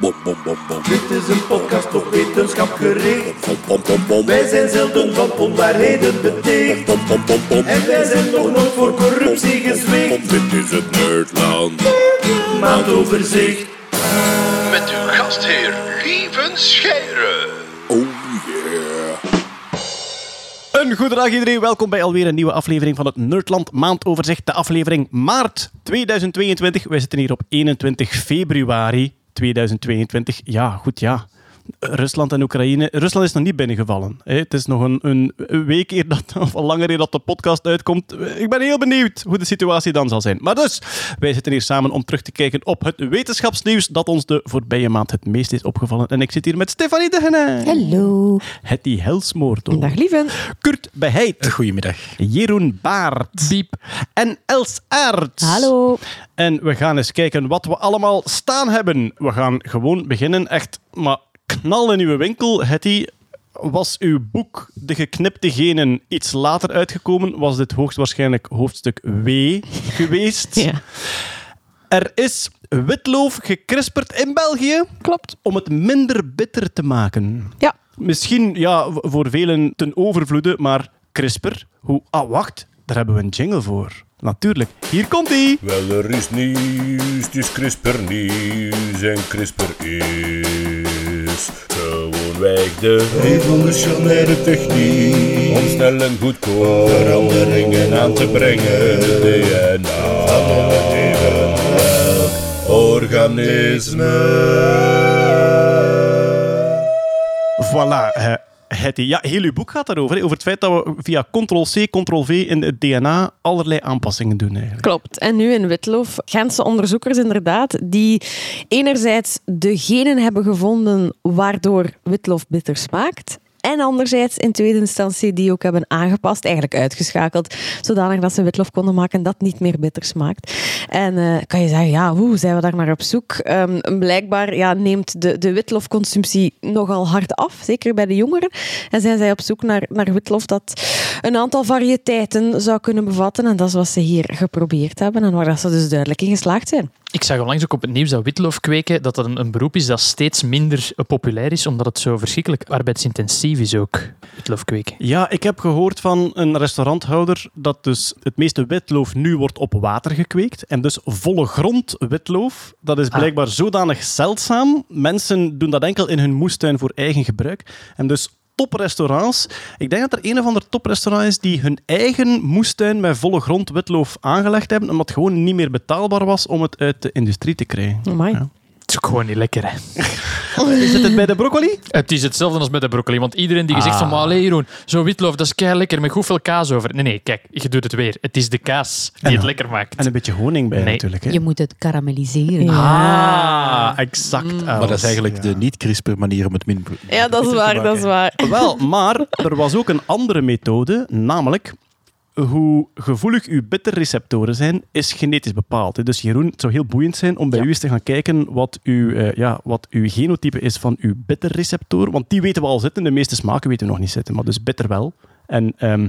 Bom, bom, bom, bom. Dit is een podcast op wetenschap gericht. Bom, bom, bom, bom. Wij zijn zelden van onwaarheden beticht. Bom, bom, bom, bom. En wij zijn nog nooit voor corruptie gezwicht. Dit is het Nerdland. Maandoverzicht. Met uw gastheer Lieven Scheire. Oh yeah. Een goede dag iedereen, welkom bij alweer een nieuwe aflevering van het Nerdland Maandoverzicht, de aflevering maart 2022. Wij zitten hier op 21 februari 2022. Ja, goed ja. Rusland en Oekraïne. Rusland is nog niet binnengevallen. hè. Het is nog een, een week eer dat, of al langer eer dat de podcast uitkomt. Ik ben heel benieuwd hoe de situatie dan zal zijn. Maar dus, wij zitten hier samen om terug te kijken op het wetenschapsnieuws dat ons de voorbije maand het meest is opgevallen. En ik zit hier met Stefanie de Henne. Hallo. Hetty Helsmoorto. Dag lieven. Kurt Beheid. Goedemiddag. Jeroen Baart. Biep. En Els Aert. Hallo. En we gaan eens kijken wat we allemaal staan hebben. We gaan gewoon beginnen. Echt, maar knal in uw winkel. Hetty, was uw boek De Geknipte Genen iets later uitgekomen, was dit hoogstwaarschijnlijk hoofdstuk W geweest. Ja, Er is witloof gekrisperd in België klopt. om het minder bitter te maken. Ja. Misschien ja, voor velen ten overvloede, maar CRISPR. Hoe, ah, wacht, daar hebben we een jingle voor. Natuurlijk, hier komt ie. Wel, er is nieuws, het is CRISPR nieuws en CRISPR is gewoonweg de revolutionaire techniek om snel en goedkoop veranderingen aan te brengen. DNA van evenwelk organisme. Voilà, Hetty. Ja, heel uw boek gaat daarover. Over het feit dat we via ctrl-c, ctrl-v in het DNA allerlei aanpassingen doen eigenlijk. Klopt. En nu in Witloof, Gentse onderzoekers inderdaad, die enerzijds de genen hebben gevonden waardoor witloof bitter smaakt. En anderzijds in tweede instantie die ook hebben aangepast, eigenlijk uitgeschakeld, zodanig dat ze witloof konden maken dat niet meer bitter smaakt. En eh, kan je zeggen, ja, hoe zijn we daar naar op zoek? Ehm, blijkbaar ja, neemt de, de witloofconsumptie nogal hard af, zeker bij de jongeren. En zijn zij op zoek naar, naar witlof dat een aantal variëteiten zou kunnen bevatten. En dat is wat ze hier geprobeerd hebben en waar dat ze dus duidelijk in geslaagd zijn. Ik zag onlangs ook op het nieuws dat witloof kweken, dat dat een, een beroep is dat steeds minder eh, populair is, omdat het zo verschrikkelijk arbeidsintensief is ook, witloof kweken. Ja, ik heb gehoord van een restauranthouder dat dus het meeste witloof nu wordt op water gekweekt. En dus volle grond witloof, dat is blijkbaar zodanig zeldzaam. Mensen doen dat enkel in hun moestuin voor eigen gebruik. En dus toprestaurants. Ik denk dat er een of ander toprestaurant is die hun eigen moestuin met volle grond witloof aangelegd hebben, omdat het gewoon niet meer betaalbaar was om het uit de industrie te krijgen. Ja. Het is ook gewoon niet lekker, hè. Is het het bij de broccoli? Het is hetzelfde als met de broccoli, want iedereen die gezegd Ah. van, allee Jeroen, zo'n witloof, dat is kei lekker, met goed veel kaas over. Nee, nee, kijk, je doet het weer. Het is de kaas die En- het lekker maakt. En een beetje honing bij Nee. natuurlijk. Hè? Je moet het karamelliseren. Ah, exact. Ah, Maar dat is eigenlijk ja. de niet-CRISPR-manier om het min... Ja, dat is waar, dat is waar. Wel, maar er was ook een andere methode, namelijk hoe gevoelig uw bitterreceptoren zijn, is genetisch bepaald. hè. Dus Jeroen, het zou heel boeiend zijn om bij Ja. u eens te gaan kijken wat uw, eh, ja, wat uw genotype is van uw bitterreceptor. Want die weten we al zitten, de meeste smaken weten we nog niet zitten, maar dus bitter wel. En ehm,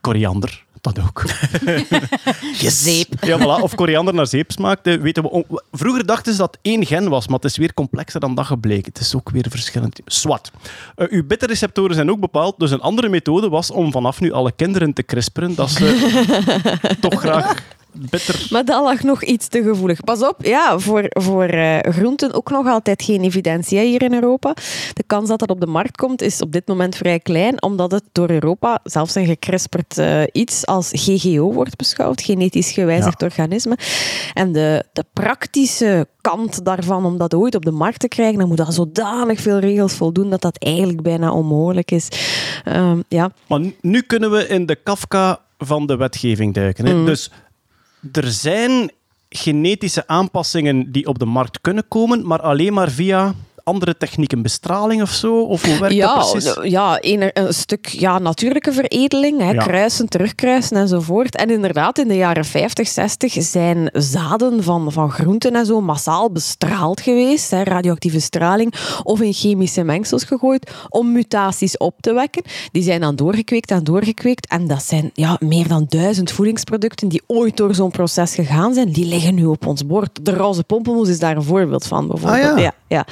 koriander, dat ook. Zeep. Ja, voilà. Of koriander naar zeep smaakt, eh, weten we. on- Vroeger dachten ze dat het één gen was, maar het is weer complexer dan dat gebleken. Het is ook weer verschillend. Swat. Eh, uw bitterreceptoren zijn ook bepaald, dus een andere methode was om vanaf nu alle kinderen te crisperen, dat ze toch graag bitter... Maar dat lag nog iets te gevoelig. Pas op, ja, voor, voor eh, groenten ook nog altijd geen evidentie hè, hier in Europa. De kans dat dat op de markt komt is op dit moment vrij klein, omdat het door Europa zelfs een gekrisperd eh, iets als GGO wordt beschouwd, genetisch gewijzigd organisme. En de, de praktische kant daarvan, om dat ooit op de markt te krijgen, dan moet dat zodanig veel regels voldoen dat dat eigenlijk bijna onmogelijk is. Ehm, ja, Maar nu- kunnen we in de Kafka van de wetgeving duiken. Hè? Dus er zijn genetische aanpassingen die op de markt kunnen komen, maar alleen maar via andere technieken, bestraling of zo? Of hoe werkt Ja, dat precies? ja een, een stuk ja, natuurlijke veredeling, hè, Ja. kruisen, terugkruisen enzovoort. En inderdaad, in de jaren 50, 60 zijn zaden van, van groenten en zo massaal bestraald geweest, hè, radioactieve straling, of in chemische mengsels gegooid om mutaties op te wekken. Die zijn dan doorgekweekt en doorgekweekt. En dat zijn ja, meer dan duizend voedingsproducten die ooit door zo'n proces gegaan zijn. Die liggen nu op ons bord. De roze pompenmoes is daar een voorbeeld van, bijvoorbeeld. Ah, ja, ja.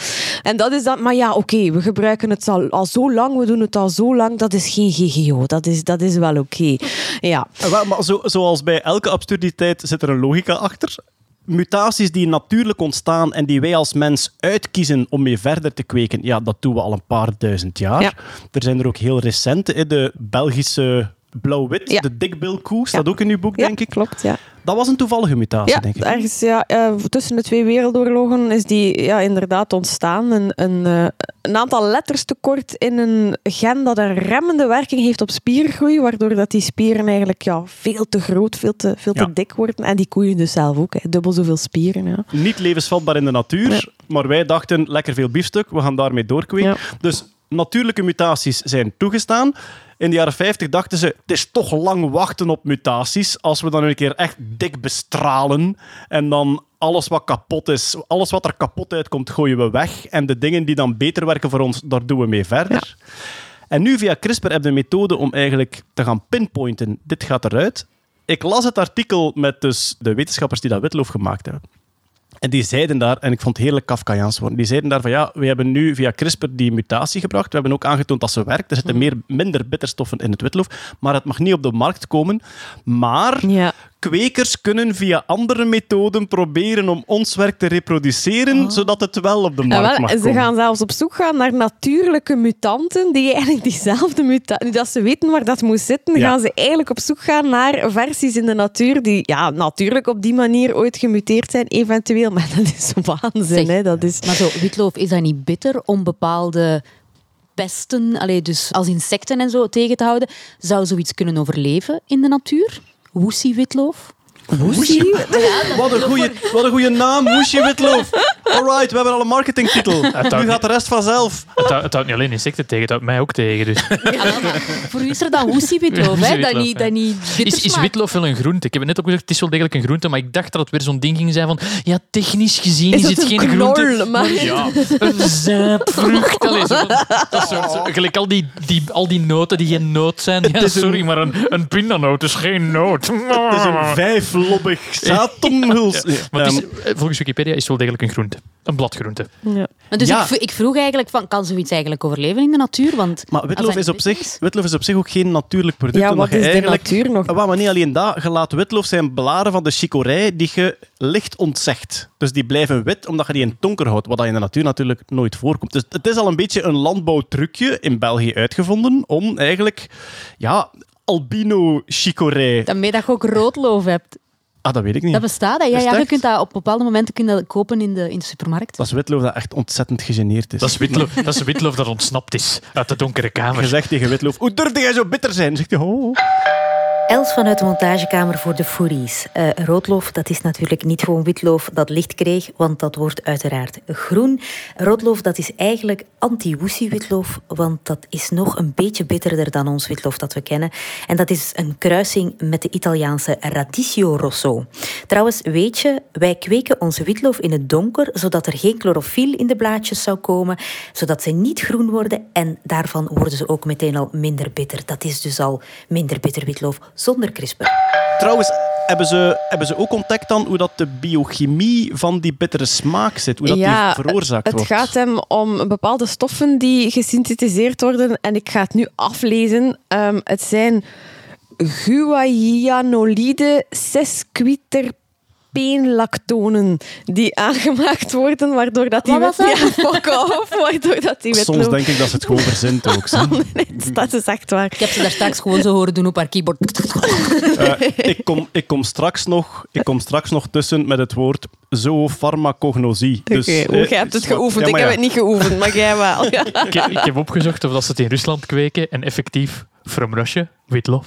En dat is dat. Maar ja, oké, we gebruiken het al, al zo lang, we doen het al zo lang. Dat is geen GGO. Dat is, dat is wel oké. Ja. Wel, Maar zo, zoals bij elke absurditeit zit er een logica achter. Mutaties die natuurlijk ontstaan en die wij als mens uitkiezen om mee verder te kweken, ja, dat doen we al een paar duizend jaar. Ja. Er zijn er ook heel recente, de Belgische blauw-wit, Ja. de dikbilkoe, staat ook in uw boek, Ja, denk ik. klopt. Ja. Dat was een toevallige mutatie, denk ik. ergens ja, tussen de twee wereldoorlogen is die ja, inderdaad ontstaan. Een, een, eh, een aantal letters tekort in een gen dat een remmende werking heeft op spiergroei, waardoor dat die spieren eigenlijk ja, veel te groot, veel te, veel te dik worden. En die koeien dus zelf ook, hè, dubbel zoveel spieren. Ja. Niet levensvatbaar in de natuur, maar wij dachten, lekker veel biefstuk, we gaan daarmee doorkweken. Dus natuurlijke mutaties zijn toegestaan. In de jaren 50 dachten ze, het is toch lang wachten op mutaties. Als we dan een keer echt dik bestralen en dan alles wat kapot is, alles wat er kapot uitkomt, gooien we weg. En de dingen die dan beter werken voor ons, daar doen we mee verder. En nu via CRISPR heb je een methode om eigenlijk te gaan pinpointen, dit gaat eruit. Ik las het artikel met dus de wetenschappers die dat witloof gemaakt hebben. En die zeiden daar, en ik vond het heerlijk Kafkaiaans worden, die zeiden daar van ja, we hebben nu via CRISPR die mutatie gebracht. We hebben ook aangetoond dat ze werkt. Er zitten meer, minder bitterstoffen in het witloof, maar het mag niet op de markt komen. Maar Ja. Kwekers kunnen via andere methoden proberen om ons werk te reproduceren, zodat het wel op de Ja, markt wel, mag en ze komen. gaan zelfs op zoek gaan naar natuurlijke mutanten die eigenlijk diezelfde mutatie... Nu dat ze weten waar dat moet zitten, Ja. gaan ze eigenlijk op zoek gaan naar versies in de natuur die ja, natuurlijk op die manier ooit gemuteerd zijn, eventueel. Maar dat is waanzin. Zeg, Hè? Dat is... Maar zo, witloof, is dat niet bitter om bepaalde pesten, allee, dus als insecten en zo, tegen te houden? Zou zoiets kunnen overleven in de natuur? Woesie witloof? Woesie? Wat een goede, wat een goede naam, Woesie Witloof. Alright, we hebben al een marketingtitel. Nu gaat de rest vanzelf. Het, houdt- het houdt niet alleen insecten tegen, het houdt mij ook tegen. Dus. Voor u is er dan woesie witloof, hè? Dat niet, dat niet Is, is witloof wel een groente? Ik heb het net ook gezegd, het is wel degelijk een groente, maar ik dacht dat het weer zo'n ding ging zijn van ja, technisch gezien Is is, het het een geen knol, groente. maar- ja, een zaadvrucht. Allee, zo van- dat soort, zo- gelijk al die, die, al die noten die geen noot zijn. Ja, sorry, maar een, een pindanoot is geen noot. Het is een Ja, maar is, Ehm, eh, volgens Wikipedia is het wel degelijk een groente. Een bladgroente. Ja. Dus Ja. ik, ik vroeg eigenlijk, van, kan zoiets eigenlijk overleven in de natuur? Want maar witloof is, op zich, witloof is op zich ook geen natuurlijk product. Ja, wat je is de natuur nog? Ah, maar niet alleen dat. Je laat witloof zijn blaren van de chicorij die je licht ontzegt. Dus die blijven wit omdat je die in het donker houdt. Wat dat in de natuur natuurlijk nooit voorkomt. Dus het is al een beetje een landbouwtrucje in België uitgevonden om eigenlijk ja, albino chicorij... Daarmee dat je ook roodloof hebt. Ah, dat weet ik niet. Dat bestaat, hè? Ja, ja, je kunt dat op bepaalde momenten kun je dat kopen in de, in de supermarkt. Dat is witloof dat echt ontzettend gegeneerd is. Dat is, witloof, dat is witloof dat ontsnapt is uit de donkere Je kamer. zegt tegen witloof, hoe durfde jij zo bitter zijn? Zegt hij, oh. Els vanuit de montagekamer voor de Foodies. Eh roodloof, dat is natuurlijk niet gewoon witloof dat licht kreeg, want dat wordt uiteraard groen. Roodloof, dat is eigenlijk anti-woesie witloof, want dat is nog een beetje bitterder dan ons witloof dat we kennen. En dat is een kruising met de Italiaanse Radicchio Rosso. Trouwens, weet je, wij kweken onze witloof in het donker, zodat er geen chlorofiel in de blaadjes zou komen, zodat ze niet groen worden en daarvan worden ze ook meteen al minder bitter. Dat is dus al minder bitter witloof zonder CRISPR. Trouwens, hebben ze, hebben ze ook ontdekt dan hoe dat de biochemie van die bittere smaak zit? Hoe dat ja, die veroorzaakt het wordt? gaat hem om bepaalde stoffen die gesynthetiseerd worden. En ik ga het nu aflezen. Ehm, het zijn guaianolide sesquiterpeenlactonen die aangemaakt worden, waardoor dat die Wat Ja, fuck off, waardoor dat die Soms witloop... denk ik dat ze het gewoon verzint ook. dat is echt waar. Ik heb ze daar straks gewoon zo horen doen op haar keyboard. Eh, ik, kom, ik, kom straks nog, ik kom straks nog tussen met het woord zoofarmacognosie. Oké, Dus, eh, jij hebt het geoefend. ja, ik heb het niet geoefend, maar jij wel. Ik, heb- ik heb opgezocht of dat ze het in Rusland kweken en effectief from Russia, witloof.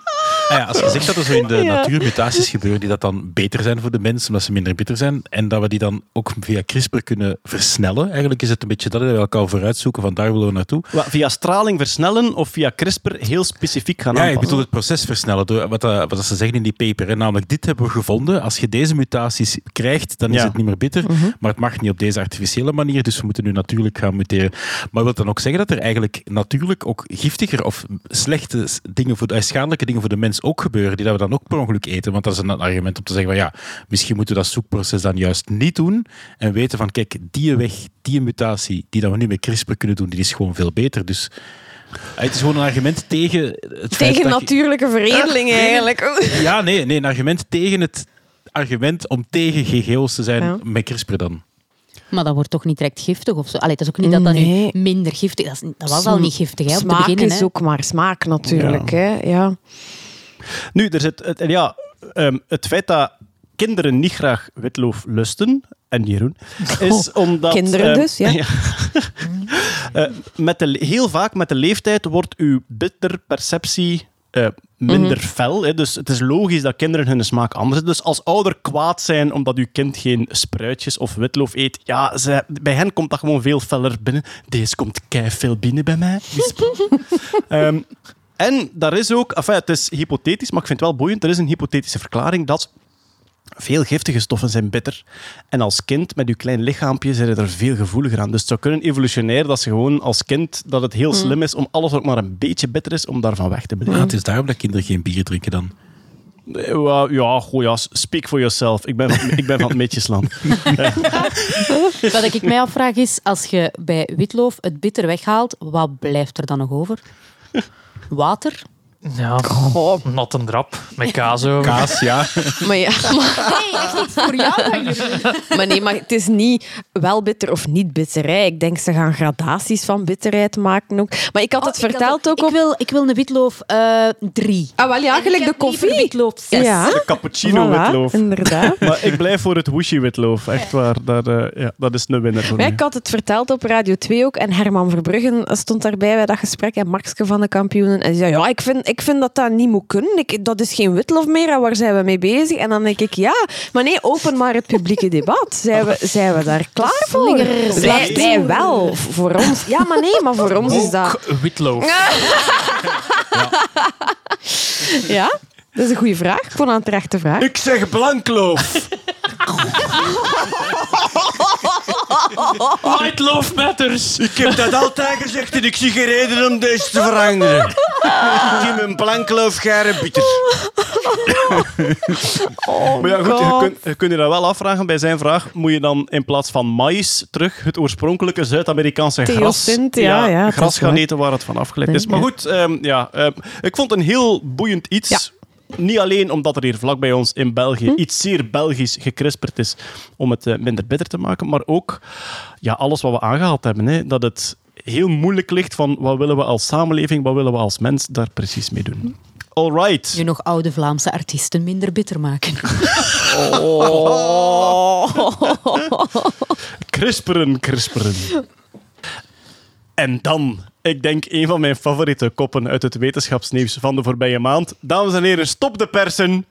Ah ja, als je zegt dat er zo in de Ja. natuur mutaties gebeuren die dat dan beter zijn voor de mens, omdat ze minder bitter zijn, en dat we die dan ook via CRISPR kunnen versnellen, eigenlijk is het een beetje dat hè, we elkaar vooruit zoeken, van daar willen we naartoe. Wat, Via straling versnellen of via CRISPR heel specifiek gaan Ja, ik bedoel het proces versnellen. Door wat, dat- wat dat ze zeggen in die paper. Hè. Namelijk, dit hebben we gevonden. Als je deze mutaties krijgt, dan is Ja. het niet meer bitter. Maar het mag niet op deze artificiële manier. Dus we moeten nu natuurlijk gaan muteren. Maar wil dan ook zeggen dat er eigenlijk natuurlijk ook giftiger of slechte dingen, voor, eh, schadelijke dingen voor de mens ook gebeuren, die dat we dan ook per ongeluk eten? Want dat is een argument om te zeggen van ja, misschien moeten we dat zoekproces dan juist niet doen. En weten van kijk, die weg, die mutatie, die dat we nu met CRISPR kunnen doen, die is gewoon veel beter. Dus eh, het is gewoon een argument tegen het feit Tegen dat je- natuurlijke veredeling eigenlijk. ja, nee, nee, een argument tegen het argument om tegen GGO's te zijn Ja. met CRISPR dan. Maar dat wordt toch niet direct giftig of zo? Allee, het is ook niet dat dat Nee. nu minder giftig is. Dat, is- dat was al niet giftig hè, op Smaak het begin. is Hè. ook maar smaak natuurlijk. Ja. Hè? Ja. Nu, er zit, het, ja, ehm, het feit dat kinderen niet graag witloof lusten, en Jeroen, is omdat... kinderen ehm, dus, ja. Eh, met de, heel vaak met de leeftijd wordt uw bitterperceptie eh, minder Mhm. fel. Hè. Dus het is logisch dat kinderen hun smaak anders is. Dus als ouder kwaad zijn omdat uw kind geen spruitjes of witloof eet, ja, ze, bij hen komt dat gewoon veel feller binnen. Deze komt kei veel binnen bij mij. Ehm, en daar is ook, enfin, het is hypothetisch, maar ik vind het wel boeiend. Er is een hypothetische verklaring dat veel giftige stoffen zijn bitter. En als kind, met je klein lichaampje, zijn je er veel gevoeliger aan. Dus het zou kunnen evolutionair dat ze gewoon als kind, dat het heel slim is om alles wat ook maar een beetje bitter is, om daarvan weg te blijven. het is daarom dat kinderen geen bier drinken dan. Eh, Ja, goh, ja, speak for yourself. Ik ben van, ik ben van het Meetjesland. Wat ik mij afvraag is, als je bij witlof het bitter weghaalt, wat blijft er dan nog over? Water? Ja, nat en drap. Met kaas over. Kaas, ja. Maar ja, Nee, echt iets voor jou. maar nee, maar het is niet wel bitter of niet bitter. Hè. Ik denk ze gaan gradaties van bitterheid maken ook. Maar ik had het verteld ook Oh, ik wil, ik wil een witloof eh drie. Ah, wel ja, En gelijk de koffie. witlof zes. Ja, De cappuccino voilà, witloof. inderdaad. Maar ik blijf voor het whooshy witloof. Echt waar. Dat, eh, ja, dat is een winnaar voor mij. ik had het verteld op Radio 2 ook. En Herman Verbruggen stond daarbij bij dat gesprek. En Markske van de kampioenen. En die zei, ja, ik vind, ik vind dat dat niet moet kunnen. Ik, dat is geen witlof meer. En waar zijn we mee bezig? En dan denk ik, ja. Maar nee, open maar het publieke debat. Zijn we, zijn we daar klaar voor? Wij, wij wel. Voor ons. Ja, maar nee, maar voor ons is dat... Witloof. Ja? Dat is een goede vraag. Ik vond het een terechte vraag. Ik zeg blankloof. Witloof matters. Ik heb dat altijd gezegd en ik zie geen reden om deze te veranderen. Ik heb mijn blankloof garen bitter. maar ja, goed, je kunt, je kunt je dat wel afvragen bij zijn vraag. Moet je dan in plaats van maïs terug het oorspronkelijke Zuid-Amerikaanse gras, ja, ja, gras gaan waar. eten waar het van afgeleid is? Maar goed, ehm, ja, ehm, ik vond het een heel boeiend iets. Niet alleen omdat er hier vlak bij ons in België Hm. iets zeer Belgisch gekrisperd is om het eh, minder bitter te maken, maar ook ja, alles wat we aangehaald hebben. Hè, dat het heel moeilijk ligt van wat willen we als samenleving, wat willen we als mens daar precies mee doen. All right. Nu nog oude Vlaamse artiesten minder bitter maken. Crisperen, crisperen. En dan, ik denk, een van mijn favoriete koppen uit het wetenschapsnieuws van de voorbije maand. Dames en heren, stop de persen.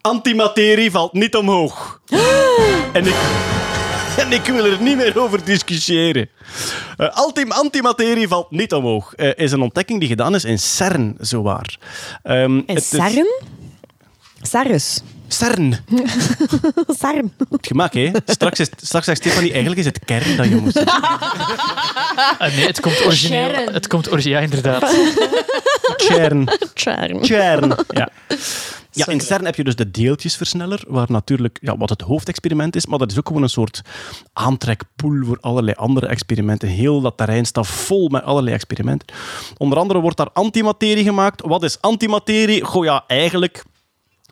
Antimaterie valt niet omhoog. en, ik, en ik wil er niet meer over discussiëren. Ultim- antimaterie valt niet omhoog. Eh, is een ontdekking die gedaan is in CERN, zowaar. Het is- CERN? Sarus. CERN. CERN. Goed gemaakt, hè? Straks, is, straks zegt Stefanie, eigenlijk is het kern dat je moet zeggen. Ah, nee, het komt origineel. Sharon. Het komt origineel, ja, inderdaad. Kern. CERN. CERN. Ja. Ja, in CERN heb je dus de deeltjesversneller, waar natuurlijk ja, wat het hoofdexperiment is, maar dat is ook gewoon een soort aantrekpoel voor allerlei andere experimenten. Heel dat terrein staat vol met allerlei experimenten. Onder andere wordt daar antimaterie gemaakt. Wat is antimaterie? Goh ja, eigenlijk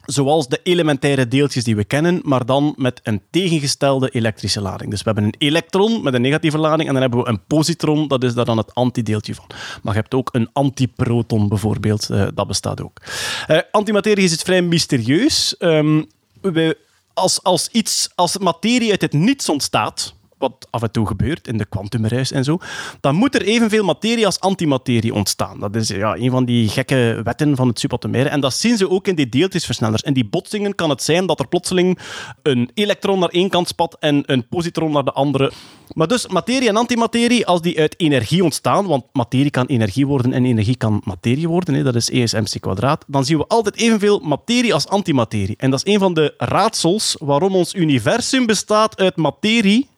zoals de elementaire deeltjes die we kennen, maar dan met een tegengestelde elektrische lading. Dus we hebben een elektron met een negatieve lading en dan hebben we een positron, dat is daar dan het antideeltje van. Maar je hebt ook een antiproton bijvoorbeeld, eh, dat bestaat ook. Eh, antimaterie is iets vrij mysterieus. Ehm, we, als, als, iets, als materie uit het niets ontstaat, wat af en toe gebeurt in de kwantumreis en zo, dan moet er evenveel materie als antimaterie ontstaan. Dat is ja, een van die gekke wetten van het subatomaire. En dat zien ze ook in die deeltjesversnellers. In die botsingen kan het zijn dat er plotseling een elektron naar één kant spat en een positron naar de andere. Maar dus materie en antimaterie, als die uit energie ontstaan, want materie kan energie worden en energie kan materie worden, hè, dat is E is mc kwadraat, dan zien we altijd evenveel materie als antimaterie. En dat is een van de raadsels waarom ons universum bestaat uit materie.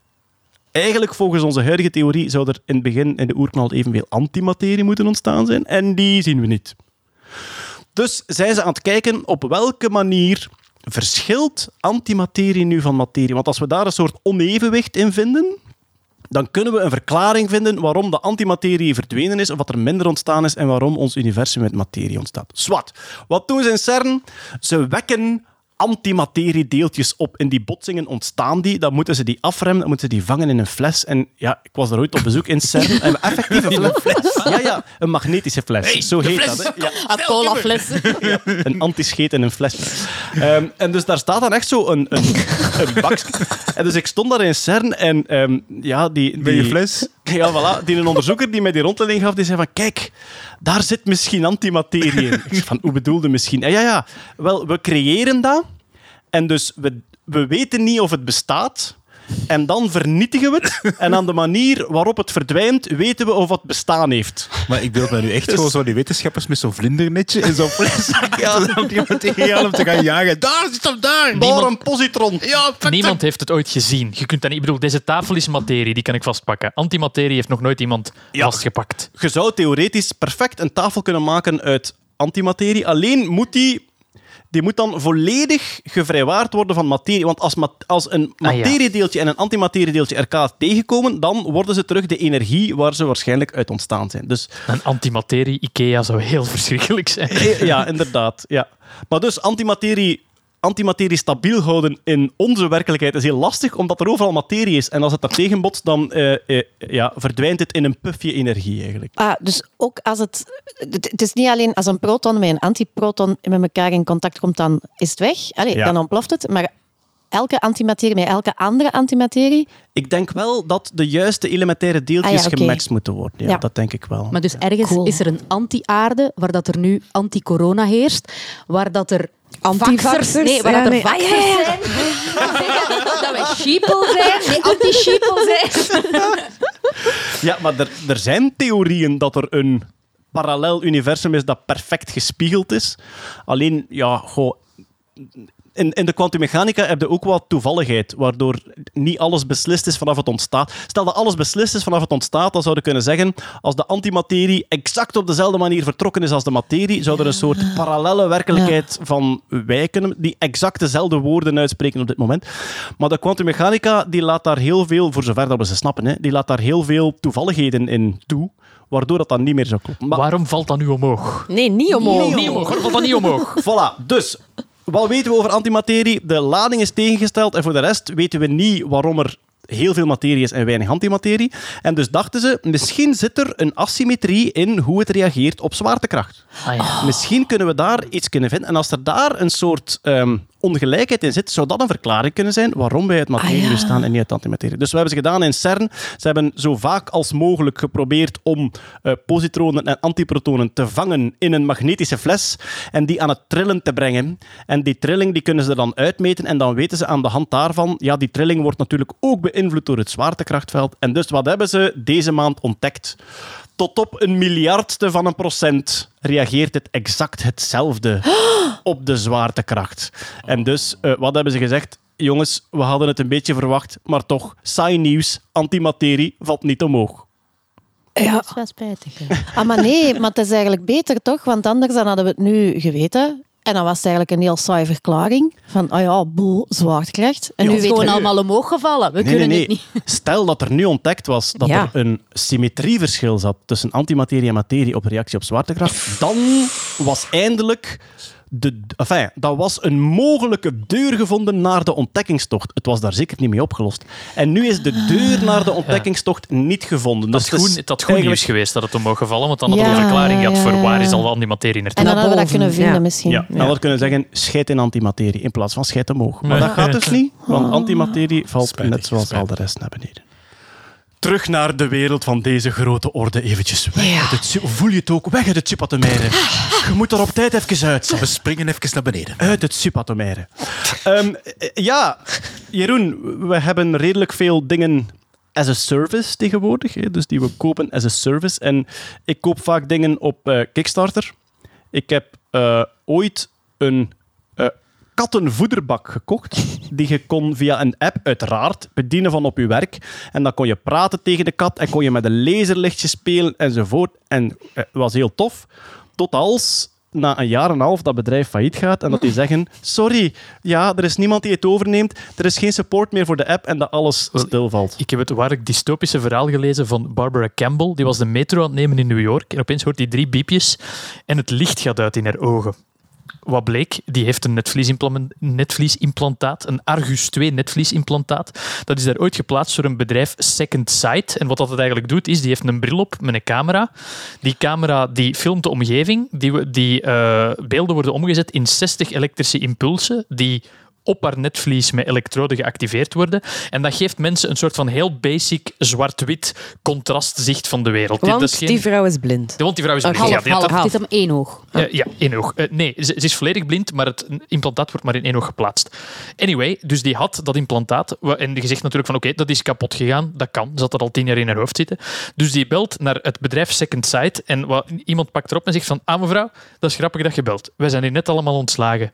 Eigenlijk, volgens onze huidige theorie, zou er in het begin in de oerknal evenveel antimaterie moeten ontstaan zijn. En die zien we niet. Dus zijn ze aan het kijken op welke manier verschilt antimaterie nu van materie. Want als we daar een soort onevenwicht in vinden, dan kunnen we een verklaring vinden waarom de antimaterie verdwenen is, of wat er minder ontstaan is, en waarom ons universum met materie ontstaat. Swat. Wat doen ze in CERN? Ze wekken antimateriedeeltjes op. In die botsingen ontstaan die, dan moeten ze die afremmen, dan moeten ze die vangen in een fles. En ja, ik was er ooit op bezoek in CERN. En effectief een fles. Ja, ja, een magnetische fles. Zo heet dat. Hè. Ja. Een colafles. Ja, een antischeet in een fles. Ehm, en dus daar staat dan echt zo een, een, een bak. En dus ik stond daar in CERN en ehm, ja, die... die je fles? Ja, voilà. Die een onderzoeker die mij die rondleiding gaf, die zei van kijk, daar zit misschien antimaterie in. Ik zei van, hoe bedoelde misschien? Ja, ja, ja. Wel, we creëren dat en dus we, we weten niet of het bestaat. En dan vernietigen we het. En aan de manier waarop het verdwijnt, weten we of het bestaan heeft. Maar ik beeld me nu echt gewoon zo die wetenschappers met zo'n vlindernetje en zo'n. Ja, dan die om te gaan jagen. Daar zit hem daar! Daar een positron. Ja, Niemand heeft het ooit gezien. Je kunt dat niet... Ik bedoel, deze tafel is materie, die kan ik vastpakken. Antimaterie heeft nog nooit iemand vastgepakt. Je zou theoretisch perfect een tafel kunnen maken uit antimaterie. Alleen moet die, die moet dan volledig gevrijwaard worden van materie. Want als, ma- als een Ah, materiedeeltje en een antimateriedeeltje elkaar tegenkomen, dan worden ze terug de energie waar ze waarschijnlijk uit ontstaan zijn. Dus Een antimaterie Ikea zou heel verschrikkelijk zijn. ja, inderdaad. Ja. Maar dus antimaterie, antimaterie stabiel houden in onze werkelijkheid is heel lastig, omdat er overal materie is. En als het daar tegen botst, dan eh, eh, ja, verdwijnt het in een pufje energie eigenlijk. Ah, dus ook als het... Het is niet alleen als een proton met een antiproton met elkaar in contact komt, dan is het weg. Allee, Ja. Dan ontploft het. Maar elke antimaterie met elke andere antimaterie... Ik denk wel dat de juiste elementaire deeltjes Ah ja, gematcht moeten worden. Ja, Ja. dat denk ik wel. Maar dus ergens Cool. is er een anti-aarde, waar dat er nu anti-corona heerst, waar dat er Antivaxers, vaxers- Nee, waar ja, dat er nee. vaxers Ah, ja, ja. zijn. Dat wij sheeple zijn. Nee, anti-sheeple zijn. Ja, maar er, er zijn theorieën dat er een parallel universum is dat perfect gespiegeld is. Alleen, ja, goh, in, in de kwantummechanica heb je ook wat toevalligheid, waardoor niet alles beslist is vanaf het ontstaat. Stel dat alles beslist is vanaf het ontstaat, dan zouden we kunnen zeggen, als de antimaterie exact op dezelfde manier vertrokken is als de materie, zou er een soort parallelle werkelijkheid van wij kunnen, die exact dezelfde woorden uitspreken op dit moment. Maar de kwantummechanica die laat daar heel veel, voor zover dat we ze snappen, hè, die laat daar heel veel toevalligheden in toe, waardoor dat dan niet meer zou kloppen. Maar Waarom valt dat nu omhoog? Nee, niet omhoog. Niet omhoog. Waarom valt dat niet omhoog? Voilà, dus wat weten we over antimaterie? De lading is tegengesteld en voor de rest weten we niet waarom er heel veel materie is en weinig antimaterie. En dus dachten ze, misschien zit er een asymmetrie in hoe het reageert op zwaartekracht. Ah, ja. Misschien kunnen we daar iets kunnen vinden. En als er daar een soort ehm, ongelijkheid in zit, zou dat een verklaring kunnen zijn waarom wij uit materie Ah, ja. bestaan en niet uit antimaterie. Dus wat hebben ze gedaan in CERN? Ze hebben zo vaak als mogelijk geprobeerd om eh, positronen en antiprotonen te vangen in een magnetische fles en die aan het trillen te brengen. En die trilling die kunnen ze dan uitmeten en dan weten ze aan de hand daarvan, ja, die trilling wordt natuurlijk ook beïnvloed door het zwaartekrachtveld. En dus wat hebben ze deze maand ontdekt? Tot op een miljardste van een procent reageert het exact hetzelfde op de zwaartekracht. En dus, eh, wat hebben ze gezegd? Jongens, we hadden het een beetje verwacht, maar toch, saai nieuws, antimaterie valt niet omhoog. Ja. Dat is wel spijtig. hè. Ah, maar nee, maar het is eigenlijk beter toch? Want anders dan hadden we het nu geweten. En dan was het eigenlijk een heel saaie verklaring. Van, ah ja, boel, zwaartekracht. En Nu nu is het weten gewoon allemaal omhoog gevallen. We Nee, kunnen nee, het niet. Stel dat er nu ontdekt was dat Ja. er een symmetrieverschil zat tussen antimaterie en materie op reactie op zwaartekracht, dan was eindelijk de, enfin, dat was een mogelijke deur gevonden naar de ontdekkingstocht. Het was daar zeker niet mee opgelost. En nu is de deur naar de ontdekkingstocht niet gevonden. Dat Dus het het goed, is dat goed nieuws geweest dat het omhoog gevallen, want dan hadden we Ja, een verklaring gehad ja, voor waar is al die materie naartoe. En dan hadden we dat kunnen vinden ja. misschien. Ja, dan hadden we kunnen zeggen, scheid in antimaterie in plaats van scheid omhoog. Maar Nee. dat gaat dus niet, want antimaterie valt Spijtig, net zoals spijtig. al de rest naar beneden. Terug naar de wereld van deze grote orde eventjes. Weg uit het Voel je het ook? Weg uit het subatomaire. Je moet er op tijd even uit. We springen even naar beneden. Uit het subatomaire. Ehm, eh, ja, Jeroen, we hebben redelijk veel dingen as a service tegenwoordig. Hè, dus die we kopen as a service. En ik koop vaak dingen op eh, Kickstarter. Ik heb eh, ooit een kattenvoederbak gekocht. Die je kon via een app uiteraard bedienen van op je werk. En dan kon je praten tegen de kat en kon je met een laserlichtje spelen enzovoort. En eh, het was heel tof. Tot als na een jaar en een half dat bedrijf failliet gaat en dat die zeggen: Sorry, ja, er is niemand die het overneemt. Er is geen support meer voor de app en dat alles stilvalt. Ik heb het waarlijk dystopische verhaal gelezen van Barbara Campbell. Die was de metro aan het nemen in New York en opeens hoort hij drie biepjes en het licht gaat uit in haar ogen. Wat bleek? Die heeft een netvliesimplantaat, een Argus 2 netvliesimplantaat. Dat is daar ooit geplaatst door een bedrijf Second Sight. En wat dat eigenlijk doet, is die heeft een bril op met een camera. Die camera die filmt de omgeving. Die, die eh, beelden worden omgezet in 60 elektrische impulsen die op haar netvlies met elektroden geactiveerd worden. En dat geeft mensen een soort van heel basic zwart-wit contrastzicht van de wereld. Want Dat is geen- die vrouw is blind. Want die vrouw is blind. Ja, Half, die had half. dat- Het is om één oog. eh, ja, één oog. Eh, nee, ze, ze is volledig blind, maar het implantaat wordt maar in één oog geplaatst. Anyway, dus die had dat implantaat. En die zegt natuurlijk van oké, dat is kapot gegaan. Dat kan. Zat er al tien jaar in haar hoofd zitten. Dus die belt naar het bedrijf Second Sight. En wat, iemand pakt erop en zegt van ah mevrouw, dat is grappig dat je belt. Wij zijn hier net allemaal ontslagen.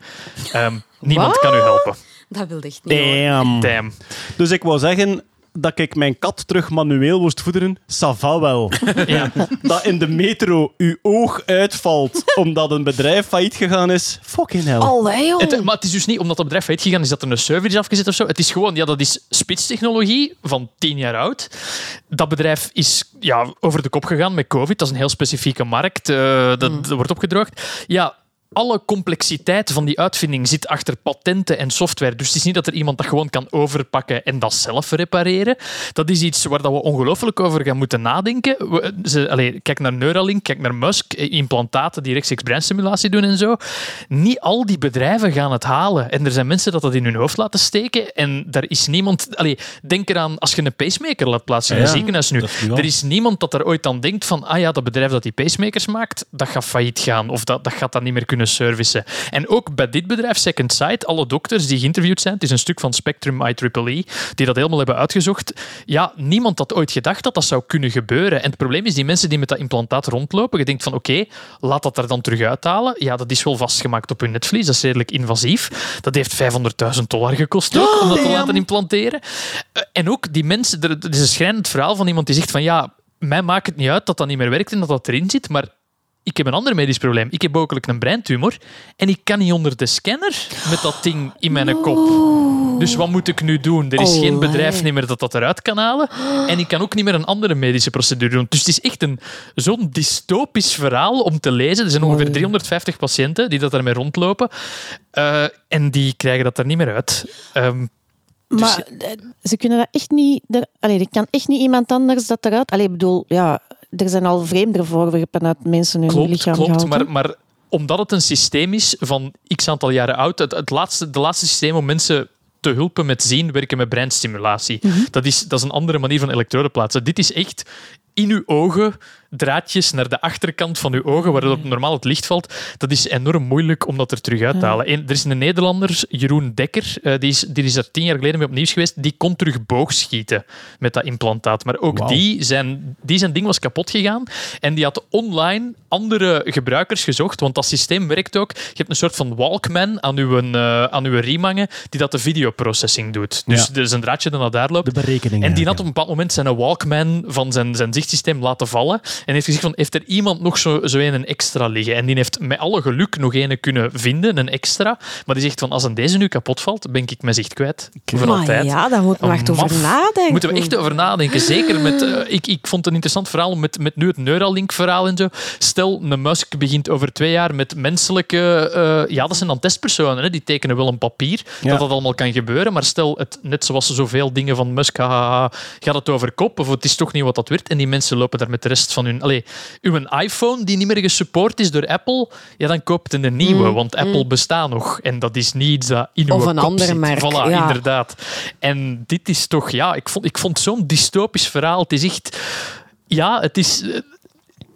Ehm, niemand kan u helpen. Dat wilde echt niet. Damn. Damn. Dus ik wou zeggen dat ik mijn kat terug manueel moest voederen. Ça va wel. Ja. dat in de metro uw oog uitvalt omdat een bedrijf failliet gegaan is. Fucking hell. Allee, joh. Het, maar het is dus niet omdat dat bedrijf failliet gegaan is dat er een server is afgezet of zo. Het is gewoon, ja, dat is spitstechnologie van tien jaar oud. Dat bedrijf is ja, over de kop gegaan met COVID. Dat is een heel specifieke markt. eh, dat, dat wordt opgedroogd. Ja. Alle complexiteit van die uitvinding zit achter patenten en software. Dus het is niet dat er iemand dat gewoon kan overpakken en dat zelf repareren. Dat is iets waar dat we ongelooflijk over gaan moeten nadenken. We- ze, allee, kijk naar Neuralink, kijk naar Musk, eh, implantaten die rechtstreeks breinstimulatie doen en zo. Niet al die bedrijven gaan het halen. En er zijn mensen dat dat in hun hoofd laten steken. En daar is niemand... Allee, denk eraan als je een pacemaker laat plaatsen in Ja, een ziekenhuis nu. is. Er is niemand dat er ooit aan denkt van ah ja, dat bedrijf dat die pacemakers maakt, dat gaat failliet gaan. Of dat, dat gaat dat niet meer kunnen servicen. En ook bij dit bedrijf, Second Sight, alle dokters die geïnterviewd zijn, het is een stuk van Spectrum IEEE, die dat helemaal hebben uitgezocht. Ja, niemand had ooit gedacht dat dat zou kunnen gebeuren. En het probleem is, die mensen die met dat implantaat rondlopen, je denkt van oké, laat dat er dan terug uithalen. Ja, dat is wel vastgemaakt op hun netvlies, dat is redelijk invasief. Dat heeft 500.000 dollar gekost ook, om dat te laten implanteren. Eh, En ook die mensen, er is een schrijnend verhaal van iemand die zegt van ja, mij maakt het niet uit dat dat niet meer werkt en dat dat erin zit, maar ik heb een ander medisch probleem. Ik heb ook een breintumor en ik kan niet onder de scanner met dat ding in mijn kop. Dus wat moet ik nu doen? Er is geen Allee. bedrijf meer dat dat eruit kan halen. En ik kan ook niet meer een andere medische procedure doen. Dus het is echt een, zo'n dystopisch verhaal om te lezen. Er zijn ongeveer 350 patiënten die dat daarmee rondlopen. Eh, en die krijgen dat er niet meer uit. Ehm, Maar eh, ze kunnen dat echt niet... Er, allee, er kan echt niet iemand anders dat eruit... Allee, ik bedoel, ja, er zijn al vreemdere voorwerpen uit mensen hun Klopt, lichaam klopt. Maar, maar omdat het een systeem is van x aantal jaren oud, het, het laatste, de laatste systeem om mensen te hulpen met zien, werken met breinstimulatie. Mhm. dat, is, dat is een andere manier van elektroden plaatsen. Dit is echt in uw ogen, draadjes naar de achterkant van uw ogen, waar het op normaal het licht valt. Dat is enorm moeilijk om dat er terug uit te halen. En er is een Nederlander, Jeroen Dekker, eh, die, is, die is er tien jaar geleden mee op nieuws geweest, die kon terug boogschieten met dat implantaat. Maar ook die, zijn, die zijn ding was kapot gegaan en die had online andere gebruikers gezocht, want dat systeem werkt ook. Je hebt een soort van Walkman aan uw, eh, aan uw riemangen die dat de videoprocessing doet. Dus Ja. er is een draadje dat naar daar loopt. De berekeningen. En die had op een bepaald moment zijn Walkman van zijn, zijn zichtsysteem laten vallen. En heeft gezegd van, heeft er iemand nog zo, zo een, een extra liggen? En die heeft met alle geluk nog een kunnen vinden, een extra. Maar die zegt van, als een deze nu kapot valt, ben ik mijn zicht kwijt. Voor Maar altijd. ja, daar moet we echt over nadenken. Moeten we echt over nadenken. Zeker met... eh, ik, ik vond het een interessant verhaal met, met nu het Neuralink-verhaal en zo. Stel, een Musk begint over twee jaar met menselijke... eh, ja, dat zijn dan testpersonen. Hè, die tekenen wel een papier Ja. dat dat allemaal kan gebeuren. Maar stel, het, net zoals zoveel dingen van Musk, gaat het over kop of het is toch niet wat dat werd. En die mensen lopen daar met de rest van hun... Allee, uw iPhone die niet meer gesupport is door Apple, ja, dan koopt je een nieuwe, Mm, want Apple mm. bestaat nog. En dat is niet iets dat in uw Of een kop ander zit. merk, Voilà, ja. inderdaad. En dit is toch... Ja, ik vond, ik vond zo'n dystopisch verhaal. Het is echt... Ja, het is... eh,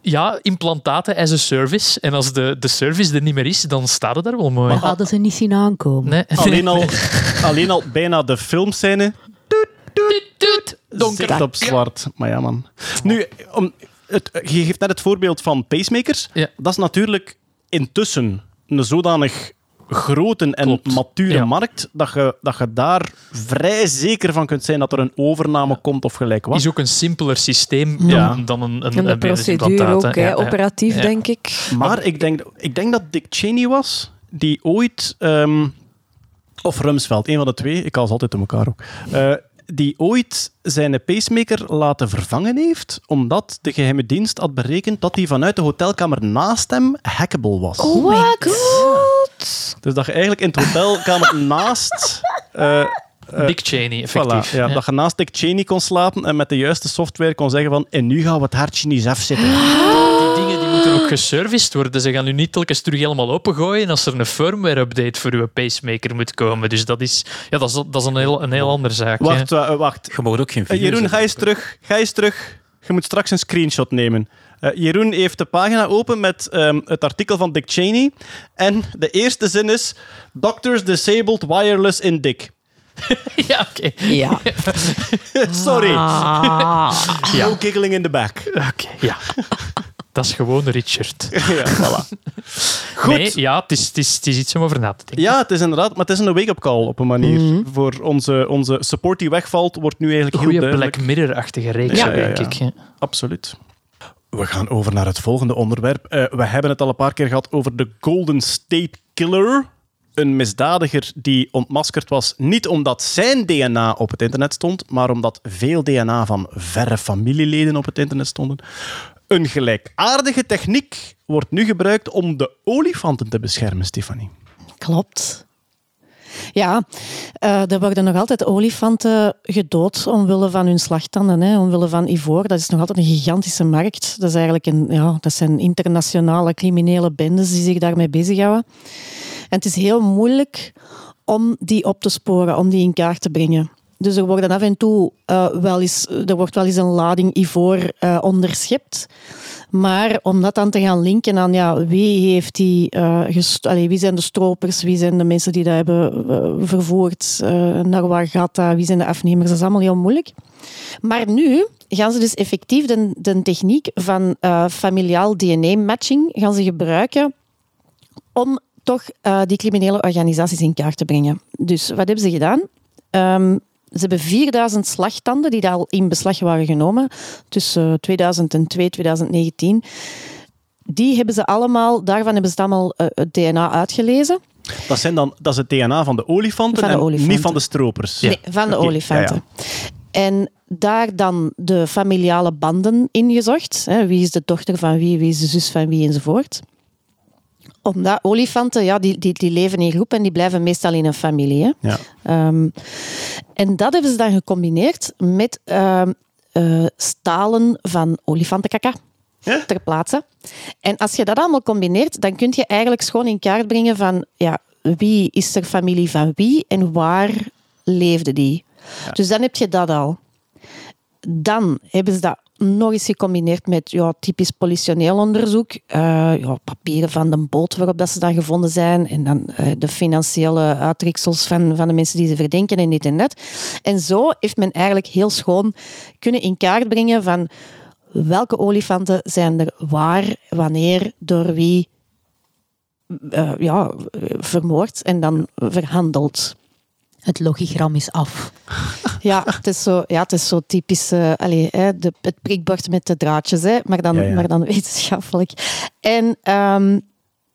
Ja, implantaten as a service. En als de, de service er niet meer is, dan staat het daar wel mooi. Dat hadden ze niet zien aankomen. Nee. Alleen al, alleen al bijna de filmscène Donker. zit op zwart. Maar ja, man. Nu, om, het, je geeft net het voorbeeld van pacemakers. Ja. Dat is natuurlijk intussen een zodanig grote en Klopt. mature Ja. markt dat je, dat je daar vrij zeker van kunt zijn dat er een overname komt of gelijk wat. is ook een simpeler systeem Ja. dan, dan een, een, En de een procedure ook, operatief, Ja. denk ik. Maar ik denk, ik denk dat Dick Cheney was, die ooit... ehm, of Rumsfeld, een van de twee. Ik haal ze altijd in elkaar ook. Eh, die ooit zijn pacemaker laten vervangen heeft, omdat de geheime dienst had berekend dat hij vanuit de hotelkamer naast hem hackable was. Oh my god! Dus dat je eigenlijk in het hotelkamer naast... eh, eh, Dick Cheney, effectief. Voilà, ja, Ja. Dat je naast Dick Cheney kon slapen en met de juiste software kon zeggen van en nu gaan we het hartje niet eens afzetten. Moeten ook geserviced worden. Ze gaan nu niet telkens terug helemaal opengooien als er een firmware-update voor uw pacemaker moet komen. Dus dat is, ja, dat is, dat is een, heel, een heel andere zaak. Wacht, wa- eh, wacht. Je mag ook geen Eh, video's Jeroen, ga eens terug. Ga eens terug. Je moet straks een screenshot nemen. Eh, Jeroen heeft de pagina open met ehm, het artikel van Dick Cheney. En de eerste zin is... Doctors disabled wireless in Dick. Ja, oké. Ja. Sorry. Ah. No giggling in the back. Oké, ja. Dat is gewoon Richard. ja, voilà. Goed. Nee, ja, het is, het, is, het is iets om over na te denken. Ja, het is inderdaad, maar het is een wake-up call op een manier. Voor onze, onze support die wegvalt, wordt nu eigenlijk Een heel goede duidelijk. Black Mirror-achtige reeks, Ja, ja, denk ja. ik. hè. Absoluut. We gaan over naar het volgende onderwerp. Eh, we hebben het al een paar keer gehad over de Golden State Killer. Een misdadiger die ontmaskerd was, niet omdat zijn DNA op het internet stond, maar omdat veel DNA van verre familieleden op het internet stonden. Een gelijkaardige techniek wordt nu gebruikt om de olifanten te beschermen, Stefanie. Klopt. Ja, eh, er worden nog altijd olifanten gedood omwille van hun slagtanden, hè, omwille van ivoor. Dat is nog altijd een gigantische markt. Dat, is eigenlijk een, ja, dat zijn internationale criminele bendes die zich daarmee bezighouden. En het is heel moeilijk om die op te sporen, om die in kaart te brengen. Dus er, worden af en toe, eh, wel eens, er wordt wel eens een lading ivoor eh, onderschept. Maar om dat dan te gaan linken aan ja, wie, heeft die, allee, wie zijn de stropers, wie zijn de mensen die dat hebben vervoerd, naar waar gaat dat, wie zijn de afnemers, dat is allemaal heel moeilijk. Maar nu gaan ze dus effectief de, de techniek van familiaal DNA-matching gaan ze gebruiken om toch die criminele organisaties in kaart te brengen. Dus wat hebben ze gedaan? Ehm, ze hebben 4000 slagtanden die daar al in beslag waren genomen tussen 2002 en 2019. Die hebben ze allemaal, daarvan hebben ze het allemaal eh, het DNA uitgelezen. Dat, zijn dan, dat is het DNA van de olifanten Van de en olifanten. niet van de stropers. Nee, van de olifanten. ja, En daar dan de familiale banden ingezocht. Hè, wie is de dochter van wie, wie is de zus van wie enzovoort. Omdat olifanten, ja, die, die, die leven in groep en die blijven meestal in een familie. Hè. Ja. Ehm, en dat hebben ze dan gecombineerd met ehm, eh, stalen van olifantenkaka Ja? ter plaatse. En als je dat allemaal combineert, dan kun je eigenlijk schoon in kaart brengen van ja, wie is er familie van wie en waar leefde die. Dus dan heb je dat al. Dan hebben ze dat nog eens gecombineerd met ja, typisch politioneel onderzoek. Eh, ja, papieren van de boot waarop dat ze dan gevonden zijn. En dan eh, de financiële uittreksels van, van de mensen die ze verdenken en dit en dat. En zo heeft men eigenlijk heel schoon kunnen in kaart brengen van welke olifanten zijn er waar, wanneer, door wie eh, ja, vermoord en dan verhandeld. Het logigram is af. Ja, het is zo, ja, het is zo typisch eh, allee, hè, de, het prikbord met de draadjes, hè, maar, dan, Ja, ja. maar dan wetenschappelijk. En ehm,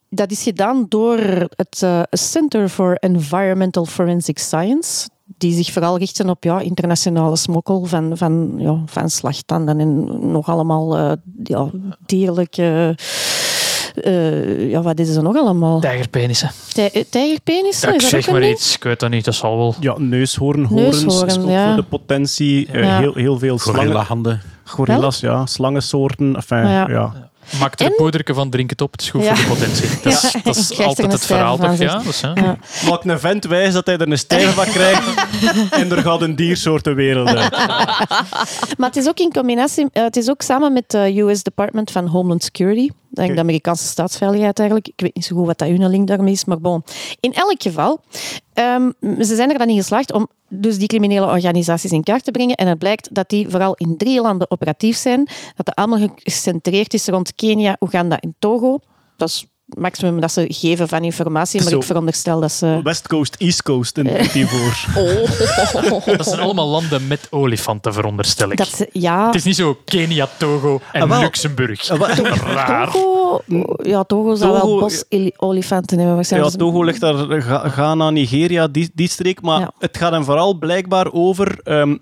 dat is gedaan door het eh, Center for Environmental Forensic Science, die zich vooral richten op ja, internationale smokkel van, van, ja, van slagtanden en nog allemaal eh, ja, dierlijke... eh, ja, wat is er nog allemaal? Tijgerpenissen. Tij- eh, Tijgerpenissen? Ja, ik zeg maar iets, ik weet dat niet, dat zal wel. Ja, neushoornhoorns Neushoorn, ja. voor de potentie. eh, Ja. heel, heel veel slangen. Gorilla-handen. Gorillas, ja. Slangensoorten. Enfin, Ja. ja. Maak er een poederke van, drink het op, het is goed Ja. voor de potentie. Dat is, Ja. dat is altijd het verhaal, stijve toch? Ja, zegt. dat is, hè. Ja. Maak een vent wijs dat hij er een stijl van krijgt en er gaat een diersoort de wereld uit. Maar het is ook in combinatie, het is ook samen met de US Department van Homeland Security, de Amerikaanse staatsveiligheid eigenlijk. Ik weet niet zo goed wat dat hun link daarmee is, maar bon. In elk geval, ehm, ze zijn er dan in geslaagd om dus die criminele organisaties in kaart te brengen. En het blijkt dat die vooral in drie landen operatief zijn. Dat dat allemaal gecentreerd is rond Kenia, Oeganda en Togo. Dat is maximum dat ze geven van informatie, maar Zo. ik veronderstel dat ze... West Coast, East Coast in die voor. Dat zijn allemaal landen met olifanten, veronderstel ik. Dat ja, Het is niet zo Kenia, Togo en Ah, wel. Luxemburg. Ah, wel. Raar. Togo, ja, Togo zou Togo- wel bosolifanten hebben Ja. Togo ligt daar, Ghana, Nigeria, die, die streek. Maar Ja. het gaat hem vooral blijkbaar over... ehm,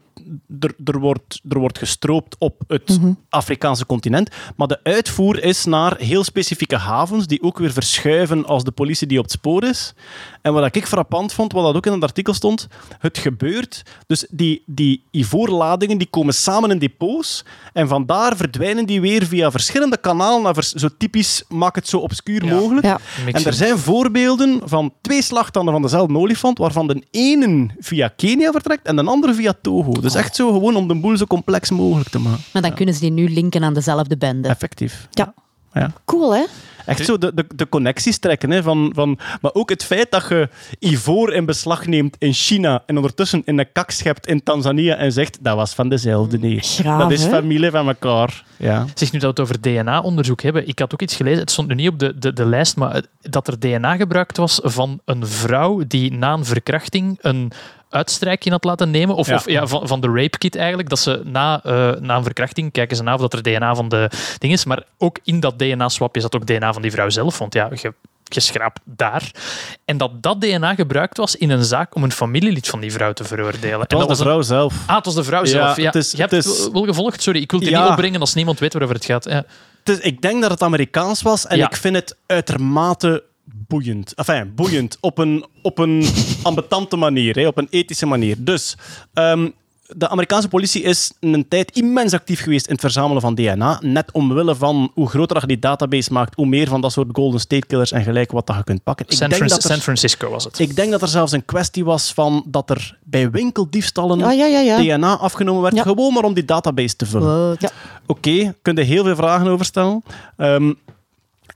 er, er, wordt, er wordt gestroopt op het Mhm. Afrikaanse continent. Maar de uitvoer is naar heel specifieke havens, die ook weer verschuiven als de politie die op het spoor is. En wat ik frappant vond, wat dat ook in het artikel stond, het gebeurt. Dus die, die ivoorladingen die komen samen in depots. En vandaar verdwijnen die weer via verschillende kanalen. Naar vers- zo typisch, maak het zo obscuur Ja. mogelijk. Ja. En er zijn voorbeelden van twee slagtanden van dezelfde olifant, waarvan de ene via Kenia vertrekt en de andere via Togo. Dus echt zo gewoon om de boel zo complex mogelijk te maken. Maar dan kunnen ze die nu linken aan dezelfde bende. Effectief. Ja. Ja. Cool, hè? Echt zo de, de, de connecties trekken. Hè, van, van, maar ook het feit dat je ivoor in beslag neemt in China en ondertussen in een kak schept in Tanzania en zegt dat was van dezelfde neer. Graaf, dat is hè? familie van elkaar. Ja. Zeg nu dat we het over DNA-onderzoek hebben. Ik had ook iets gelezen, het stond nu niet op de, de, de lijst, maar dat er DNA gebruikt was van een vrouw die na een verkrachting een uitstrijkje had laten nemen. Of, Ja. of ja, van, van de rape kit eigenlijk. Dat ze na, eh, na een verkrachting kijken ze na of dat er DNA van de ding is. Maar ook in dat DNA-swapje zat ook DNA van die vrouw zelf. Want ja, je, je schraapt daar. En dat dat DNA gebruikt was in een zaak om een familielid van die vrouw te veroordelen. Het en was dat de een- vrouw zelf. Ah, het was de vrouw Ja, zelf. Ja, het is- je hebt het is- wel gevolgd. Sorry, ik wil het Ja. niet opbrengen als niemand weet waarover het gaat. Ja. Het is- ik denk dat het Amerikaans was en ik vind het uitermate boeiend. Enfin, boeiend op een, op een ambetante manier, hè, op een ethische manier. Dus ehm, de Amerikaanse politie is een tijd immens actief geweest in het verzamelen van DNA. Net omwille van hoe groter je die database maakt, hoe meer van dat soort Golden State Killers en gelijk wat dat je kunt pakken. Ik San, denk, Fran- dat er, San Francisco was het. ik denk dat er zelfs een kwestie was van dat er bij winkeldiefstallen ja, ja, ja. DNA afgenomen werd, Ja. gewoon maar om die database te vullen. Ja. Oké, kun je heel veel vragen over stellen. Ehm,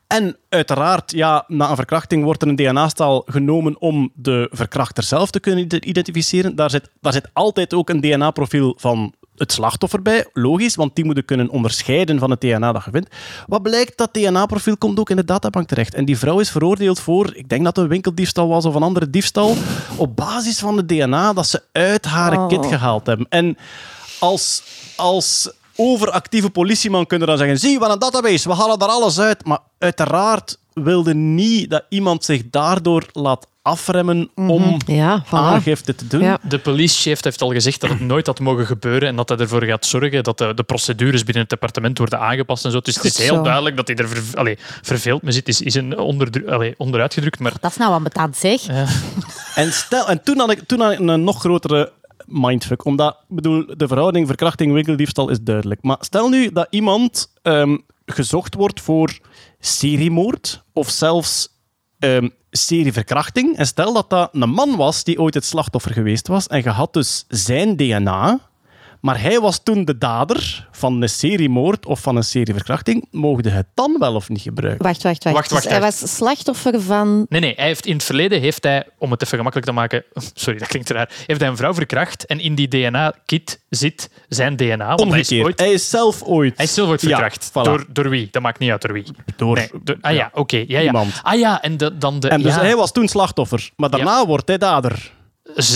en uiteraard, ja, na een verkrachting wordt er een DNA-stal genomen om de verkrachter zelf te kunnen ide- identificeren. Daar zit, daar zit altijd ook een DNA-profiel van het slachtoffer bij, logisch, want die moeten kunnen onderscheiden van het DNA dat je vindt. Wat blijkt, dat DNA-profiel komt ook in de databank terecht. En die vrouw is veroordeeld voor, ik denk dat het een winkeldiefstal was of een andere diefstal, op basis van het DNA dat ze uit haar Oh. kit gehaald hebben. En als, als overactieve politieman kunnen dan zeggen: zie, wat een database, we halen daar alles uit. Maar uiteraard wilde niet dat iemand zich daardoor laat afremmen om Ja, voilà. aangifte te doen. Ja. De police-chef heeft al gezegd dat het nooit had mogen gebeuren en dat hij ervoor gaat zorgen dat de, de procedures binnen het departement worden aangepast en zo. Dus het is heel zo. duidelijk dat hij er ver, allee, verveeld mee zit. Is, is een onderdru- allee, onderuitgedrukt, maar Dat is nou ambetant, zeg. En, stel, en toen, had ik, toen had ik een nog grotere mindfuck. Omdat, bedoel, de verhouding verkrachting, winkeldiefstal is duidelijk. Maar stel nu dat iemand ehm, gezocht wordt voor seriemoord of zelfs ehm serieverkrachting. En stel dat dat een man was die ooit het slachtoffer geweest was en je had dus zijn DNA, maar hij was toen de dader van een seriemoord of van een serieverkrachting, mogen je het dan wel of niet gebruiken? Wacht, wacht, wacht. Wacht, wacht, Dus hij was slachtoffer van... Nee, nee. Hij heeft in het verleden, heeft hij, om het even gemakkelijk te maken, sorry, dat klinkt raar, heeft hij een vrouw verkracht en in die DNA-kit zit zijn DNA. Want hij is, Omgekeerd. ooit, Hij is zelf ooit... hij is zelf ooit Ja, verkracht. voilà. door, door wie? Dat maakt niet uit door wie. Door- Nee, door- ah ja, oké. ja, ja. Ah ja, en de, dan de... En dus ja, hij was toen slachtoffer, maar daarna wordt hij dader.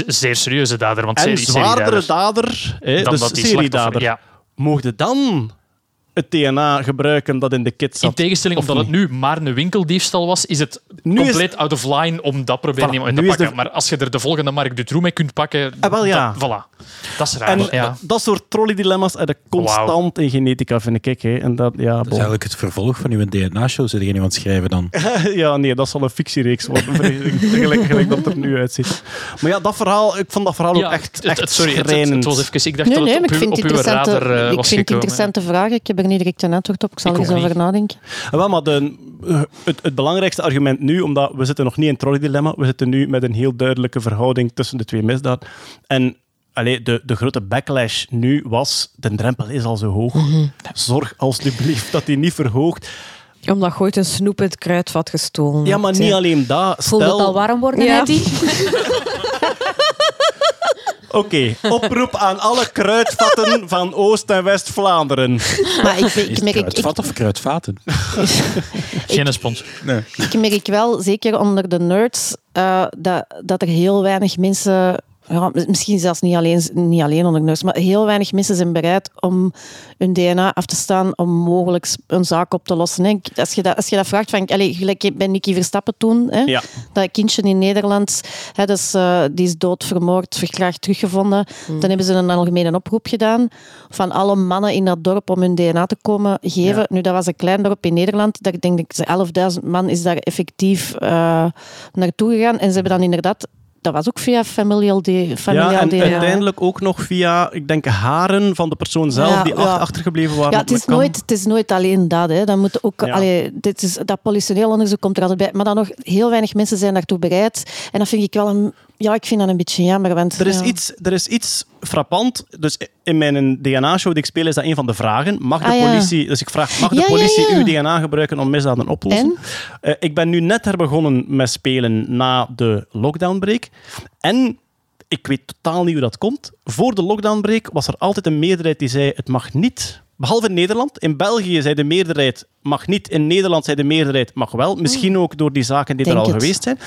Zeer serieuze dader, want En zwaardere dader, hè, Dan dus dat die seriedader. ja. Mocht dan het DNA gebruiken dat in de kit zat. In tegenstelling, Of omdat het nu maar een winkeldiefstal was, is het Nu is- compleet out of line om dat probleem Voilà, nu te de- pakken. Maar als je er de volgende Mark Dutroux mee kunt pakken, Ah, wel, ja. dat, voilà. Dat is raar. En ja. dat soort trolley-dilemma's heb constant in genetica, vind ik. Hè. En dat, ja, Dat is bon. eigenlijk het vervolg van uw DNA-show. Zit er iemand schrijven dan? ja, nee, dat zal een fictiereeks worden, gelijk, gelijk dat het er nu uitziet. Maar ja, dat verhaal, ik vond dat verhaal ook echt, het- echt sorry, het, het, schrijnend. het was even... Ik dacht Nee, dat nee, het op, ik vind op uw interessante, radar eh, ik was vind het interessante vragen. Ik heb er niet direct een antwoord op. Ik zal Ik er eens over niet. nadenken. Ah, Wel, maar de, eh, het, het belangrijkste argument nu, omdat we zitten nog niet in het trolley-dilemma, we zitten nu met een heel duidelijke verhouding tussen de twee misdaden. En allee, de, de grote backlash nu was, de drempel is al zo hoog. Mhm. Zorg alsjeblieft dat die niet verhoogt. Omdat je ooit een snoep in het kruidvat gestolen Ja, maar hebt, niet alleen dat. Voelde het Stel, al warm worden, Ja. Oké, oproep aan alle kruidvatten van Oost- en West-Vlaanderen. Maar ik, Is ik, kruidvat of kruidvaten? Geen sponsor. ik merk wel, zeker onder de nerds, eh, dat, dat er heel weinig mensen... Ja, misschien zelfs niet alleen, niet alleen onder nerds, maar heel weinig mensen zijn bereid om hun DNA af te staan om mogelijk een zaak op te lossen. hè. Als je dat, als je dat vraagt, van, allez, gelijk bij Nicky Verstappen toen, hè, Ja. dat kindje in Nederland, hè, dus, eh, die is dood vermoord, verkracht teruggevonden. Dan hebben ze een algemene oproep gedaan van alle mannen in dat dorp om hun DNA te komen geven. Ja. Nu, dat was een klein dorp in Nederland. Dat, ik denk dat 11.000 man is daar effectief eh, naartoe gegaan. En ze hebben dan inderdaad... Dat was ook via familial, de, familial Ja, en uiteindelijk ook nog via, ik denk, haren van de persoon zelf Ja, die ja. achtergebleven waren. Ja, het is, nooit, het is nooit alleen dat. Hè. Dan moet ook, allee, dit is, dat politioneel onderzoek komt er altijd bij. Maar dan nog heel weinig mensen zijn daartoe bereid. En dat vind ik wel een... Ja, ik vind dat een beetje jammer. Want, Er is, ja. iets, er is iets frappant. Dus in mijn DNA-show die ik speel, is dat een van de vragen. Mag de Ah, ja. politie... Dus ik vraag, mag de Ja, politie uw DNA gebruiken om misdaden op te lossen? Eh, ik ben nu net herbegonnen met spelen na de lockdownbreak. En ik weet totaal niet hoe dat komt. Voor de lockdownbreak was er altijd een meerderheid die zei, het mag niet. Behalve in Nederland. In België zei de meerderheid mag niet. In Nederland zei de meerderheid mag wel. Misschien ook door die zaken die er al het. geweest zijn.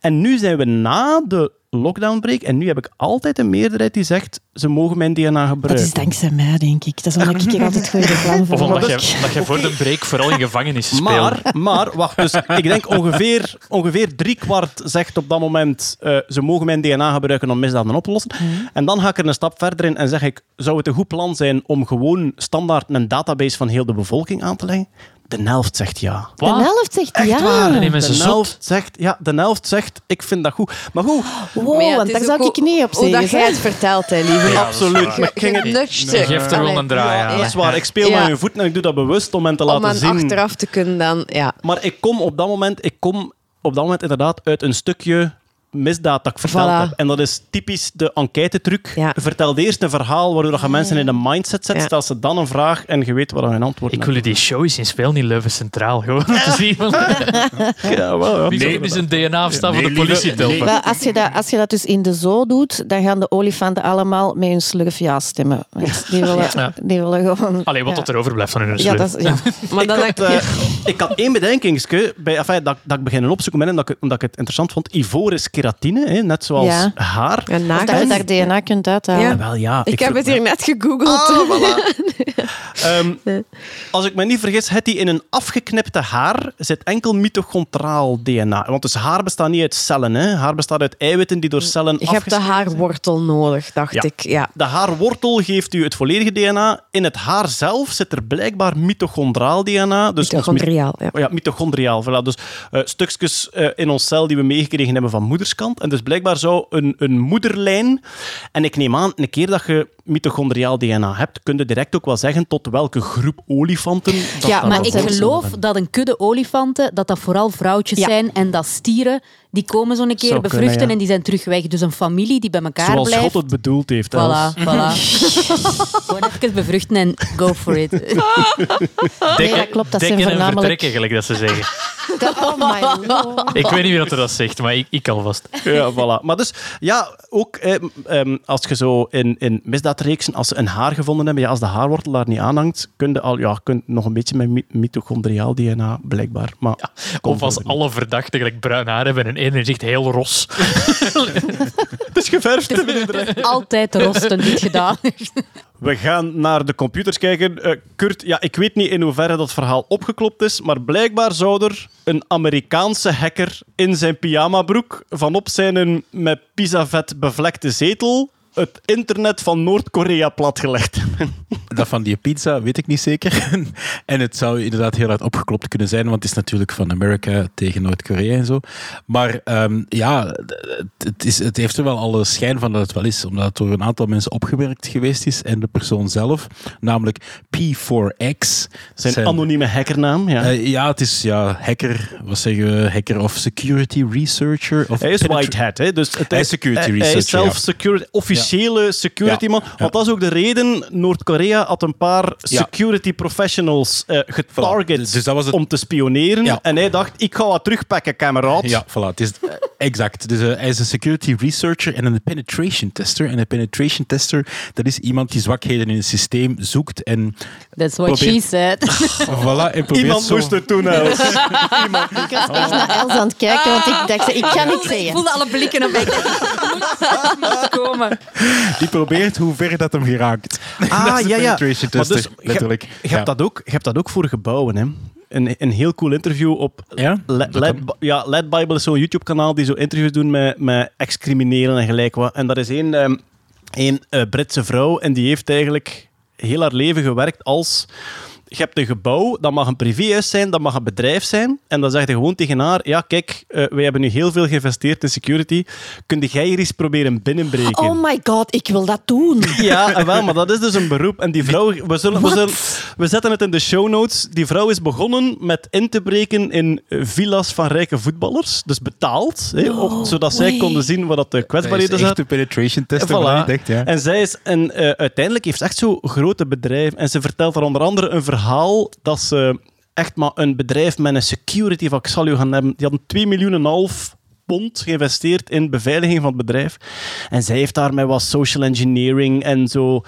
En nu zijn we na de lockdownbreak. En nu heb ik altijd een meerderheid die zegt, ze mogen mijn DNA Dat gebruiken. is dankzij mij, denk ik. Dat is omdat ik hier altijd goede reclame voor Of omdat maak. je, omdat je voor de break vooral in gevangenis speelde. Maar, maar, wacht, dus ik denk ongeveer, ongeveer driekwart zegt op dat moment eh, ze mogen mijn DNA gebruiken om misdaden op te lossen. En dan ga ik er een stap verder in en zeg ik, zou het een goed plan zijn om gewoon standaard een database van heel de bevolking aan te leggen? De helft zegt ja. De helft zegt Echt ja. waar. Nee, mensen de helft zegt, ja, de helft zegt, ik vind dat goed. Maar goed, Wow, Maar ja, want daar is zou ook ik niet op Hoe dat jij het vertelt, hè, lieve. absoluut. Maar ik ging het. Je geeft er wel een draai aan. dat is waar, ik speel Ja. met mijn voeten en ik doe dat bewust om hen te Om laten aan zien. achteraf te kunnen dan... Ja. Maar ik kom op dat moment, ik kom op dat moment inderdaad uit een stukje misdaad dat ik verteld Voilà. heb. En dat is typisch de enquête-truc. Ja. Vertel eerst een verhaal waardoor je mensen in een mindset zet. Ja. Stel ze dan een vraag en je weet wat hun antwoord Ik wil je die show eens in spelen in Leuven Centraal. Gewoon te zien. van- Ja, wel, ja. Wie zou dus een DNA afstaan voor de politie? Maar als je, dat, als je dat dus in de zoo doet, dan gaan de olifanten allemaal met hun slurf ja stemmen. Die willen, Ja. die willen gewoon... Allee, wat ja. dat er overblijft van hun Ja, slurf. dat is, ja. Maar dan ik, had, eh, ik had één bedenkingsje bij, enfin, dat, dat ik beginnen opzoeken ben en dat ik, omdat ik het interessant vond. Ivoor is keratine, hè, net zoals Ja. haar. Een Of dat je daar DNA kunt uithalen. Ja. Wel, ja, Ik heb het hier net gegoogeld. Voilà. Ehm, als ik me niet vergis, het die in een afgeknipte haar zit enkel mitochondraal DNA. Want dus haar bestaat niet uit cellen. Hè. Haar bestaat uit eiwitten die door cellen Je hebt de haarwortel nodig, dacht Ja. ik. Ja. De haarwortel geeft u het volledige DNA. In het haar zelf zit er blijkbaar mitochondraal DNA. Dus Mitochondriaal, ja. ja, mitochondriaal. Voilà. Dus eh, stukjes eh, in ons cel die we meegekregen hebben van moederskant. En dus blijkbaar zou een, een moederlijn... En ik neem aan, een keer dat je mitochondriaal DNA hebt, kun je direct ook wel zeggen tot welke groep olifanten... Dat Ja, maar ik geloof dat een kudde olifanten, dat dat vooral vrouwtjes Ja. zijn en dat stieren, die komen zo'n keer Zou bevruchten kunnen, ja. en die zijn terug weg. Dus een familie die bij elkaar Zoals blijft. God het bedoeld heeft. Voilà, voilà. Gewoon even bevruchten en go for it. Nee, dat klopt. Dat zijn Dekken en voornamelijk... vertrekken, gelijk dat ze zeggen. Oh my lord. Ik weet niet wie dat er dat zegt, maar ik, ik alvast. Ja, voilà. Maar dus, ja, ook eh, ehm, als je zo in, in als ze een haar gevonden hebben, ja, als de haarwortel daar niet aanhangt, kun je, al, ja, kun je nog een beetje met mi- mitochondriaal DNA, blijkbaar. Maar, Of als alle verdachten gelijk bruin haar hebben en één echt heel ros. Het is geverfd. Altijd rosten dit gedaan. We gaan naar de computers kijken. Eh, Kurt, ja, ik weet niet in hoeverre dat verhaal opgeklopt is, maar blijkbaar zou er een Amerikaanse hacker in zijn pyjamabroek vanop zijn een met pizzavet bevlekte zetel het internet van Noord-Korea platgelegd hebben. Dat van die pizza weet ik niet zeker. en het zou inderdaad heel hard opgeklopt kunnen zijn, want het is natuurlijk van Amerika tegen Noord-Korea en zo. Maar ehm, ja, het, is, het heeft er wel alle schijn van dat het wel is, omdat het door een aantal mensen opgewerkt geweest is en de persoon zelf, namelijk P4X. Zijn, anonieme hackernaam, ja. Eh, ja, het is ja, hacker, wat zeggen we, hacker of security researcher. Of Hij is white hat, hè? Dus het Hij is security hij- Hij researcher, is zelf security, officiële security Ja. man. Ja. Want dat is ook de reden, Noord-Korea had een paar Ja. security professionals eh getarget Dus- dus dat was het- om te spioneren. Ja. En hij dacht, ik ga wat terugpakken, kameraad. Ja, voilà. Het is, eh, exact. Dus eh, hij is een security researcher en een penetration tester. En een penetration tester, dat is iemand die zwakheden in het systeem zoekt en That's what she said. voilà, en probeert Iemand zo... moest het doen, Els. Ik was echt naar Els aan het kijken, want ik dacht, ik kan niet Ik zeggen. voelde alle blikken op mij. Het moet komen. Die probeert hoe ver dat hem geraakt. Ah, ja, ja. dus, je- letterlijk. Je, Ja. hebt dat ook, je hebt dat ook voor gebouwen, hè. Een, een heel cool interview op Ja? Led, ja, Led Bible is zo'n YouTube-kanaal die zo interviews doen met, met ex-criminelen en gelijk wat. En dat is één ehm, één, eh, Britse vrouw en die heeft eigenlijk heel haar leven gewerkt als... Je hebt een gebouw, dat mag een privéhuis zijn, dat mag een bedrijf zijn. En dan zeg je gewoon tegen haar, ja kijk, eh, wij hebben nu heel veel geïnvesteerd in security. Kun jij hier eens proberen binnenbreken? Oh my god, ik wil dat doen. Ja, eh, wel, maar dat is dus een beroep. En die vrouw, we, zullen, we, zullen, we zetten het in de show notes. Die vrouw is begonnen met in te breken in eh, villa's van rijke voetballers. Dus betaald, zodat zij konden zien wat dat de Dat kwetsbaarheden is echt zijn. een penetration Voilà. denkt, ja. En zij is en uiteindelijk heeft ze echt zo grote bedrijven. En ze vertelt daar onder andere een verhaal dat ze echt maar een bedrijf met een security van ik zal u gaan hebben. Die hadden 2 miljoen en half pond geïnvesteerd in beveiliging van het bedrijf. En zij heeft daar met wat social engineering en zo.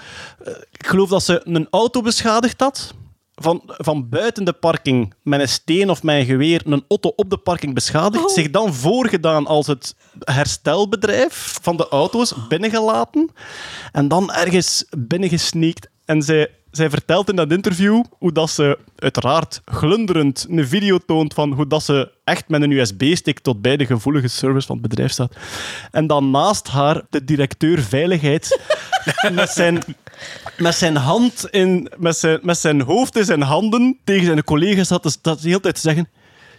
eh, Ik geloof dat ze een auto beschadigd had. Van, van buiten de parking met een steen of met een geweer een auto op de parking beschadigd. Zich dan voorgedaan als het herstelbedrijf van de auto's binnengelaten. En dan ergens binnengesneakt. En zij, zij vertelt in dat interview hoe dat ze uiteraard glunderend een video toont van hoe dat ze echt met een USB-stick tot bij de gevoelige service van het bedrijf staat. En dan naast haar de directeur veiligheid met zijn, met zijn hand in, met zijn, met zijn hoofd in zijn handen tegen zijn collega's dat de hele tijd te zeggen.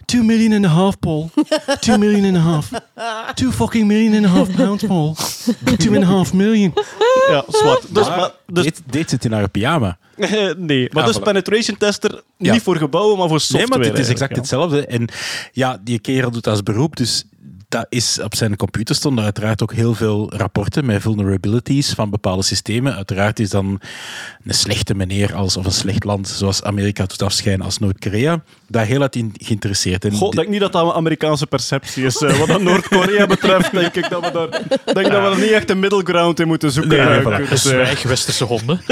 Two million and a half, Paul. Two million and a half. Two fucking million and a half pounds, Paul. Two and a half million. Ja, zwart. Dus, maar, dus, deed zit in haar pyjama. nee, maar Ah, dus voilà. penetration tester Ja. niet voor gebouwen, maar voor Nee, software. maar het is exact ja. hetzelfde. En ja, die kerel doet dat als beroep, dus dat is, op zijn computer stonden uiteraard ook heel veel rapporten met vulnerabilities van bepaalde systemen. Uiteraard is dan een slechte meneer als, of een slecht land, zoals Amerika doet afschijnen als Noord-Korea, daar heel hard in geïnteresseerd. En Goh, ik denk niet dat dat een Amerikaanse perceptie is. eh, wat dat Noord-Korea betreft, denk ik dat we daar, denk dat we er niet echt een middle ground in moeten zoeken. Nee, nee, eh, voilà. Dus, eh, Zwijg, westerse honden.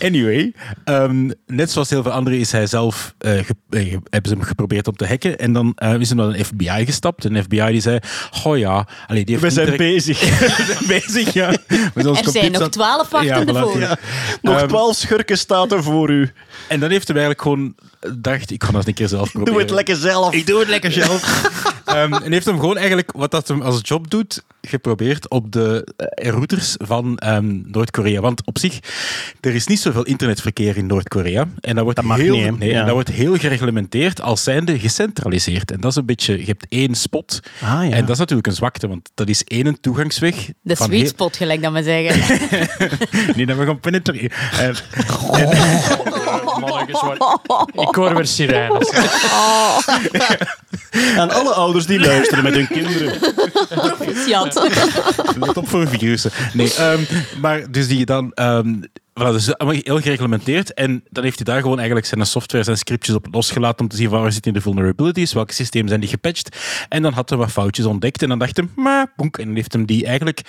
Anyway, ehm, net zoals heel veel anderen is hij zelf, eh, ge- eh, hebben ze hem geprobeerd om te hacken. En dan eh, is hij naar een FBI gestapt. En de FBI die zei, goh ja, allee, die heeft we zijn direct- bezig. we zijn bezig, ja. Met ons Er zijn nog twaalf wachtende Ja, voilà, voor. ja. Nog Ehm, twaalf schurken staat er voor u. En dan heeft hij eigenlijk gewoon dacht, ik ga dat een keer zelf proberen. Doe het lekker zelf. Ik doe het lekker zelf. Ehm, en heeft hem gewoon eigenlijk, wat dat hem als job doet, geprobeerd op de eh, routers van ehm, Noord-Korea. Want op zich, er is niet zoveel internetverkeer in Noord-Korea. En dat wordt, Dat heel, niet, nee, Ja. en dat wordt heel gereglementeerd als zijnde gecentraliseerd. En dat is een beetje, je hebt één spot. Ah, ja. En dat is natuurlijk een zwakte, want dat is één toegangsweg. De van sweet heel- spot, gelijk dat we zeggen. Nee, dat we gaan penetreren. En- Ik hoor weer sirenes. En alle ouders die luisteren met hun kinderen. Proficiat. Let op voor virussen. Nee, ehm, maar dus die dan... ehm voilà, dus allemaal heel gereglementeerd. En dan heeft hij daar gewoon eigenlijk zijn software, zijn scriptjes op losgelaten om te zien waar zitten de vulnerabilities, welke systemen zijn die gepatcht. En dan had hij wat foutjes ontdekt en dan dacht hij, maar, boenk, en dan heeft hem die eigenlijk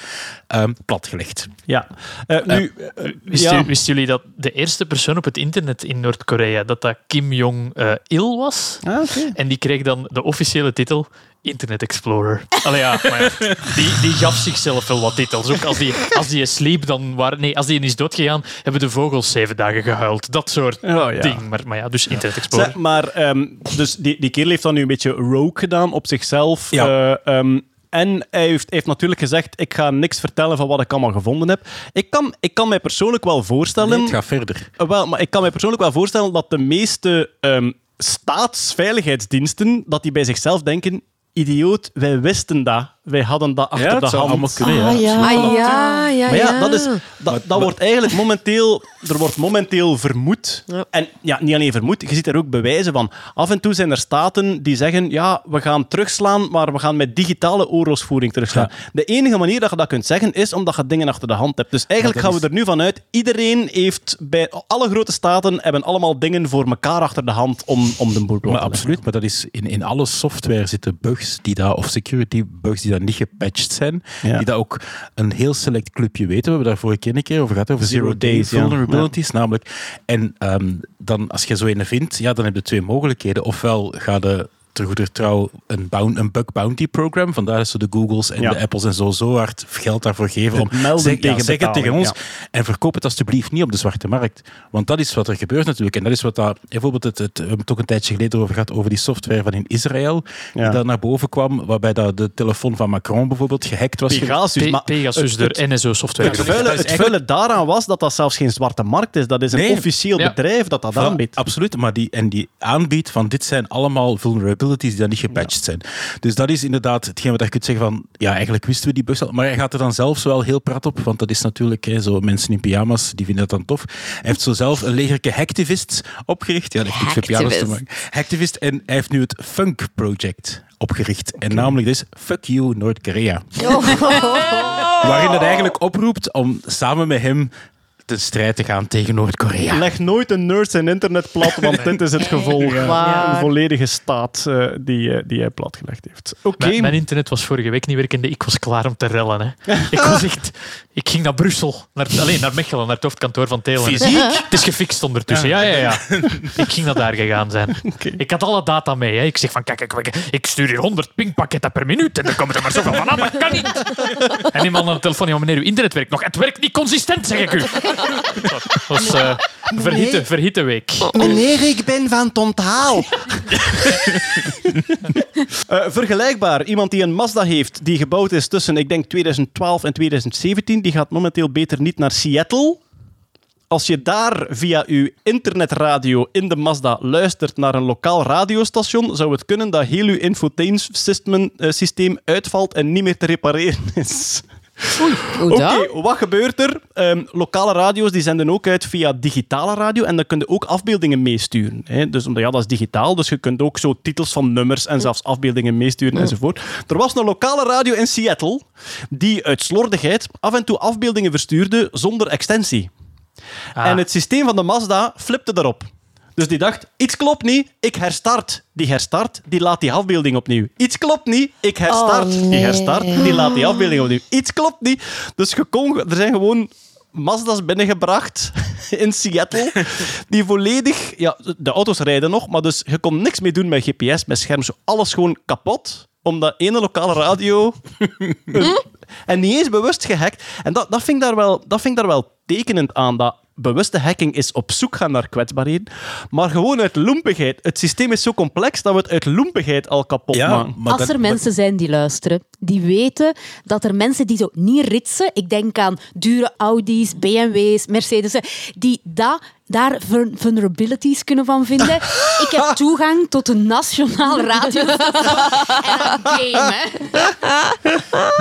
ehm, platgelegd. Ja. Eh, nu, eh, Wisten, ja. jullie- wisten jullie dat de eerste persoon op het internet in Noord-Korea, dat dat Kim Jong-il was? Ah. En die kreeg dan de officiële titel Internet Explorer. Allee, ja, maar ja, die, die gaf zichzelf wel wat titels. Ook als die, als die sliep, dan waren... Nee, als die is doodgegaan, hebben de vogels zeven dagen gehuild. Dat soort Oh, ja. ding. Maar, maar ja, dus Internet Explorer. Zeg, maar ehm, dus die, die kerel heeft dan nu een beetje rogue gedaan op zichzelf. Ja. Eh, ehm, en hij heeft, heeft natuurlijk gezegd, ik ga niks vertellen van wat ik allemaal gevonden heb. Ik kan, ik kan mij persoonlijk wel voorstellen... Nee, het gaat verder. Uh, Wel, maar ik kan me persoonlijk wel voorstellen dat de meeste ehm, staatsveiligheidsdiensten dat die bij zichzelf denken: idioot, wij wisten dat. Wij hadden dat achter Ja, de hand. allemaal kunnen, ja. Ah ja, ja, Maar ja, ja. dat, is, dat, dat wordt eigenlijk momenteel, er wordt momenteel vermoed. Ja. En ja, niet alleen vermoed, je ziet er ook bewijzen van. Af en toe zijn er staten die zeggen, ja, we gaan terugslaan, maar we gaan met digitale oorlogsvoering terugslaan. De enige manier dat je dat kunt zeggen, is omdat je dingen achter de hand hebt. Dus eigenlijk Maar gaan we er nu vanuit, iedereen heeft, bij alle grote staten, hebben allemaal dingen voor elkaar achter de hand om, om de boel Maar te leggen. absoluut, maar dat is in, in alle software zitten bugs die daar, of security bugs die niet gepatcht zijn. Ja. Die dat ook een heel select clubje weten. We hebben daar vorige keer een keer over gehad, over Zero zero, day vulnerabilities namelijk. En ehm, dan, als je zo een vindt, ja, dan heb je twee mogelijkheden. Ofwel ga je ter goeder trouw een, bug bounty program, vandaar dat ze de Googles en Ja. de Apples en zo zo hard geld daarvoor geven om melden zeg, ja, tegen zeg het tegen betaling, ons en verkoop het alsjeblieft niet op de zwarte markt. Want dat is wat er gebeurt natuurlijk. En dat is wat dat, bijvoorbeeld, het, het, we hebben het ook een tijdje geleden over gehad, over die software van in Israël, Ja. die daar naar boven kwam, waarbij dat de telefoon van Macron bijvoorbeeld gehackt was. Pegasus, Pe- Pegasus, het- NSO-software. Het vuile, het eigenlijk- vuile daaraan was dat dat zelfs geen zwarte markt is. Dat is een Nee. officieel Ja. bedrijf dat dat aanbiedt. Absoluut, maar die, en die aanbiedt van dit zijn allemaal vulnerabilities die dan niet gepatcht zijn. Dus dat is inderdaad hetgeen wat je kunt zeggen van, ja, eigenlijk wisten we die bugs al, maar hij gaat er dan zelfs wel heel prat op, want dat is natuurlijk hè, zo mensen in pyjama's, die vinden dat dan tof. Hij heeft zo zelf een legerke hacktivists opgericht. Ja, dat heeft niks pyjama's te maken. Hacktivist, en hij heeft nu het Funk Project opgericht. En namelijk dus Fuck You Noord-Korea. Waarin het eigenlijk oproept om samen met hem ten strijd te gaan tegen Noord-Korea. Leg nooit een nerd zijn internet plat, want dit is het gevolg. Waar. Een volledige staat eh, die, eh, die hij platgelegd heeft. Oké. Mijn, mijn internet was vorige week niet werkende. Ik was klaar om te rellen. Hè. Ik was echt... Ik ging naar Brussel. Naar, alleen naar Mechelen, naar het hoofdkantoor van Telen. Fysiek? Het is gefixt ondertussen. Ja, ja, ja. Ik ging naar daar gegaan zijn. Ik had alle data mee. Hè. Ik zeg van, kijk, kijk, kijk, ik stuur hier 100 pingpakketten per minuut en er komen er maar zoveel van aan. Dat kan niet. En iemand aan de telefoon, ja, meneer, uw internet werkt nog. Het werkt niet consistent, zeg ik u. Dat was eh verhitte, verhitte week. Meneer, ik ben van Tontaal. Eh, vergelijkbaar, iemand die een Mazda heeft, die gebouwd is tussen, ik denk, 2012 en 2017, die gaat momenteel beter niet naar Seattle. Als je daar via uw internetradio in de Mazda luistert naar een lokaal radiostation, zou het kunnen dat heel uw infotainment systeem uitvalt en niet meer te repareren is. Oké, wat gebeurt er? Ehm, lokale radio's die zenden ook uit via digitale radio en dan kun je ook afbeeldingen meesturen. Hè? Dus omdat ja, dat is digitaal, dus je kunt ook zo titels van nummers en zelfs afbeeldingen meesturen enzovoort. Er was een lokale radio in Seattle die uit slordigheid af en toe afbeeldingen verstuurde zonder extensie. Ah. En het systeem van de Mazda flipte daarop. Dus die dacht, iets klopt niet, ik herstart. Die herstart, die laat die afbeelding opnieuw. Iets klopt niet, ik herstart. Oh, Die herstart, die laat die afbeelding opnieuw. Iets klopt niet. Dus je kon, er zijn gewoon Mazda's binnengebracht in Seattle, die volledig... Ja, de auto's rijden nog, maar dus je kon niks meer doen met GPS, met scherm. Zo alles gewoon kapot, omdat ene lokale radio... En niet eens bewust gehackt. En dat, dat, vind ik daar wel, dat vind ik daar wel tekenend aan. Dat bewuste hacking is op zoek gaan naar kwetsbaarheden. Maar gewoon uit loempigheid. Het systeem is zo complex dat we het uit loempigheid al kapot Ja, maken. maar Als dat- er mensen zijn die luisteren, die weten dat er mensen die zo niet ritsen, ik denk aan dure Audi's, BMW's, Mercedes, die da, daar vul- vulnerabilities kunnen van vinden. Ik heb toegang tot een nationaal radio en een game. Hè.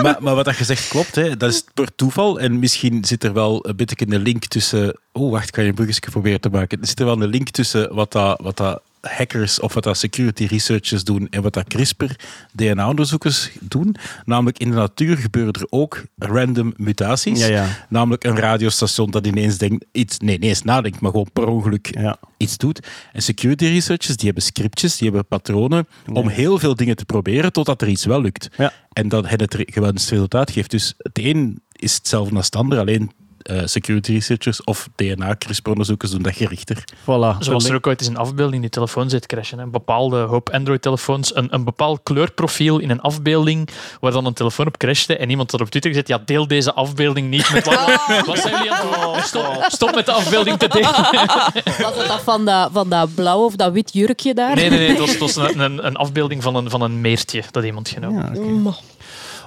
maar, maar wat dat je zegt klopt, hè. dat is per toeval. En misschien zit er wel een beetje een link tussen... Oh, wacht, kan je een bruggetje proberen te maken? Er zit er wel een link tussen wat dat, wat dat hackers of wat dat security researchers doen en wat dat CRISPR-DNA-onderzoekers doen. Namelijk in de natuur gebeuren er ook random mutaties. Ja, ja. Namelijk een radiostation dat ineens denkt, iets, nee, niet eens nadenkt, maar gewoon per ongeluk Ja. iets doet. En security researchers, die hebben scriptjes, die hebben patronen om heel veel dingen te proberen totdat er iets wel lukt. Ja. En dat het gewenste resultaat geeft. Dus het een is hetzelfde als het ander, alleen eh, security researchers of DNA-CRISPR-onderzoekers doen dat gerichter. Voilà. Zoals er ook ooit eens een afbeelding die telefoon zit crashen. Een bepaalde hoop Android-telefoons, een, een bepaald kleurprofiel in een afbeelding waar dan een telefoon op crashte en iemand had op Twitter gezet, ja, deel deze afbeelding niet met wat, wat zijn jullie aan het doen? Stop, stop met de afbeelding te delen. Was het dat van dat, van dat blauw of dat wit jurkje daar? Nee, nee, nee, het was, het was een, een, een afbeelding van een, van een meertje dat iemand genomen had.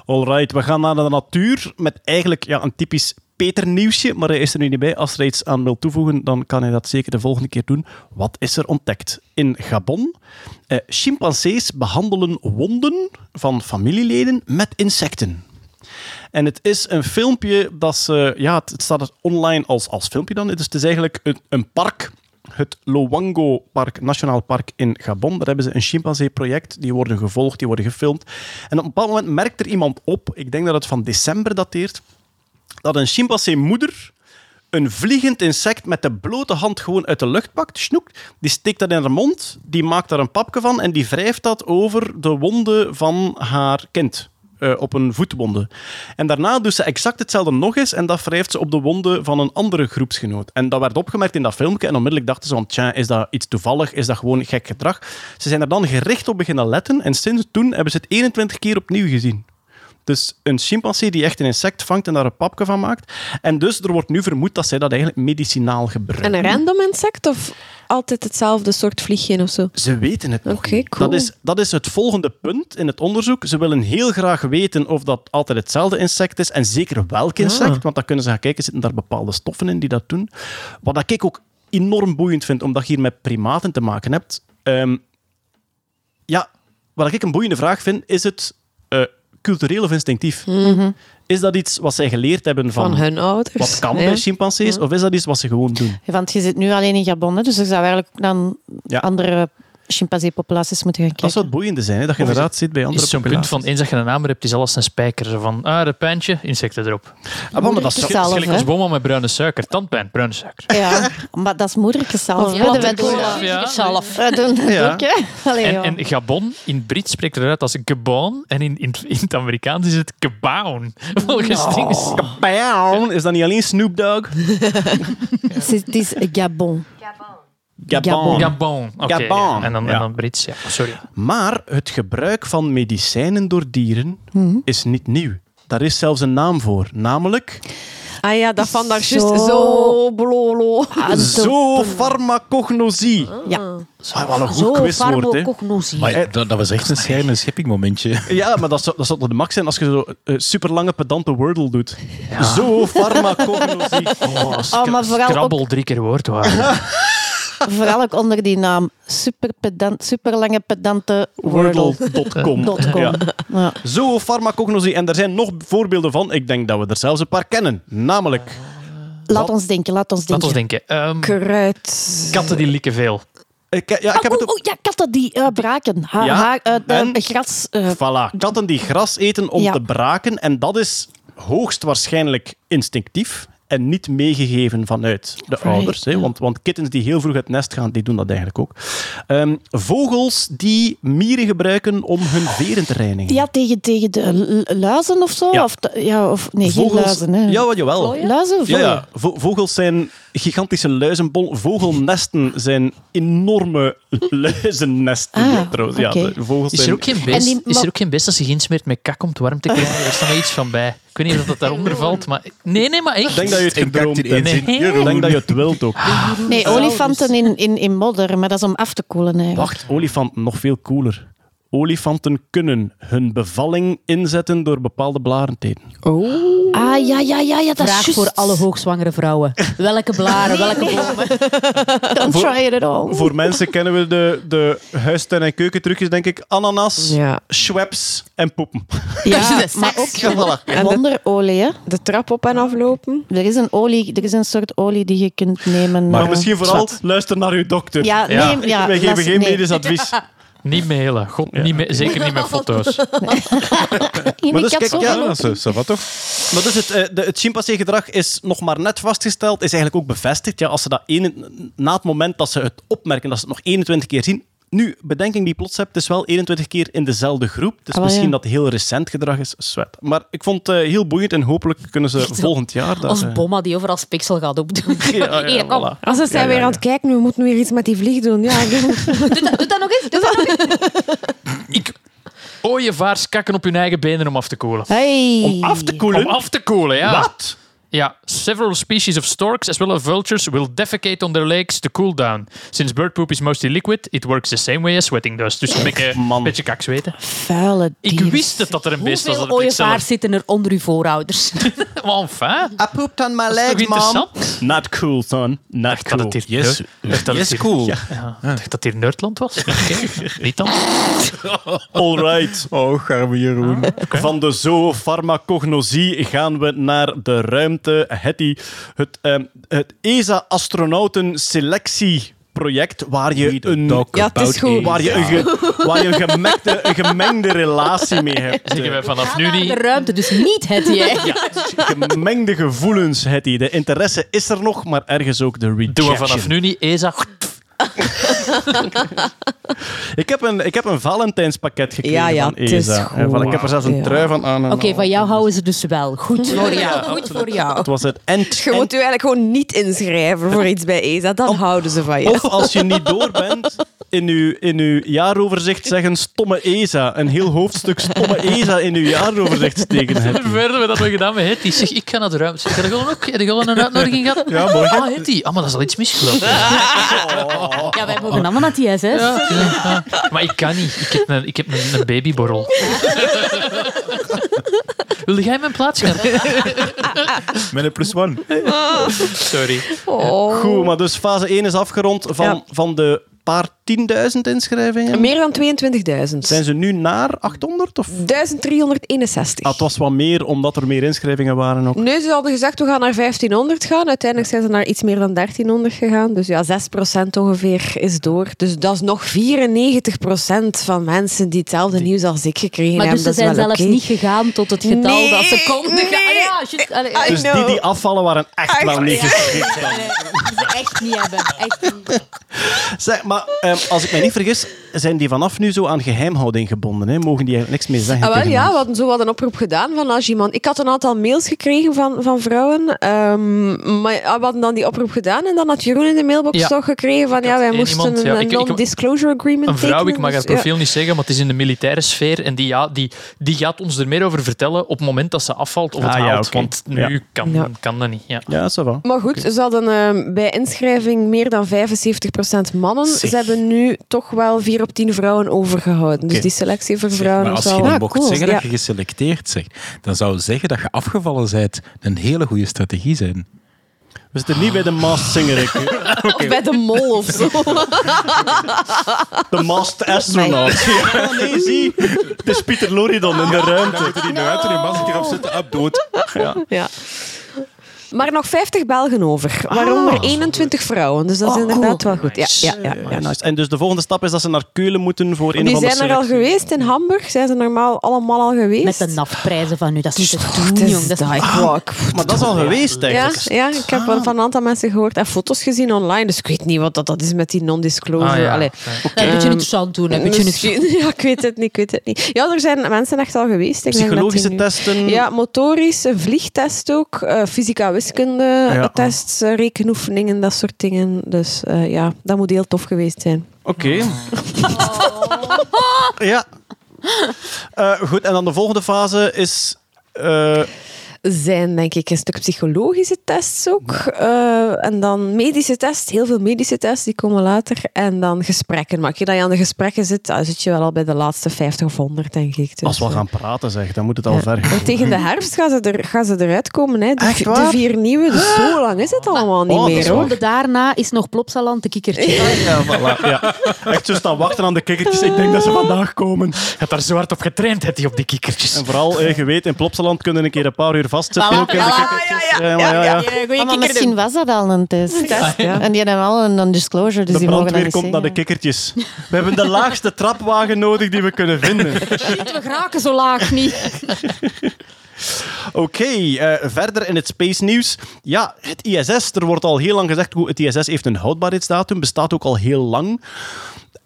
Alright, we gaan naar de natuur met eigenlijk ja, een typisch Peter-nieuwsje, maar hij is er nu niet bij. Als er iets aan wil toevoegen, dan kan hij dat zeker de volgende keer doen. Wat is er ontdekt? In Gabon, eh, chimpansees behandelen wonden van familieleden met insecten. En het is een filmpje dat ze... Ja, het, staat online als, als filmpje dan. Het is eigenlijk een, een park het Lowango Park, Nationaal Park in Gabon. Daar hebben ze een chimpansee-project. Die worden gevolgd, die worden gefilmd. En op een bepaald moment merkt er iemand op, ik denk dat het van december dateert, dat een chimpansee-moeder een vliegend insect met de blote hand gewoon uit de lucht pakt, snoekt, die steekt dat in haar mond, die maakt daar een papje van en die wrijft dat over de wonden van haar kind. Eh, op een voetwonde. En daarna doet ze exact hetzelfde nog eens en dat wrijft ze op de wonden van een andere groepsgenoot. En dat werd opgemerkt in dat filmpje en onmiddellijk dachten ze is dat iets toevallig? Is dat gewoon gek gedrag? Ze zijn er dan gericht op beginnen letten en sinds toen hebben ze het 21 keer opnieuw gezien. Dus een chimpansee die echt een insect vangt en daar een papje van maakt. En dus er wordt nu vermoed dat zij dat eigenlijk medicinaal gebruiken. En een random insect of altijd hetzelfde soort vliegje of zo? Ze weten het nog cool. Dat is, dat is het volgende punt in het onderzoek. Ze willen heel graag weten of dat altijd hetzelfde insect is en zeker welk insect, want dan kunnen ze gaan kijken, zitten daar bepaalde stoffen in die dat doen. Wat ik ook enorm boeiend vind, omdat je hier met primaten te maken hebt. Ehm, ja, wat ik een boeiende vraag vind, is het eh, cultureel of instinctief? Is dat iets wat zij geleerd hebben van, Van hun ouders. wat kan bij chimpansees, of is dat iets wat ze gewoon doen? Want je zit nu alleen in Gabon, hè, dus er zou eigenlijk naar Ja. andere chimpansee-populaties moeten gaan Dat kijken. zou het boeiende zijn, hè, dat je Of is inderdaad zit bij Is andere zo'n punt van eens dat je een naam hebt, is alles een spijker. Zo van, ah, dat pijntje, insecten erop. Ah, maar dat is Zelf, Het is gelijk als boma met bruine suiker. Tandpijn, bruine suiker. Ja, maar dat is moedertje zelf. Ja, dat Wij doen-. Zelf. wij doen dat Ja. ook, hè. Allee, En, Gabon, in het Brits spreekt eruit als Gabon. En in, in, in het Amerikaans is het Gabown. Volgens dingen. Bam! Is dat niet alleen Snoop Dogg? Het is, het is Gabon. Gabon. Gabon. Oké, Gabon. ja. En, dan, Ja. en dan Brits, ja. Sorry. Maar het gebruik van medicijnen door dieren Mhm. is niet nieuw. Daar is zelfs een naam voor, namelijk Ah ja, dat van daar Zo. juist zo blolo. zoofarmacognosie. Ja. Ah, wat een goed Zo, quizwoord, hè. farmacognosie. Maar dat, dat was echt een schijn- een scheppingmomentje. Ja, maar dat zou, dat zou de max zijn als je zo uh, super lange pedante wordle doet. Zoofarmacognosie. Oh, Oh, maar vooral ook, drie keer woordwaarde. vooral ook onder die naam super, pedant, super lange pedante wordle. Wordle.com. Dot com. Ja. Ja. Zoofarmacognosie. En er zijn nog voorbeelden van. Ik denk dat we er zelfs een paar kennen. Namelijk Laat ons denken, laat ons Laat denken. ons denken. Ehm, Kruid. katten die likken veel. Ik, ja, ik heb Oh, het oh, oh, ja, katten die eh, braken. Ha, Ja, ha- eh, en? gras. eh, Voilà, katten die gras eten om Ja. te braken. En dat is hoogstwaarschijnlijk instinctief en niet meegegeven vanuit de Right, ouders. Hè? Want, want kittens die heel vroeg uit het nest gaan, die doen dat eigenlijk ook. Ehm, vogels die mieren gebruiken om hun veren te reinigen. ja, tegen, tegen de lu- luizen of zo? Ja. Of, ja, of nee, Vogels, geen luizen. Hè. Ja, wat jawel. Luizen? Ja, vlooien? ja. Vo- vogels zijn gigantische luizenbol. Vogelnesten zijn enorme luizennesten. Ah, trouwens. Ja, de vogels Is er, zijn... ook geen En beest, die- is maar- er ook geen beest dat zich insmeert met kak om het warm te krijgen? Er is nog iets van bij. Ik weet niet of dat daaronder valt, maar... Nee, nee, maar Ik echt. denk dat je het gedroomd hebt. Nee. Ik denk dat je het wilt ook. Nee, olifanten in, in, in modder, maar dat is om af te koelen eigenlijk. Wacht, olifanten, nog veel cooler. Olifanten kunnen hun bevalling inzetten door bepaalde blaren te eten. Ah, ja, ja, ja, ja dat Vraag is juist. voor alle hoogzwangere vrouwen. Welke blaren, welke bomen? Don't try it at all. Voor mensen kennen we de, de huistuin- en keukentrucjes, denk ik. Ananas, Ja. Schweppes en poepen. Ja, is de maar ook wonderolie, hè. de trap op en aflopen. Er is een olie, er is een soort olie die je kunt nemen. Maar eh, misschien vooral, zwart. luister naar uw dokter. Ja, Ja. nee, ja, Wij geven geen nee. medisch advies. Niet mailen. God, niet zeker niet met foto's. Maar dus kijk, ja, dat is wat toch? Maar dus het, eh, de, het chimpansee-gedrag is nog maar net vastgesteld, is eigenlijk ook bevestigd. Ja, als ze dat ene, na het moment dat ze het opmerken, dat ze het nog 21 keer zien, Nu, bedenking die ik plots heb, het is wel 21 keer in dezelfde groep. Dus Ah, misschien ja. dat heel recent gedrag is. Sweat. Maar ik vond het eh, heel boeiend en hopelijk kunnen ze Echt volgend jaar... daar, Als eh, bomma die overal speksel gaat opdoen. Ja, ja, Hier, kom. voilà. Als ze zijn Ja, ja, weer ja. aan het kijken, we moeten weer iets met die vlieg doen. Ja, doe- dat, doe dat nog eens. Doe dat nog eens. Ik... Ooievaars kakken op hun eigen benen om af te koelen. Hey. Om af te koelen? Om af te koelen, ja. Wat? Ja, several species of storks as well as vultures will defecate on their legs to cool down. Since bird poop is mostly liquid, it works the same way as sweating does. Dus een beetje, man. beetje kakzweten. Vuile Ik dier. wist het dat er een beest was. Hoeveel Dat ik zelf... ooievaars zitten er onder uw voorouders? Maar enfin, I pooped on my is toch legs, mom. interessant? Not cool, son. Not Ik dacht dat cool. het hier, Yes, ik dacht dat het yes, hier- cool. Ja, ja. Ik dacht dat het hier Nerdland was. Oké, Niet dan. All right. Oh, garme Jeroen. Van de zoofarmacognosie gaan we naar de ruimte. Het, die- het, ehm, het ESA-astronautenselectieproject, waar je een... Ja, het. Waar je een, ge- waar je een, gemengde, een gemengde relatie mee hebt. Zeggen wij vanaf nu niet. de ruimte, dus niet het jij. Gemengde gevoelens, Hetty. De interesse is er nog, maar ergens ook de rejection. Doen we vanaf nu niet ESA. Ik heb een, ik heb een Valentijnspakket gekregen Ja, ja, van het is ESA. goed. En van, ik heb er zelfs een Ja. trui van aan. Oké, van jou houden ze dus wel. Goed voor jou. Goed voor jou. Het was het end. Je moet u eigenlijk gewoon niet inschrijven voor iets bij ESA. Dan houden ze van je. Of als je niet door bent, in uw, in uw jaaroverzicht zeggen stomme ESA. Een heel hoofdstuk stomme ESA in uw jaaroverzicht steken. Verder we dat we gedaan met Hetty. Zeg, ik ga naar de ruimte. Zeg, heb je gewoon ook heb je gewoon een uitnodiging gehad? Ja, morgen. Ah, Hetty. Ah, maar dat is al iets misgelopen. Ja, wij mogen allemaal naar die ja. Maar ik kan niet. Ik heb een, ik heb een, een babyborrel. Wilde jij mijn plaats gaan? Met een plus one. Sorry. Oh. Goed, maar dus fase 1 is afgerond van, Ja. van de paar tienduizend inschrijvingen. Meer dan 22.000. Zijn ze nu naar 800? Of? 1361. Ah, het was wat meer, omdat er meer inschrijvingen waren ook. Nee, ze hadden gezegd we gaan naar 1500 gaan. Uiteindelijk zijn ze naar iets meer dan 1300 gegaan. Dus ja, 6% ongeveer is door. Dus dat is nog 94% van mensen die hetzelfde nieuws als ik gekregen Maar hebben. dus ze Dat zijn wel zelfs niet gegaan tot het getal Nee, dat ze konden gaan. nee. Ah ja. Allee, I Dus die know. die afvallen waren echt wel niet geschikt. nee, nee, die ze echt niet hebben. Echt niet. Zeg, maar ehm, als ik me niet vergis, zijn die vanaf nu zo aan geheimhouding gebonden. Hè? Mogen die eigenlijk niks meer zeggen? Ah, wel, ja, ons? we hadden zo wat een oproep gedaan van als iemand... Ik had een aantal mails gekregen van, van vrouwen, ehm, maar ja, we hadden dan die oproep gedaan en dan had Jeroen in de mailbox Ja. toch gekregen van ja, wij moesten iemand, ja, een non-disclosure agreement Een vrouw, tekenen. ik mag haar Dus, ja. profiel niet zeggen, maar het is in de militaire sfeer. En die, ja, die, die gaat ons er meer over vertellen op het moment dat ze afvalt of het Ah, ja, haalt. oké. Want nu Ja. kan, Ja. kan dat niet. Ja. Ja, ça va. Maar goed, ze hadden ehm, bij inschrijving meer dan 75% mannen. Zeg. Ze hebben nu toch wel 4 op 10 vrouwen overgehouden. Dus die selectie voor Zeg, vrouwen maar als is je wel... nu Ah, mocht cool. zeggen Ja. dat je geselecteerd zegt, dan zou zeggen dat je afgevallen bent een hele goede strategie zijn. We zitten niet bij de Masked Singer. ik. Bij de mol of zo. De Masked Astronaut. Ja, nee, zie. Het is Pieter Loridon in de ruimte. moeten die nu uit en een masker opzetten, up, dood. Ja. Maar nog 50 Belgen over, waaronder 21 vrouwen. Dus dat is Oh, inderdaad cool. wel goed. Ja, ja, ja, ja. Ja, nice. En dus de volgende stap is dat ze naar Keulen moeten voor een Die of andere zijn er al geweest in Hamburg. Zijn ze normaal allemaal al geweest? Met de nafprijzen van nu. Dat is niet te Het doen, jong. Dat is Ah, Maar dat is al geweest, eigenlijk. ja, ik heb wel van een aantal mensen gehoord en foto's gezien online. Dus ik weet niet wat dat, dat is met die non-disclosure. Ah, ja. Allee. Een beetje interessant doen. Een beetje Misschien- ja, ik weet het niet, ik weet het niet. Ja, er zijn mensen echt al geweest. Psychologische testen. Ja, motorisch, een vliegtest ook, eh, fysica-wiskunde Ja. tests, eh, rekenoefeningen, dat soort dingen. Dus eh, ja, dat moet heel tof geweest zijn. Oké. ja. Eh, goed, en dan de volgende fase is... Zijn denk ik een stuk psychologische tests ook. Eh, en dan medische tests, heel veel medische tests, die komen later. En dan gesprekken. Maar als je dan aan de gesprekken zit, dan zit je wel al bij de laatste 50 of 100, denk ik. Dus, als we eh, gaan praten, zeg, dan moet het al Ja. ver. Maar tegen de herfst gaan ze, er, gaan ze eruit komen. Hè. De, vier nieuwe. Dus zo lang is het allemaal niet Oh, dat is meer. De daarna is nog Plopsaland de kikkertje. Ja, voilà, ja. Echt zo staan wachten aan de kikkertjes. Ik denk dat ze vandaag komen. Je hebt daar zo hard op getraind, heeft hij op die kikkertjes. En vooral, eh, je weet, in Plopsaland kunnen een keer een paar uur de voilà. kikkertjes. Ja, maar ja, ja. Maar misschien was dat al een test. ja. En die hebben al een non-disclosure, dus De die mogen dat niet komt naar de kikkertjes. We hebben de laagste trapwagen nodig die we kunnen vinden. We geraken zo laag niet. Oké, eh, verder in het space nieuws. Ja, het ISS. Er wordt al heel lang gezegd, hoe het ISS heeft een houdbaarheidsdatum, bestaat ook al heel lang.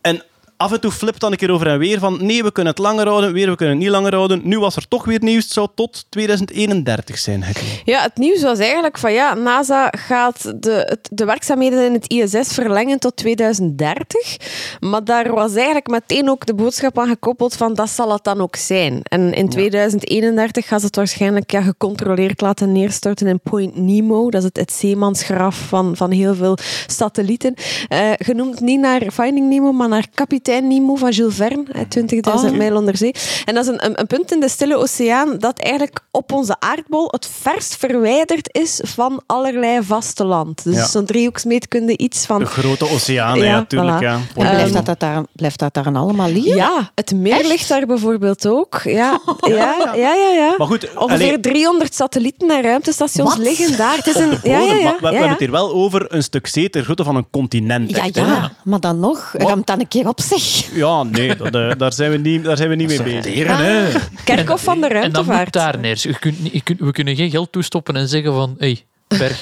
En af en toe flipt dan een keer over en weer van nee, we kunnen het langer houden, weer we kunnen het niet langer houden. Nu was er toch weer nieuws, het zou tot 2031 zijn. Ja, het nieuws was eigenlijk van ja, NASA gaat de, de werkzaamheden in het ISS verlengen tot 2030. Maar daar was eigenlijk meteen ook de boodschap aan gekoppeld van dat zal het dan ook zijn. En in 2031 gaan ze het waarschijnlijk ja, gecontroleerd laten neerstorten in Point Nemo. Dat is het, het zeemansgraf van, van heel veel satellieten. Eh, genoemd niet naar Finding Nemo, maar naar Kapitein Nemo van Jules Verne, eh, 20.000 mijl onder zee. En dat is een, een, punt in de Stille Oceaan dat eigenlijk op onze aardbol het verst verwijderd is van allerlei vasteland. Dus Ja. zo'n driehoeksmeetkunde iets van... De grote oceanen, Ja, ja, natuurlijk. voilà. Ja. En blijft, dat, dat daar, blijft dat daar dan allemaal liggen? Ja, het meer ligt daar bijvoorbeeld ook. Ja, ja, ja, ja. ja. Maar goed, Ongeveer allee, 300 satellieten en ruimtestations Wat? liggen daar. Het is een, ja, ja, ja, we, we ja, hebben het hier wel over een stuk zee ter grootte van een continent. Ja, ja, maar dan nog, ramt dan een keer op zich. Ja, nee, dat, eh, daar, zijn we niet, daar zijn we niet mee bezig. Leren, hè. Kerkhof van de En dan moet ruimtevaart. daar neer. Je kunt, niet- je kunt, we kunnen geen geld toestoppen en zeggen van, hé, hey, berg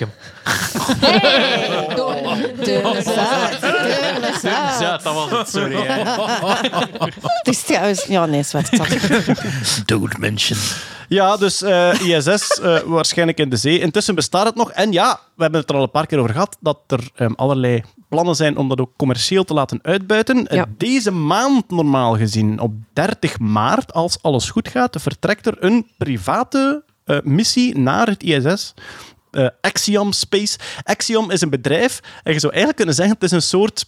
Ja, dat was het, sorry. Het is trouwens... Ja, nee, zwart. Don't mention. Ja, dus eh, ISS eh, waarschijnlijk in de zee. Intussen bestaat het nog. En ja, we hebben het er al een paar keer over gehad, dat er ehm, allerlei plannen zijn om dat ook commercieel te laten uitbuiten. Ja. Deze maand normaal gezien, op 30 maart, als alles goed gaat, vertrekt er een private eh, missie naar het ISS. eh, Axiom Space. Axiom is een bedrijf, en je zou eigenlijk kunnen zeggen, het is een soort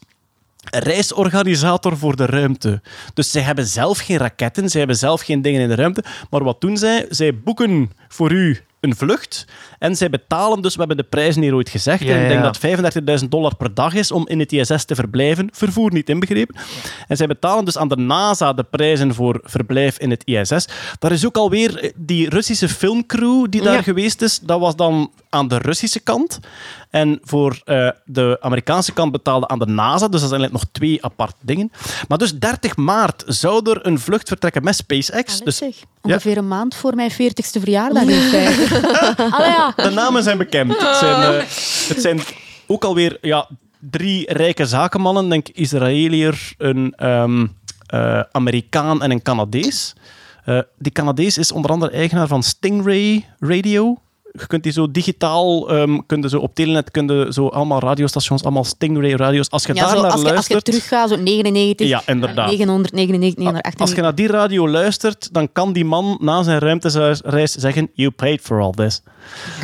reisorganisator voor de ruimte. Dus zij hebben zelf geen raketten, zij hebben zelf geen dingen in de ruimte. Maar wat doen zij? Zij boeken voor u een vlucht en zij betalen dus, we hebben de prijzen hier ooit gezegd, Ja, en ik denk ja. dat 35.000 dollar per dag is om in het ISS te verblijven, vervoer niet inbegrepen. En zij betalen dus aan de NASA de prijzen voor verblijf in het ISS. Daar is ook alweer eh, die Russische filmcrew die daar geweest is, dat was dan aan de Russische kant. En voor eh, de Amerikaanse kant betaalde aan de NASA. Dus dat zijn eigenlijk nog twee aparte dingen. Maar dus 30 maart zou er een vlucht vertrekken met SpaceX. Dus Zeg, ongeveer een maand voor mijn 40ste verjaardag in feite. Allee, ja. de namen zijn bekend. Het zijn, eh, het zijn ook alweer ja, drie rijke zakenmannen. Denk Israëliër, een ehm, eh, Amerikaan en een Canadees. Eh, die Canadees is onder andere eigenaar van Stingray Radio. Je kunt die zo digitaal, ehm kun je zo op Telenet kun je zo allemaal radiostations, allemaal Stingray radio's. Als je Ja, daar naar je, als je luistert... teruggaat, zo 99, Ja, inderdaad. 999, Als je 998. naar die radio luistert, dan kan die man na zijn ruimtereis zeggen: You paid for all this.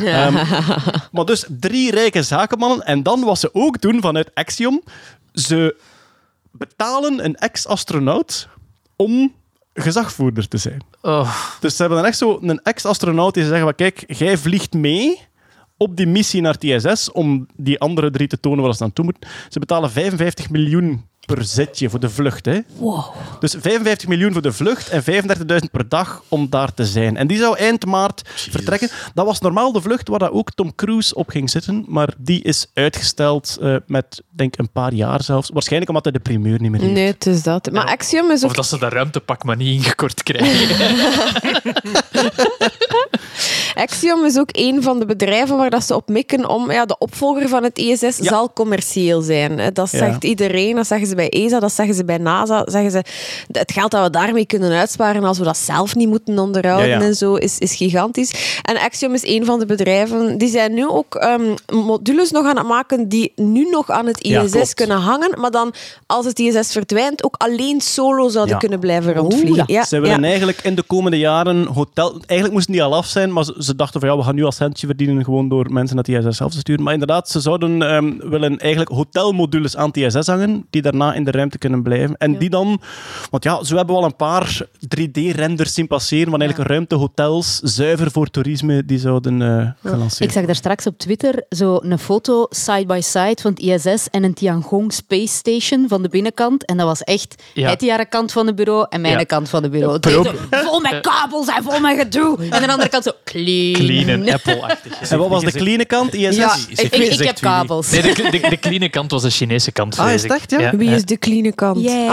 Ehm, maar dus drie rijke zakenmannen. En dan wat ze ook doen vanuit Axiom: ze betalen een ex-astronaut om gezagvoerder te zijn. Oh, Dus ze hebben dan echt zo een ex-astronaut die ze zeggen: van, Kijk, jij vliegt mee op die missie naar het ISS om die andere drie te tonen waar ze naartoe moeten. Ze betalen 55 miljoen per zetje voor de vlucht. Hè. Dus 55 miljoen voor de vlucht en 35.000 per dag om daar te zijn. En die zou eind maart vertrekken. Dat was normaal de vlucht waar dat ook Tom Cruise op ging zitten, maar die is uitgesteld eh, met, denk een paar jaar zelfs. Waarschijnlijk omdat hij de primeur niet meer heeft. Nee, het is dat. Maar Axiom is ook of dat ze dat ruimtepak maar niet ingekort krijgen. Axiom is ook een van de bedrijven waar dat ze op mikken om ja, de opvolger van het ISS Ja. zal commercieel zijn. Dat Ja. zegt iedereen, dat zeggen ze bij ESA, dat zeggen ze bij NASA. Zeggen ze, het geld dat we daarmee kunnen uitsparen als we dat zelf niet moeten onderhouden Ja, ja. en zo, is, is gigantisch. En Axiom is een van de bedrijven, die zijn nu ook ehm, modules nog aan het maken die nu nog aan het ISS klopt. kunnen hangen, maar dan als het ISS verdwijnt ook alleen solo zouden Ja. kunnen blijven rondvliegen. ja. Ja, Ze willen ja. eigenlijk in de komende jaren hotel... Eigenlijk moesten die al af zijn, maar ze, ze dachten van ja, we gaan nu al centje verdienen gewoon door mensen naar het ISS zelf te sturen. Maar inderdaad, ze zouden ehm, willen eigenlijk hotelmodules aan het ISS hangen, die daarna in de ruimte kunnen blijven. En die dan... Want ja, zo hebben we al een paar 3D-renders zien passeren van eigenlijk ruimtehotels, zuiver voor toerisme, die zouden eh gelanceerd Ik zag daar straks op Twitter zo een foto side by side van het ISS en een Tiangong Space Station van de binnenkant. En dat was echt Ja. het jaren kant van het bureau en mijn Ja. kant van het bureau. Zo vol met kabels en vol met gedoe. En aan de andere kant zo clean. clean. En Apple-achtig. En wat was de clean kant? ISS? Ja, Ik, ik, ik heb kabels. Nee, de, de, de clean kant was de Chinese kant. Ah, vrees is echt, ja? Wie is de clean kant? Jij.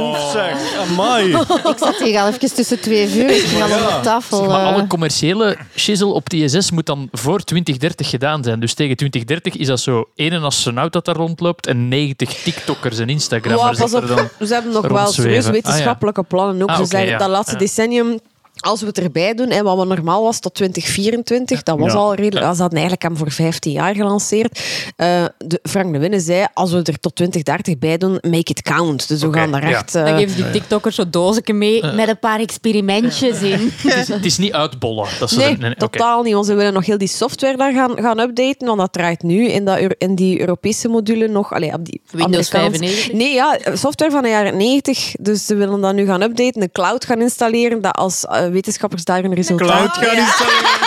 Oef, zeg. Amai. Ik zat hier al even tussen twee vuur. Ik ging al op de tafel. Zeg maar eh, alle commerciële shizzle op de ISS moet dan voor 2030 gedaan zijn. Dus tegen 2030 is dat zo één astronaut dat daar rondloopt en 90 TikTokkers en Instagrammers. Wow, pas dat er op, dan... ze hebben nog wel serieus Ah, ja. wetenschappelijke plannen ook. Ah, ze zeggen ja. dat laatste Ja. decennium, als we het erbij doen, en wat we normaal was tot 2024, dat was Ja. al redelijk. Ze hadden eigenlijk hem voor 15 jaar gelanceerd. Eh, de, Frank de Winne zei, als we er tot 2030 bij doen, make it count. Dus we gaan daar ja. echt... eh, Dan geven die TikTokkers zo'n doosje mee met een paar experimentjes in. Dus, Het is niet uitbollen. Dat is Nee, een- totaal niet. Want ze willen nog heel die software daar gaan, gaan updaten. Want dat draait nu in, dat, in die Europese module nog... Allee, op die Windows Amerikaanse- 95? Nee, ja, software van de jaren 90. Dus ze willen dat nu gaan updaten. Een cloud gaan installeren. Dat als eh, wetenschappers daar een resultaat... Cloud gaan installeren.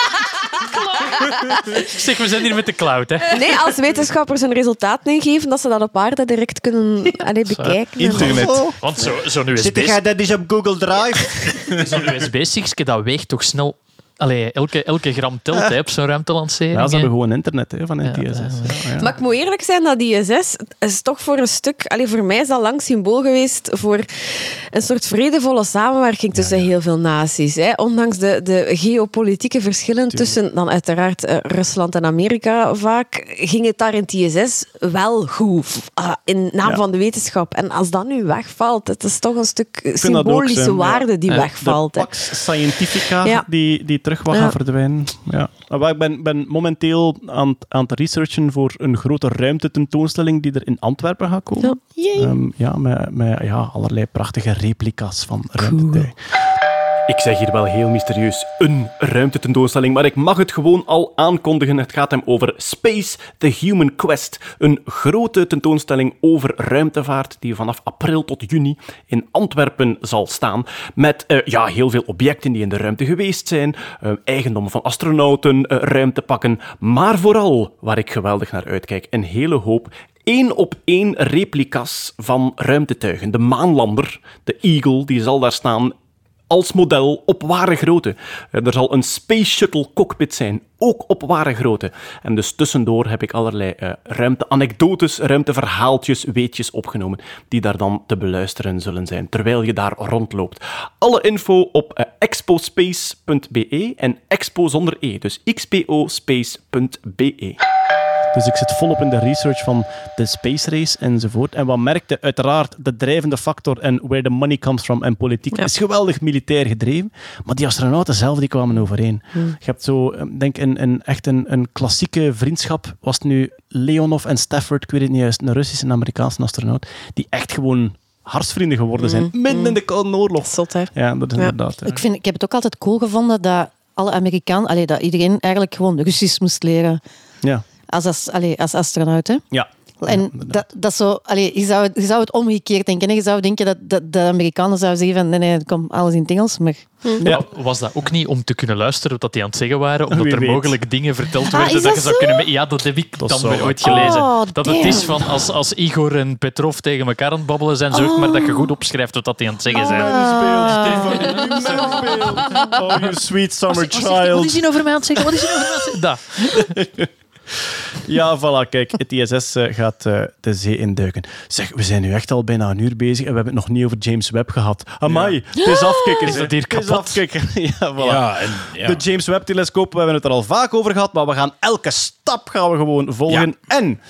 Zeg, we zijn hier met de cloud, hè. Nee, als wetenschappers een resultaat meegeven, dat ze dat op aarde direct kunnen allee, bekijken. Internet. Want zo- zo'n Zit USB jij dat is op Google Drive? zo'n USB-stickje, dat weegt toch snel... Allee, elke, elke gram telt hè, op zo'n ruimtelancering. Ja, ze hebben gewoon internet hè, van. Ja, ja. Maar ik moet eerlijk zijn, dat ISS is toch voor een stuk... Allee, voor mij is dat lang symbool geweest voor een soort vredevolle samenwerking tussen heel veel naties. Hè. Ondanks de, de geopolitieke verschillen tussen dan uiteraard eh, Rusland en Amerika vaak, ging het daar in het ISS wel goed. ah, in naam Ja. van de wetenschap. En als dat nu wegvalt, het is toch een stuk symbolische waarde die Ja. wegvalt. De hè. Pax Scientifica Ja. die, die terug wat Ja. gaan verdwijnen. Ja. Maar ik ben, ben momenteel aan, het- aan het researchen voor een grote ruimtetentoonstelling die er in Antwerpen gaat komen. Ja. Ehm, ja, met, met ja, allerlei prachtige replica's van ruimtetuig. Ik zeg hier wel heel mysterieus een ruimtetentoonstelling, maar ik mag het gewoon al aankondigen. Het gaat hem over Space, the Human Quest. Een grote tentoonstelling over ruimtevaart die vanaf april tot juni in Antwerpen zal staan. Met eh, ja, heel veel objecten die in de ruimte geweest zijn, eh, eigendommen van astronauten, eh, ruimtepakken, maar vooral, waar ik geweldig naar uitkijk, een hele hoop één op één replica's van ruimtetuigen. De maanlander, de Eagle, die zal daar staan als model op ware grootte. Er zal een Space Shuttle cockpit zijn, ook op ware grootte. En dus tussendoor heb ik allerlei eh, ruimte-anekdotes, ruimteverhaaltjes, weetjes opgenomen, die daar dan te beluisteren zullen zijn, terwijl je daar rondloopt. Alle info op eh, expospace.be en expo zonder e, dus xpospace.be. Dus ik zit volop in de research van de space race enzovoort. En wat merkte, uiteraard, de drijvende factor en where the money comes from en politiek is geweldig militair gedreven. Maar die astronauten zelf die kwamen overeen. Je hebt zo, eh, denk een, een, echt een, een klassieke vriendschap. Was het nu Leonov en Stafford, ik weet het niet juist, een Russische en Amerikaanse astronaut, die echt gewoon hartsvrienden geworden zijn. Midden in de Koude Oorlog. Zot, hè? Ja, dat is Ja. inderdaad. ja. Ik, vind, ik heb het ook altijd cool gevonden dat alle Amerikanen, allee, dat iedereen eigenlijk gewoon Russisch moest leren Ja. Als, as, allee, als astronaut. Hè. Ja. En dat, dat zo, allee, je, zou, het- je zou het omgekeerd denken. Hè. Je zou denken dat, dat de Amerikanen zouden zeggen van nee, nee, kom, alles in het Engels. Maar Ja. Maar Was dat ook niet om te kunnen luisteren wat die aan het zeggen waren? Omdat Wie er weet. mogelijk dingen verteld Ah, werden is dat, dat je zou zo? kunnen... Ja, dat heb ik Dat dan weer ooit wel. gelezen. Oh, dat het is van als, als Igor en Petrov tegen elkaar aan het babbelen zijn, zoek maar dat je goed opschrijft wat dat die aan het zeggen zijn. Oh, you sweet summer hij- Wat is child. hij over mij aan het zeggen? Wat is hij over mij aan het zeggen? Ja, voilà, kijk, het ISS eh, gaat eh, de zee induiken. Zeg, we zijn nu echt al bijna een uur bezig en we hebben het nog niet over James Webb gehad. Amai, het is afkikken. Is dat hier Het is kapot? afkikken. Ja, voilà. Ja, en, ja. De James Webb-telescoop, we hebben het er al vaak over gehad, maar we gaan elke stap gaan we gewoon volgen. En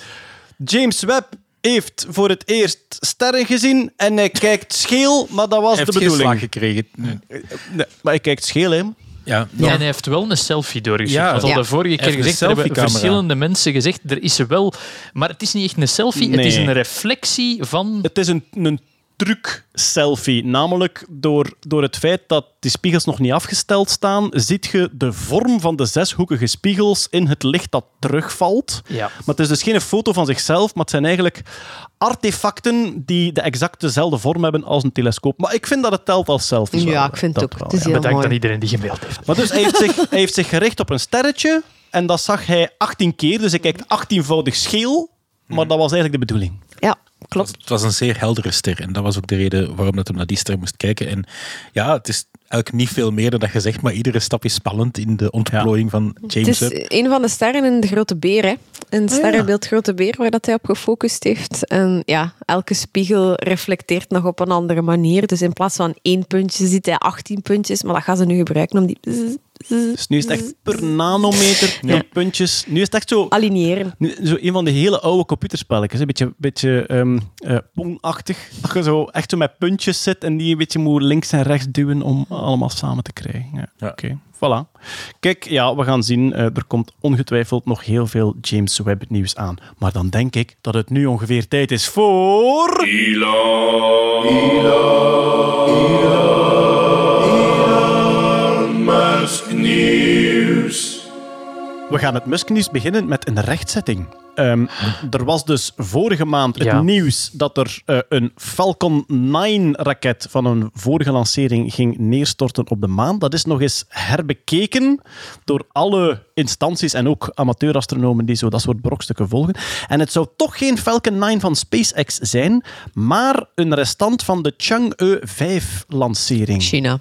James Webb heeft voor het eerst sterren gezien en hij kijkt scheel, maar dat was Hij de heeft geen slag bedoeling. gekregen. Nee, maar hij kijkt scheel, hè. Ja, En hij heeft wel een selfie doorgestuurd. Ja. al de vorige keer gezegd. Er hebben verschillende mensen gezegd. Er is wel... Maar het is niet echt een selfie. Het is een reflectie van... Het is een, een truc-selfie. Namelijk door, door het feit dat die spiegels nog niet afgesteld staan, ziet je de vorm van de zeshoekige spiegels in het licht dat terugvalt. Ja. Maar het is dus geen foto van zichzelf, maar het zijn eigenlijk artefacten die de exact dezelfde vorm hebben als een telescoop. Maar ik vind dat het telt als selfie. Ja, ik vind het ook. Het is heel Bedankt mooi. aan iedereen die gemaild heeft. Maar dus hij heeft, zich, hij heeft zich gericht op een sterretje en dat zag hij 18 keer. Dus hij kijkt 18voudig scheel, maar dat was eigenlijk de bedoeling. Ja. klopt. Het was een zeer heldere ster. En dat was ook de reden waarom dat hem naar die ster moest kijken. En ja, het is eigenlijk niet veel meer dan dat je zegt, maar iedere stap is spannend in de ontplooiing van Het James is Webb. een van de sterren in de Grote Beer. Hè. Een sterrenbeeld Grote Beer waar dat hij op gefocust heeft. En ja, elke spiegel reflecteert nog op een andere manier. Dus in plaats van één puntje ziet hij 18 puntjes. Maar dat gaan ze nu gebruiken om die Dus nu is het echt per nanometer, per puntjes. Nu is het echt zo... alineeren. Nu, zo een van de hele oude computerspelletjes. Een beetje, beetje ehm eh, Pong-achtig. Dat je zo echt zo met puntjes zit en die een beetje moet links en rechts duwen om allemaal samen te krijgen. Ja, Ja. Oké, voilà. Kijk, ja, we gaan zien. eh, er komt ongetwijfeld nog heel veel James Webb nieuws aan. Maar dan denk ik dat het nu ongeveer tijd is voor... Musk We gaan het Musk-nieuws beginnen met een rechtzetting. Ehm, er was dus vorige maand het Ja. nieuws dat er eh, een Falcon 9-raket van een vorige lancering ging neerstorten op de maan. Dat is nog eens herbekeken door alle instanties en ook amateurastronomen die zo dat soort brokstukken volgen. En het zou toch geen Falcon 9 van SpaceX zijn, maar een restant van de Chang'e 5-lancering. China.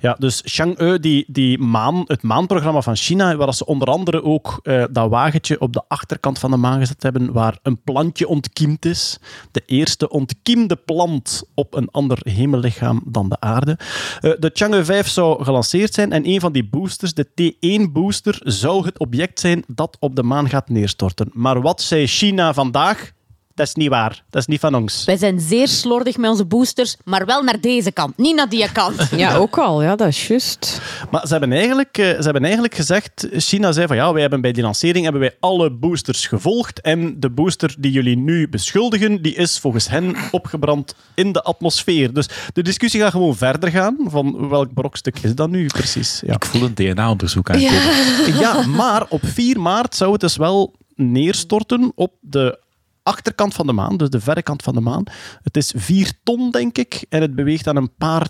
Ja, dus Chang'e, die, die maan, het maanprogramma van China, waar ze onder andere ook eh, dat wagentje op de achterkant van de maan gezet hebben, waar een plantje ontkiemd is. De eerste ontkiemde plant op een ander hemellichaam dan de aarde. Eh, de Chang'e 5 zou gelanceerd zijn en een van die boosters, de T1-booster, zou het object zijn dat op de maan gaat neerstorten. Maar wat zei China vandaag? Dat is niet waar. Dat is niet van ons. Wij zijn zeer slordig met onze boosters, maar wel naar deze kant, niet naar die kant. Ja, ook al. Ja, dat is juist. Maar ze hebben, eigenlijk, eh, ze hebben eigenlijk gezegd, China zei van ja, wij hebben bij die lancering hebben wij alle boosters gevolgd en de booster die jullie nu beschuldigen, die is volgens hen opgebrand in de atmosfeer. Dus de discussie gaat gewoon verder gaan van welk brokstuk is dat nu precies. Ja. Ik voel een DNA-onderzoek aankomen. Ja, maar op 4 maart zou het dus wel neerstorten op de achterkant van de maan, dus de verre kant van de maan. Het is 4 ton, denk ik, en het beweegt aan een paar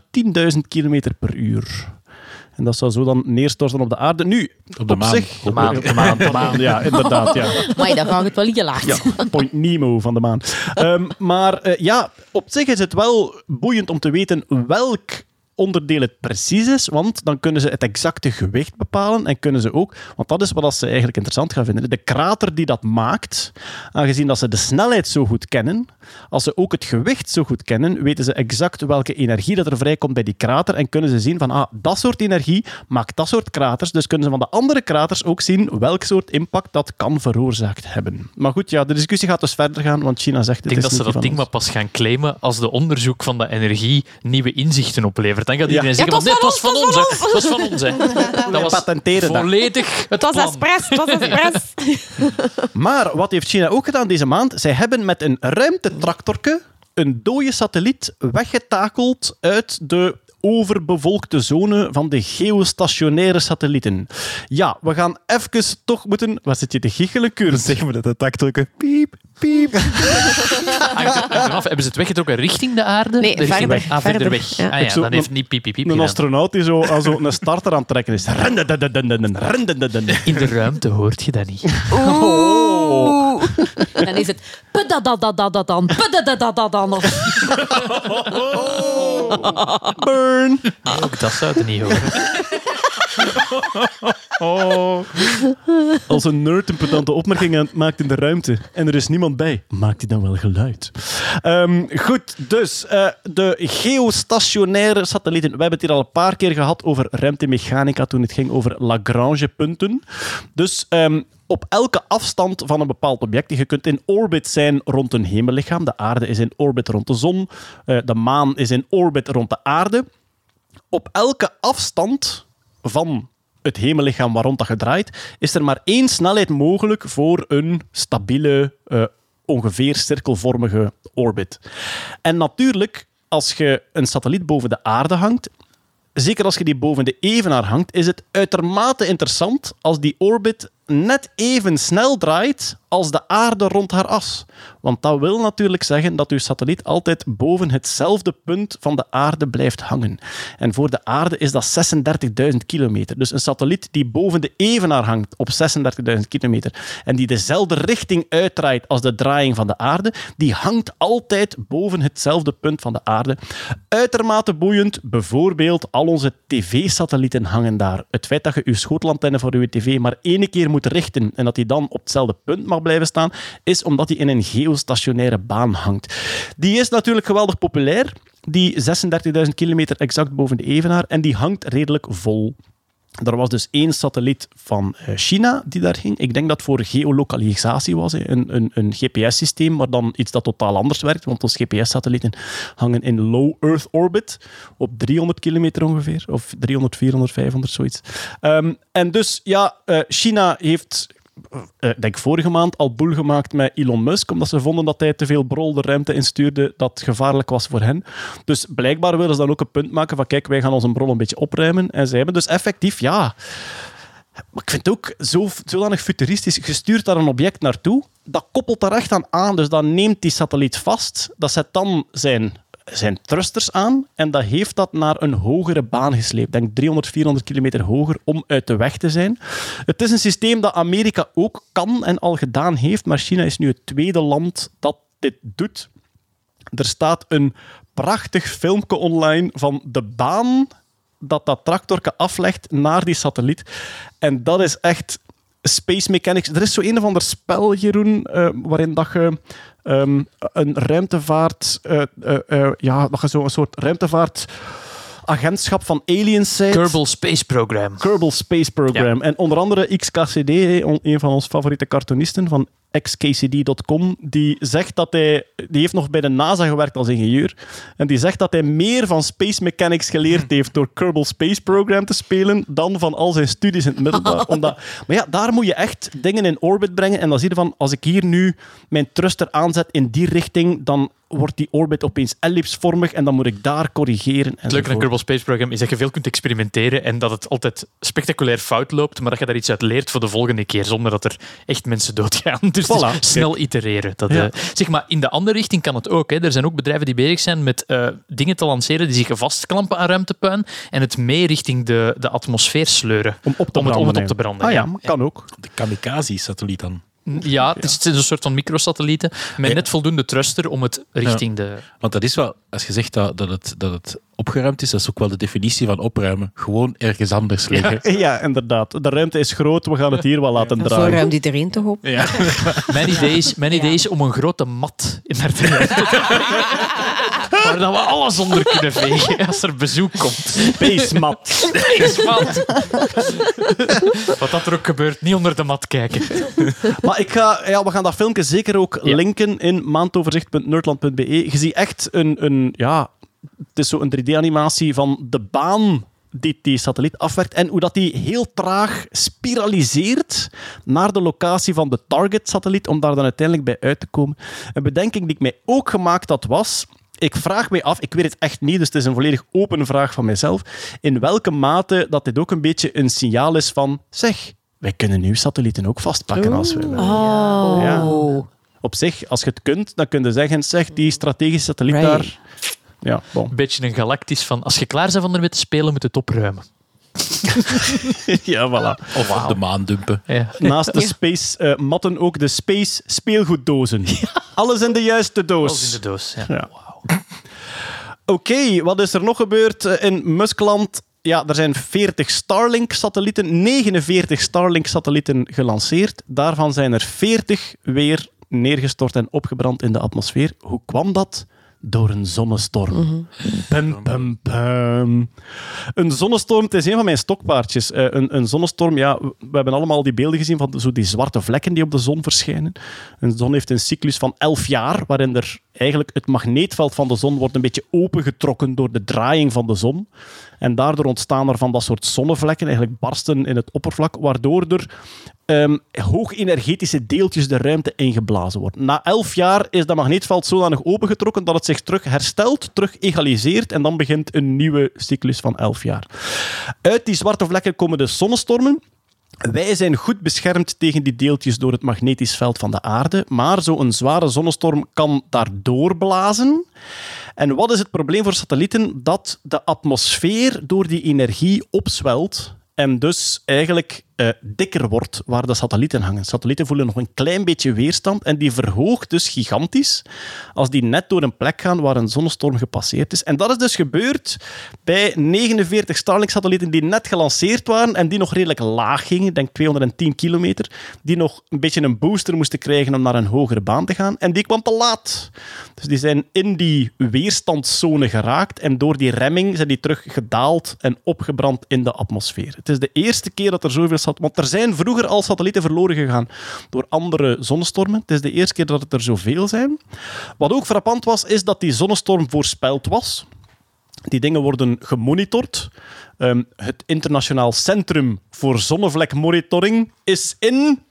10.000 kilometer per uur. En dat zou zo dan neerstorten op de aarde. Nu, Op de maan. zich... De maan. De maan, de maan, ja, inderdaad. Ja. Maar dan gaat het wel gelaagd. Ja, Point Nemo van de maan. Ehm, maar eh, ja, op zich is het wel boeiend om te weten welk onderdeel het precies is, want dan kunnen ze het exacte gewicht bepalen en kunnen ze ook, want dat is wat ze eigenlijk interessant gaan vinden, de krater die dat maakt, aangezien dat ze de snelheid zo goed kennen, als ze ook het gewicht zo goed kennen, weten ze exact welke energie dat er vrijkomt bij die krater en kunnen ze zien van, ah, dat soort energie maakt dat soort kraters, dus kunnen ze van de andere kraters ook zien welk soort impact dat kan veroorzaakt hebben. Maar goed, ja, de discussie gaat dus verder gaan, want China zegt Ik denk dat ze dat ding maar pas gaan claimen als de onderzoek van de energie nieuwe inzichten oplevert. Dan gaat iedereen Ja. zeggen, Ja, het was van ons. Het was van ons. hè. Dat was patenteren dat. volledig het Het was expres. Het was expres. Maar wat heeft China ook gedaan deze maand? Zij hebben met een ruimtetractorke een dode satelliet weggetakeld uit de overbevolkte zone van de geostationaire satellieten. Ja, we gaan even toch moeten... Waar zit je te giechelen, Kurt? Zeg maar dat de takdrukken. Piep, piep. hangt eraf. Hebben ze het weggetrokken richting de aarde? Nee, Richting verder, weg. Ah, verder verder, weg. ja. Ah ja, zo- dan heeft niet piep, piep, piep Een gedaan. astronaut die zo, aan zo een starter aan het trekken is. In de ruimte hoort je dat niet. Oh. Dan is het pedadadadadan, pedadadadadan. Burn. Ook dat zou je niet horen. Oh. Als een nerd een pedante opmerking maakt in de ruimte en er is niemand bij, maakt hij dan wel geluid. Ehm, goed, dus eh, de geostationaire satellieten. We hebben het hier al een paar keer gehad over ruimtemechanica toen het ging over Lagrange-punten. Dus ehm, op elke afstand van een bepaald object, je kunt in orbit zijn rond een hemellichaam. De aarde is in orbit rond de zon, eh, de maan is in orbit rond de aarde. Op elke afstand van het hemellichaam waar rond dat je draait, is er maar één snelheid mogelijk voor een stabiele, eh, ongeveer cirkelvormige orbit. En natuurlijk, als je een satelliet boven de aarde hangt, zeker als je die boven de evenaar hangt, is het uitermate interessant als die orbit net even snel draait als de aarde rond haar as. Want dat wil natuurlijk zeggen dat uw satelliet altijd boven hetzelfde punt van de aarde blijft hangen. En voor de aarde is dat 36.000 kilometer. Dus een satelliet die boven de evenaar hangt op 36.000 kilometer en die dezelfde richting uitdraait als de draaiing van de aarde, die hangt altijd boven hetzelfde punt van de aarde. Uitermate boeiend, bijvoorbeeld al onze tv-satellieten hangen daar. Het feit dat je je schotelantenne voor je tv maar één keer moet richten en dat die dan op hetzelfde punt mag blijven staan, is omdat die in een geostationaire baan hangt. Die is natuurlijk geweldig populair, die 36.000 kilometer exact boven de evenaar, en die hangt redelijk vol. Er was dus één satelliet van eh, China die daar ging. Ik denk dat voor geolokalisatie was, een, een, een GPS-systeem, maar dan iets dat totaal anders werkt, want onze GPS-satellieten hangen in low Earth orbit op 300 kilometer ongeveer, of 300, 400, 500, zoiets. Ehm, en dus, ja, eh, China heeft ik denk vorige maand al boel gemaakt met Elon Musk, omdat ze vonden dat hij te veel brol de ruimte instuurde dat gevaarlijk was voor hen. Dus blijkbaar willen ze dan ook een punt maken van kijk, wij gaan onze brol een beetje opruimen. En zij hebben dus effectief, ja... Maar ik vind het ook zo, zodanig futuristisch. Je stuurt daar een object naartoe, dat koppelt daar echt aan aan. Dus dan neemt die satelliet vast, dat zet dan zijn zijn thrusters aan en dat heeft dat naar een hogere baan gesleept. Denk 300, 400 kilometer hoger om uit de weg te zijn. Het is een systeem dat Amerika ook kan en al gedaan heeft, maar China is nu het tweede land dat dit doet. Er staat een prachtig filmpje online van de baan dat dat tractorke aflegt naar die satelliet. En dat is echt Space Mechanics. Er is zo een of ander spel, Jeroen, uh, waarin dat je um, een ruimtevaart... Uh, uh, ja, dat je zo een soort ruimtevaart agentschap van aliens zijt. Kerbal Space Program. Kerbal Space Program. Ja. En onder andere XKCD, een van onze favoriete cartoonisten van xkcd.com, die zegt dat hij... Die heeft nog bij de NASA gewerkt als ingenieur. En die zegt dat hij meer van space mechanics geleerd heeft door Kerbal Space Program te spelen dan van al zijn studies in het middelbaar. Omdat, maar ja, daar moet je echt dingen in orbit brengen. En dan zie je van, als ik hier nu mijn thruster aanzet in die richting, dan wordt die orbit opeens ellipsvormig en dan moet ik daar corrigeren. Het leuke aan Kerbal Space Program is dat je veel kunt experimenteren en dat het altijd spectaculair fout loopt, maar dat je daar iets uit leert voor de volgende keer, zonder dat er echt mensen doodgaan. Dus voilà. snel itereren. Dat, ja. uh, zeg maar, in de andere richting kan het ook. Hè. Er zijn ook bedrijven die bezig zijn met uh, dingen te lanceren die zich vastklampen aan ruimtepuin en het mee richting de, de atmosfeer sleuren. Om, op te om het, om het op te branden. Ah ja, kan ook. De kamikaze-satelliet dan. Ja, het is een soort van microsatellieten met net voldoende thruster om het richting ja. de... Want dat is wel, als je zegt dat, dat, het, dat het opgeruimd is, dat is ook wel de definitie van opruimen. Gewoon ergens anders liggen. Ja, ja inderdaad. De ruimte is groot, we gaan het hier wel laten ja. draaien. Zo ruimt iedereen toch op? Ja. mijn idee is, mijn idee is om een grote mat in ruimte te Waar dat we alles onder kunnen vegen als er bezoek komt. Space mat. Space mat. Wat dat er ook gebeurt, niet onder de mat kijken. Maar ik ga, ja, we gaan dat filmpje zeker ook ja. linken in maandoverzicht.nerdland.be. Je ziet echt een, een ja, het is zo een 3D-animatie van de baan die die satelliet afwerkt en hoe dat die heel traag spiraliseert naar de locatie van de target-satelliet om daar dan uiteindelijk bij uit te komen. Een bedenking die ik mij ook gemaakt had was... Ik vraag mij af, ik weet het echt niet, dus het is een volledig open vraag van mijzelf, in welke mate dat dit ook een beetje een signaal is van, zeg, wij kunnen nu satellieten ook vastpakken als we willen. Oh. Ja. Op zich, als je het kunt, dan kun je zeggen, zeg, die strategische satelliet Right. daar... Ja, bon. Een beetje een galactisch van, als je klaar bent om ermee te spelen, moet het opruimen. ja, voilà. Of op de maan dumpen. Ja. Naast de space eh, matten ook de space speelgoeddozen. Alles in de juiste doos. Alles in de doos. Ja. Ja. Oké, wat is er nog gebeurd eh, in Muskland? Ja, er zijn 40 Starlink-satellieten, 49 Starlink-satellieten gelanceerd. Daarvan zijn er 40 weer neergestort en opgebrand in de atmosfeer. Hoe kwam dat? Door een zonnestorm. Pum, pum, pum. Een zonnestorm, het is een van mijn stokpaardjes. Eh, een, een zonnestorm, ja, we hebben allemaal die beelden gezien van zo die zwarte vlekken die op de zon verschijnen. Een zon heeft een cyclus van 11 jaar, waarin er eigenlijk het magneetveld van de zon wordt een beetje opengetrokken door de draaiing van de zon. En daardoor ontstaan er van dat soort zonnevlekken, eigenlijk barsten in het oppervlak, waardoor er um, hoogenergetische deeltjes de ruimte ingeblazen worden. Na 11 jaar is dat magneetveld zodanig opengetrokken dat het zich terug herstelt, terug egaliseert en dan begint een nieuwe cyclus van 11 jaar. Uit die zwarte vlekken komen de zonnestormen. Wij zijn goed beschermd tegen die deeltjes door het magnetisch veld van de aarde, maar zo'n zware zonnestorm kan daardoor blazen. En wat is het probleem voor satellieten? Dat de atmosfeer door die energie opzwelt en dus eigenlijk eh, dikker wordt waar de satellieten hangen. Satellieten voelen nog een klein beetje weerstand en die verhoogt dus gigantisch als die net door een plek gaan waar een zonnestorm gepasseerd is. En dat is dus gebeurd bij 49 Starlink-satellieten die net gelanceerd waren en die nog redelijk laag gingen, denk 210 kilometer, die nog een beetje een booster moesten krijgen om naar een hogere baan te gaan. En die kwam te laat. Dus die zijn in die weerstandszone geraakt en door die remming zijn die terug gedaald en opgebrand in de atmosfeer. Het is de eerste keer dat er zoveel Want er zijn vroeger al satellieten verloren gegaan door andere zonnestormen. Het is de eerste keer dat het er zoveel zijn. Wat ook frappant was, is dat die zonnestorm voorspeld was. Die dingen worden gemonitord. Ehm, het Internationaal Centrum voor Zonnevlekmonitoring is in...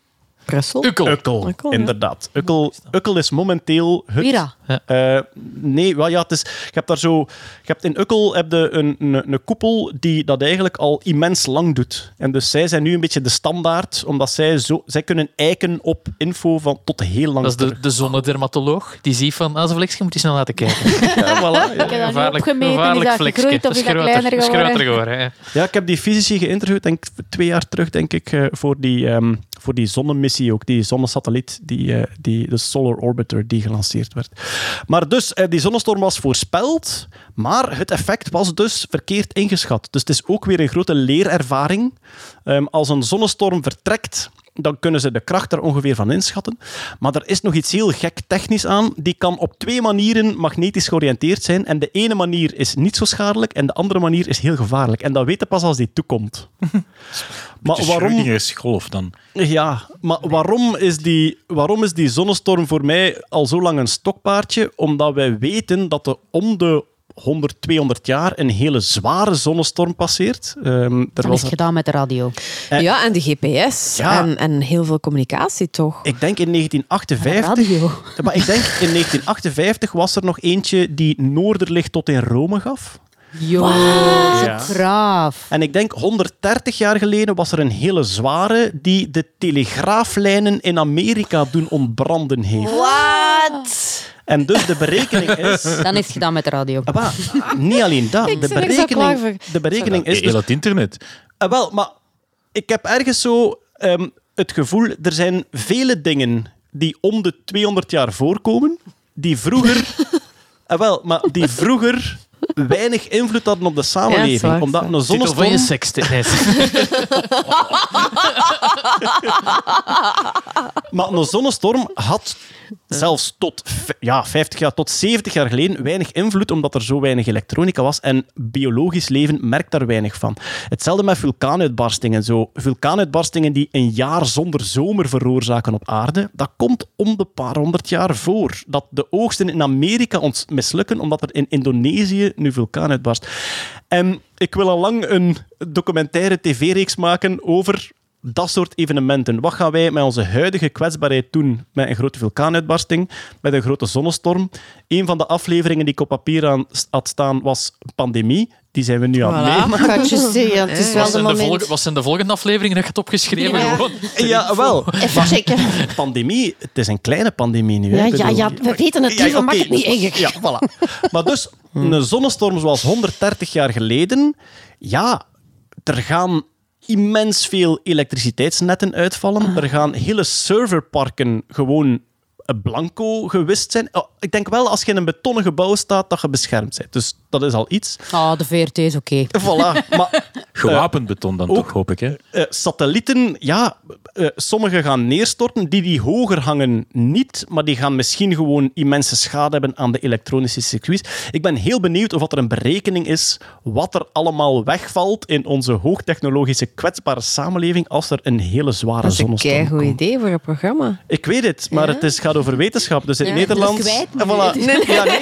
Brussel? Ukkel. Ukkel, Ukkel, ja. inderdaad. Ukkel, Ukkel is momenteel het... Mira. Eh, nee, wel, ja, het is, je hebt daar zo... Je hebt in Ukkel heb je een, een, een koepel die dat eigenlijk al immens lang doet. En dus zij zijn nu een beetje de standaard, omdat zij, zo, zij kunnen eiken op info van tot heel lang Dat is de, de zonnedermatoloog. Die ziet van, als een vleksje moet je snel laten kijken. Ja, voilà, ja. Ik heb dat dat gegroeid of is dat kleiner is geworden? groter geworden. hè. Ja, ik heb die fysici geïnterviewd, denk ik, twee jaar terug, denk ik, eh, voor die, ehm, voor die zonnemissie ook, die zonnesatelliet, die, eh, die, de Solar Orbiter, die gelanceerd werd. Maar dus, eh, die zonnestorm was voorspeld, maar het effect was dus verkeerd ingeschat. Dus het is ook weer een grote leerervaring. Ehm, als een zonnestorm vertrekt, dan kunnen ze de kracht er ongeveer van inschatten. Maar er is nog iets heel gek technisch aan. Die kan op twee manieren magnetisch georiënteerd zijn. En de ene manier is niet zo schadelijk en de andere manier is heel gevaarlijk. En dat weet je pas als die toekomt. maar waarom... Schrödinger's golf dan. Ja, maar waarom is, die, waarom is die zonnestorm voor mij al zo lang een stokpaardje? Omdat wij weten dat er om de 100, 200 jaar een hele zware zonnestorm passeert. Ehm, er Dat is was het gedaan met de radio. Eh, Ja, en de GPS. Ja. En, en heel veel communicatie, toch? ik denk in 1958... Radio. Maar ik denk in 1958 was er nog eentje die noorder ligt tot in Rome gaf. Yo, Ja. braaf. En ik denk 130 jaar geleden was er een hele zware die de telegraaflijnen in Amerika doen ontbranden heeft. Wat? En dus de berekening is... Dan is het gedaan met de radio. Ah, maar niet alleen dat. Ik De ben er zo klaar berekening, voor. de berekening is... Heel Dus, dat internet. Ah, wel, maar ik heb ergens zo ehm, het gevoel... Er zijn vele dingen die om de 200 jaar voorkomen, die vroeger... ah, wel, maar die vroeger weinig invloed hadden op de samenleving. Ja, waar, omdat dat een Titel van je zonnestorm... Maar een zonnestorm had zelfs tot ja, 50 jaar, tot 70 jaar geleden weinig invloed, omdat er zo weinig elektronica was. En biologisch leven merkt daar weinig van. Hetzelfde met vulkaanuitbarstingen. Zo. Vulkaanuitbarstingen die een jaar zonder zomer veroorzaken op aarde, dat komt om de paar honderd jaar voor. Dat de oogsten in Amerika ons mislukken, omdat er in Indonesië nu vulkaan uitbarst. En ik wil al lang een documentaire tv-reeks maken over dat soort evenementen. Wat gaan wij met onze huidige kwetsbaarheid doen met een grote vulkaanuitbarsting, met een grote zonnestorm? Een van de afleveringen die ik op papier aan had staan was pandemie. Die zijn we nu aan het Voilà. meemaken. Het is wel Wat de zijn, de moment. volge- wat zijn de volgende afleveringen dat je het opgeschreven? Ja. Gewoon. Ja, wel. Even checken. Pandemie, het is een kleine pandemie nu. Ja, ja, ja, we weten het, liever oké. mag het niet erger. Ja, voilà. Maar dus, een zonnestorm zoals 130 jaar geleden, ja, er gaan immens veel elektriciteitsnetten uitvallen. Er gaan hele serverparken gewoon blanco gewist zijn. Oh, ik denk wel, als je in een betonnen gebouw staat, dat je beschermd bent. Dus dat is al iets. Oh, de VRT is oké. Voilà. Maar Gewapend beton dan ook- toch, hoop ik. Hè? eh, satellieten, ja, eh, sommige gaan neerstorten, die die hoger hangen niet, maar die gaan misschien gewoon immense schade hebben aan de elektronische circuits. Ik ben heel benieuwd of wat er een berekening is wat er allemaal wegvalt in onze hoogtechnologische kwetsbare samenleving als er een hele zware Dat is een zonnestorm komt. idee voor een programma. Ik weet het, maar het is, gaat over wetenschap. Dus in Ja, Nederland... is kwijt En voilà. Nee, nee. Ja, nee.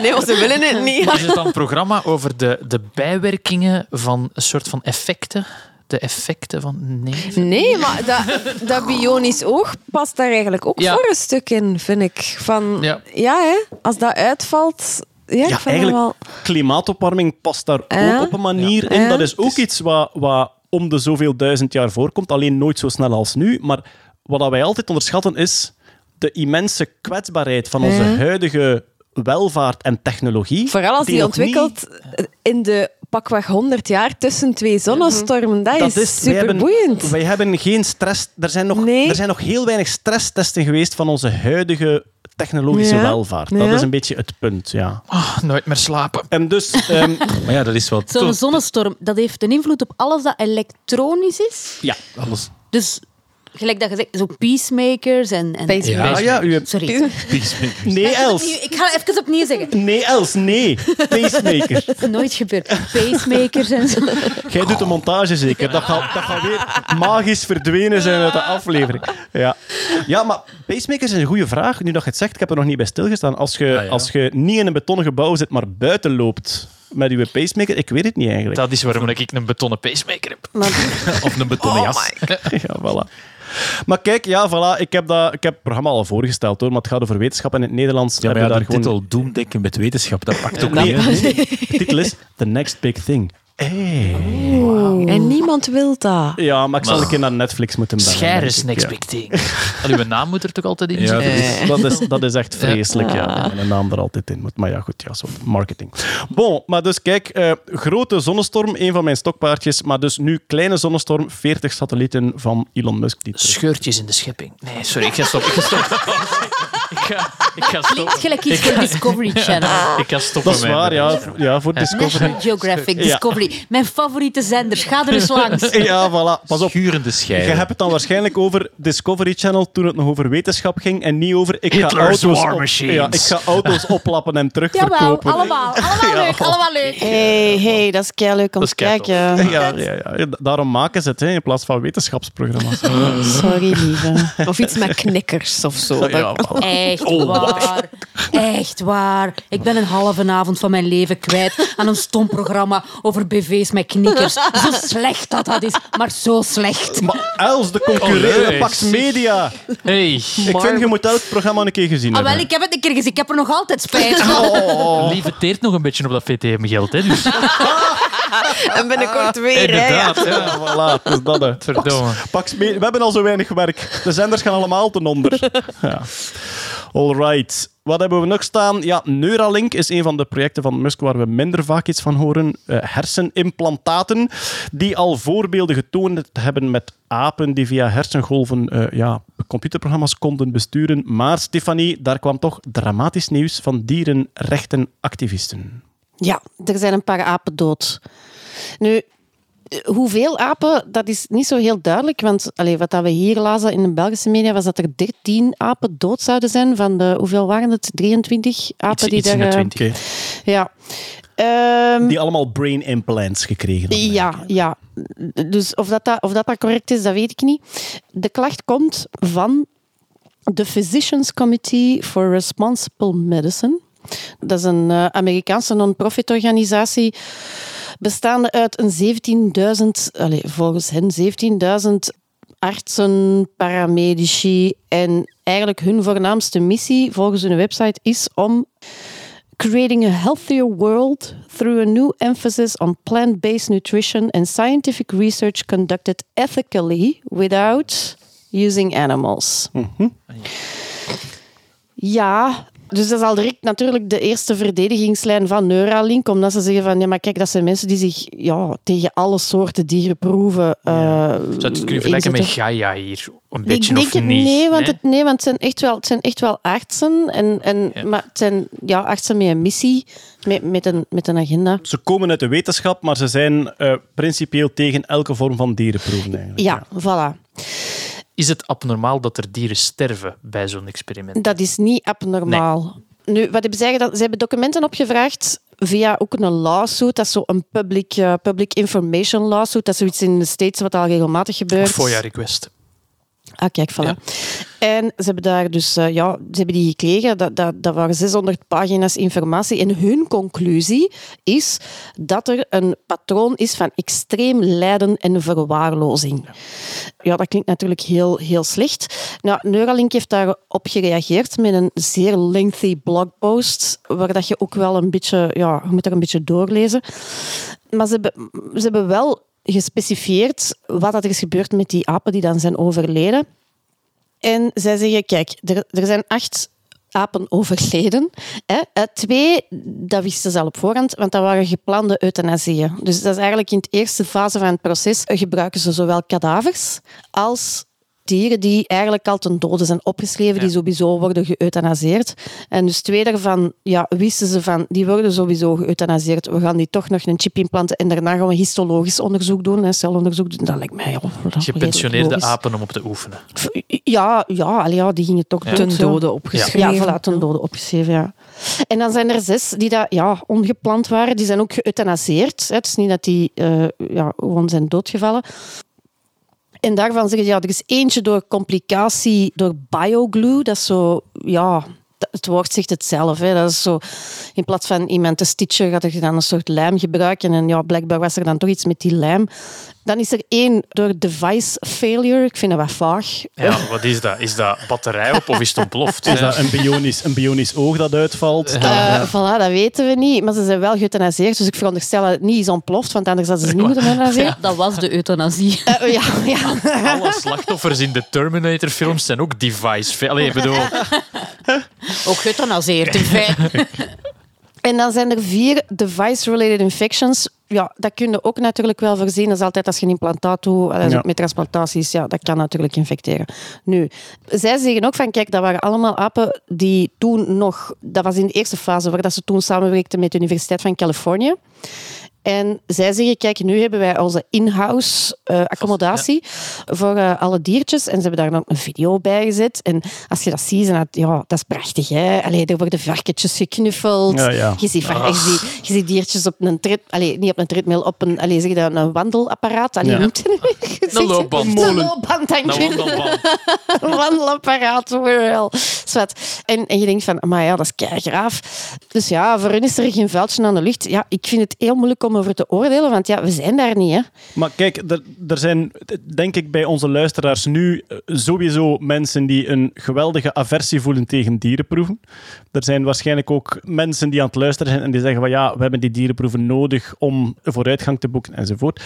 Nee, want ze willen het niet. Is het dan een programma over de, de bijwerkingen van een soort van effecten? De effecten van nee. Nee, maar dat, dat bionisch oog past daar eigenlijk ook Ja. voor een stuk in, vind ik. Van, ja. Ja. hè, als dat uitvalt... Ja, eigenlijk, wel... klimaatopwarming past daar Ja. ook op een manier in. Ja. Dat is ook iets wat, wat om de zoveel duizend jaar voorkomt. Alleen nooit zo snel als nu. Maar wat dat wij altijd onderschatten is de immense kwetsbaarheid van onze Ja. huidige welvaart en technologie. Vooral als die, niet- ontwikkelt in de pakweg 100 jaar tussen twee zonnestormen. Dat, is, wij super hebben- boeiend. Wij hebben geen stress. Er zijn, nog, Nee. er zijn nog heel weinig stresstesten geweest van onze huidige technologische Ja. welvaart. Dat Ja. is een beetje het punt, ja. Ah, nooit meer slapen. En dus... ehm, Maar ja, dat is wel... Zo'n zonnestorm, dat heeft een invloed op alles dat elektronisch is. ja, Alles. Dus, gelijk dat gezegd, zo peacemakers en... en Pacemakers. Ah, ja, u hebt... Sorry. Nee, Els. Ik ga het even opnieuw zeggen. Nee, Els, nee. Pacemaker. Dat is nooit gebeurd. Pacemakers en zo. Jij doet de montage zeker. Dat gaat, dat gaat weer magisch verdwenen zijn uit de aflevering. Ja, ja maar pacemakers is een goede vraag. Nu dat je het zegt, ik heb er nog niet bij stilgestaan. Als je, Ah, ja. als je niet in een betonnen gebouw zit, maar buiten loopt met je pacemaker, ik weet het niet eigenlijk. Dat is waarom ik een betonnen pacemaker heb. Of een betonnen jas. Ja, voilà. Maar kijk, ja, voilà. Ik heb, dat, ik heb het programma al voorgesteld, hoor, maar het gaat over wetenschap en in het Nederlands Ja, maar ja, we de daar gewoon... titel Doemdenken met wetenschap, dat pakt ook Nee, niet. nee. De titel is The Next Big Thing. Hey. En niemand wil dat. Ja, maar ik zal een keer naar Netflix moeten bellen. Scheir denk is ja. big thing. Al uw naam moet er toch altijd in Ja, zitten? dat is- Dat is, dat is echt vreselijk, ja. Dat mijn naam er altijd in moet. Maar ja, goed, ja, zo, marketing. Bon, maar dus kijk, eh, grote zonnestorm, een van mijn stokpaardjes. Maar dus nu kleine zonnestorm, 40 satellieten van Elon Musk. Die Scheurtjes in de schepping. Nee, sorry, ik ga stoppen. Ik ga stoppen. Ik, ga, ik ga stoppen. Klinkt gelijk iets voor Discovery Channel. Ik ga stoppen Dat is waar, ja, ja voor Discovery. National Geographic, Ja. Discovery. Mijn favoriete zenders. Ga er eens langs. Ja, voilà. Pas op. Schurende Je schijven. hebt het dan waarschijnlijk over Discovery Channel toen het nog over wetenschap ging en niet over ik ga Hitler's auto's, war op, machines. ja, ik ga auto's oplappen en Jawel, terugverkopen. allemaal. Allemaal leuk, allemaal leuk. Hey, hey, dat is kei leuk om te kijken. Ja, ja, ja. Daarom maken ze het hè, in plaats van wetenschapsprogramma's. Sorry, lieve. Of iets met knikkers of zo. Ja, Echt waar. Echt waar. Ik ben een halve avond van mijn leven kwijt aan een stom programma over BV's met knikkers. Zo slecht dat dat is, maar zo slecht. Maar Els, de concurrent, Oh, nee. Pax Media. Hey, Ik vind, je moet elk programma een keer gezien Ah, wel, hebben. ik heb het een keer gezien. Ik heb er nog altijd spijt van. Lieve teert nog een beetje op dat VTM-geld, hè? Dus, En binnenkort weer. hè, ja. inderdaad, ja. Ja, voilà, het is dat. Hè. Verdomme. Media. We hebben al zo weinig werk. De zenders gaan allemaal ten onder. Ja. Alright. Wat hebben we nog staan? Ja, Neuralink is een van de projecten van Musk waar we minder vaak iets van horen. Eh, hersenimplantaten, die al voorbeelden getoond hebben met apen die via hersengolven eh, ja, computerprogramma's konden besturen. Maar Stefanie, daar kwam toch dramatisch nieuws van dierenrechtenactivisten. Ja, er zijn een paar apen dood. Nu, eh, hoeveel apen, dat is niet zo heel duidelijk. Want allee, wat dat we hier lazen in de Belgische media was dat er 13 apen dood zouden zijn. Van de, hoeveel waren het? 23 apen Iets, die iets in daar... de eh, 20. Oké. Ja. Ehm, Die allemaal brain implants gekregen hadden. Ja, ja. Dus of dat, dat, of dat dat correct is, dat weet ik niet. De klacht komt van de Physicians Committee for Responsible Medicine. Dat is een eh, Amerikaanse non-profit organisatie bestaande uit een 17.000, allee, volgens hen 17.000 artsen, paramedici en eigenlijk hun voornaamste missie volgens hun website is om creating a healthier world through a new emphasis on plant-based nutrition and scientific research conducted ethically without using animals. Ja, dus dat is al direct natuurlijk de eerste verdedigingslijn van Neuralink, omdat ze zeggen van ja, maar kijk, dat zijn mensen die zich ja, tegen alle soorten dieren proeven. eh, Zou je het kunnen vergelijken met. Gaia hier? Een Ik beetje denk of het niet? nee, want, Nee? Het, nee, want het, zijn echt wel, het zijn echt wel artsen. En, en, Ja. Maar het zijn ja, artsen met een missie, met, met, een, met een agenda. Ze komen uit de wetenschap, maar ze zijn eh, principieel tegen elke vorm van dierenproeven. Eigenlijk. Ja, voilà. Is het abnormaal dat er dieren sterven bij zo'n experiment? Dat is niet abnormaal. Nu, wat hebben zij gedaan? Ze hebben documenten opgevraagd via ook een lawsuit. Dat is zo'n public, eh, public information lawsuit. Dat is zoiets in de States wat al regelmatig gebeurt. FOIA-request. Ah, kijk, voilà. En ze hebben daar dus, eh, ja, ze hebben die gekregen. Dat, dat, dat waren 600 pagina's informatie. En hun conclusie is dat er een patroon is van extreem lijden en verwaarlozing. Ja, dat klinkt natuurlijk heel, heel slecht. Nou, Neuralink heeft daarop gereageerd met een zeer lengthy blogpost, waar dat je ook wel een beetje, ja, je moet er een beetje doorlezen. Maar ze hebben, ze hebben wel gespecifieerd wat dat er is gebeurd met die apen die dan zijn overleden. En zij zeggen, kijk, er, er zijn acht apen overleden. Hè. Eh, Twee, dat wisten ze al op voorhand, want dat waren geplande euthanasieën. Dus dat is eigenlijk in de eerste fase van het proces eh, gebruiken ze zowel kadavers als dieren die eigenlijk al ten dode zijn opgeschreven, die sowieso worden geëuthanaseerd. En dus twee daarvan ja, wisten ze van, die worden sowieso geëuthanaseerd. We gaan die toch nog een chip implanten en daarna gaan we histologisch onderzoek doen, hè, celonderzoek doen. Dat lijkt mij ja, redelijk Gepensioneerde apen om op te oefenen. Ja, ja, allee, ja die gingen toch Ja. Ten dode opgeschreven. Ja, voilà, ten dode opgeschreven, ja. En dan zijn er zes die dat, ja, ongepland waren. Die zijn ook geëuthanaseerd. Het is niet dat die eh, ja, gewoon zijn doodgevallen. En daarvan zeggen ze, ja, er is eentje door complicatie, door bioglue. Dat is zo, ja, het woord zegt het zelf. Hè. Dat is zo, in plaats van iemand te stitchen, gaat er dan een soort lijm gebruiken. En ja, blijkbaar was er dan toch iets met die lijm. Dan is er één door device failure. Ik vind dat wat vaag. Ja, wat is dat? Is dat batterij op of is het ontploft? Is dat een bionisch, een bionisch oog dat uitvalt? Eh, Voilà, dat weten we niet. Maar ze zijn wel geëuthanaseerd, dus ik veronderstel dat het niet is ontploft, want anders hadden ze niet moeten euthanaseren. Dat was de euthanasie. Eh, ja, ja. Alle slachtoffers in de Terminator-films zijn ook device. Allee, ik bedoel, Ook geëuthanaseerd, in feite. En dan zijn er vier device-related infections. Ja, dat kun je ook natuurlijk wel voorzien. Dat is altijd als je een implantaat doet, Ja. met transplantaties, ja, dat kan natuurlijk infecteren. Nu, zij zeggen ook van, kijk, dat waren allemaal apen die toen nog... Dat was in de eerste fase, waar dat ze toen samenwerkten met de Universiteit van Californië. En zij zeggen, kijk, nu hebben wij onze in-house eh, accommodatie voor eh, alle diertjes. En ze hebben daar dan een video bij gezet. En als je dat ziet, dan, ja, dat is prachtig. Hè? Allee, er worden varkentjes geknuffeld. Ja, ja. Je, ziet, je, ziet, je ziet diertjes op een tred, allee, niet op een treadmill, op een, allee, zeg dat, een wandelapparaat. Allee, Ja. zegt- loopband. Een loopband, dank je. Een wandelapparaat, wel. En, en je denkt van, maar ja, dat is keigraaf. Dus ja, voor hun is er geen vuiltje aan de lucht. Ja, ik vind het heel moeilijk om over te oordelen, want ja, we zijn daar niet. Hè. Maar kijk, er, er zijn denk ik bij onze luisteraars nu eh, sowieso mensen die een geweldige aversie voelen tegen dierenproeven. Er zijn waarschijnlijk ook mensen die aan het luisteren zijn en die zeggen van ja, we hebben die dierenproeven nodig om vooruitgang te boeken enzovoort.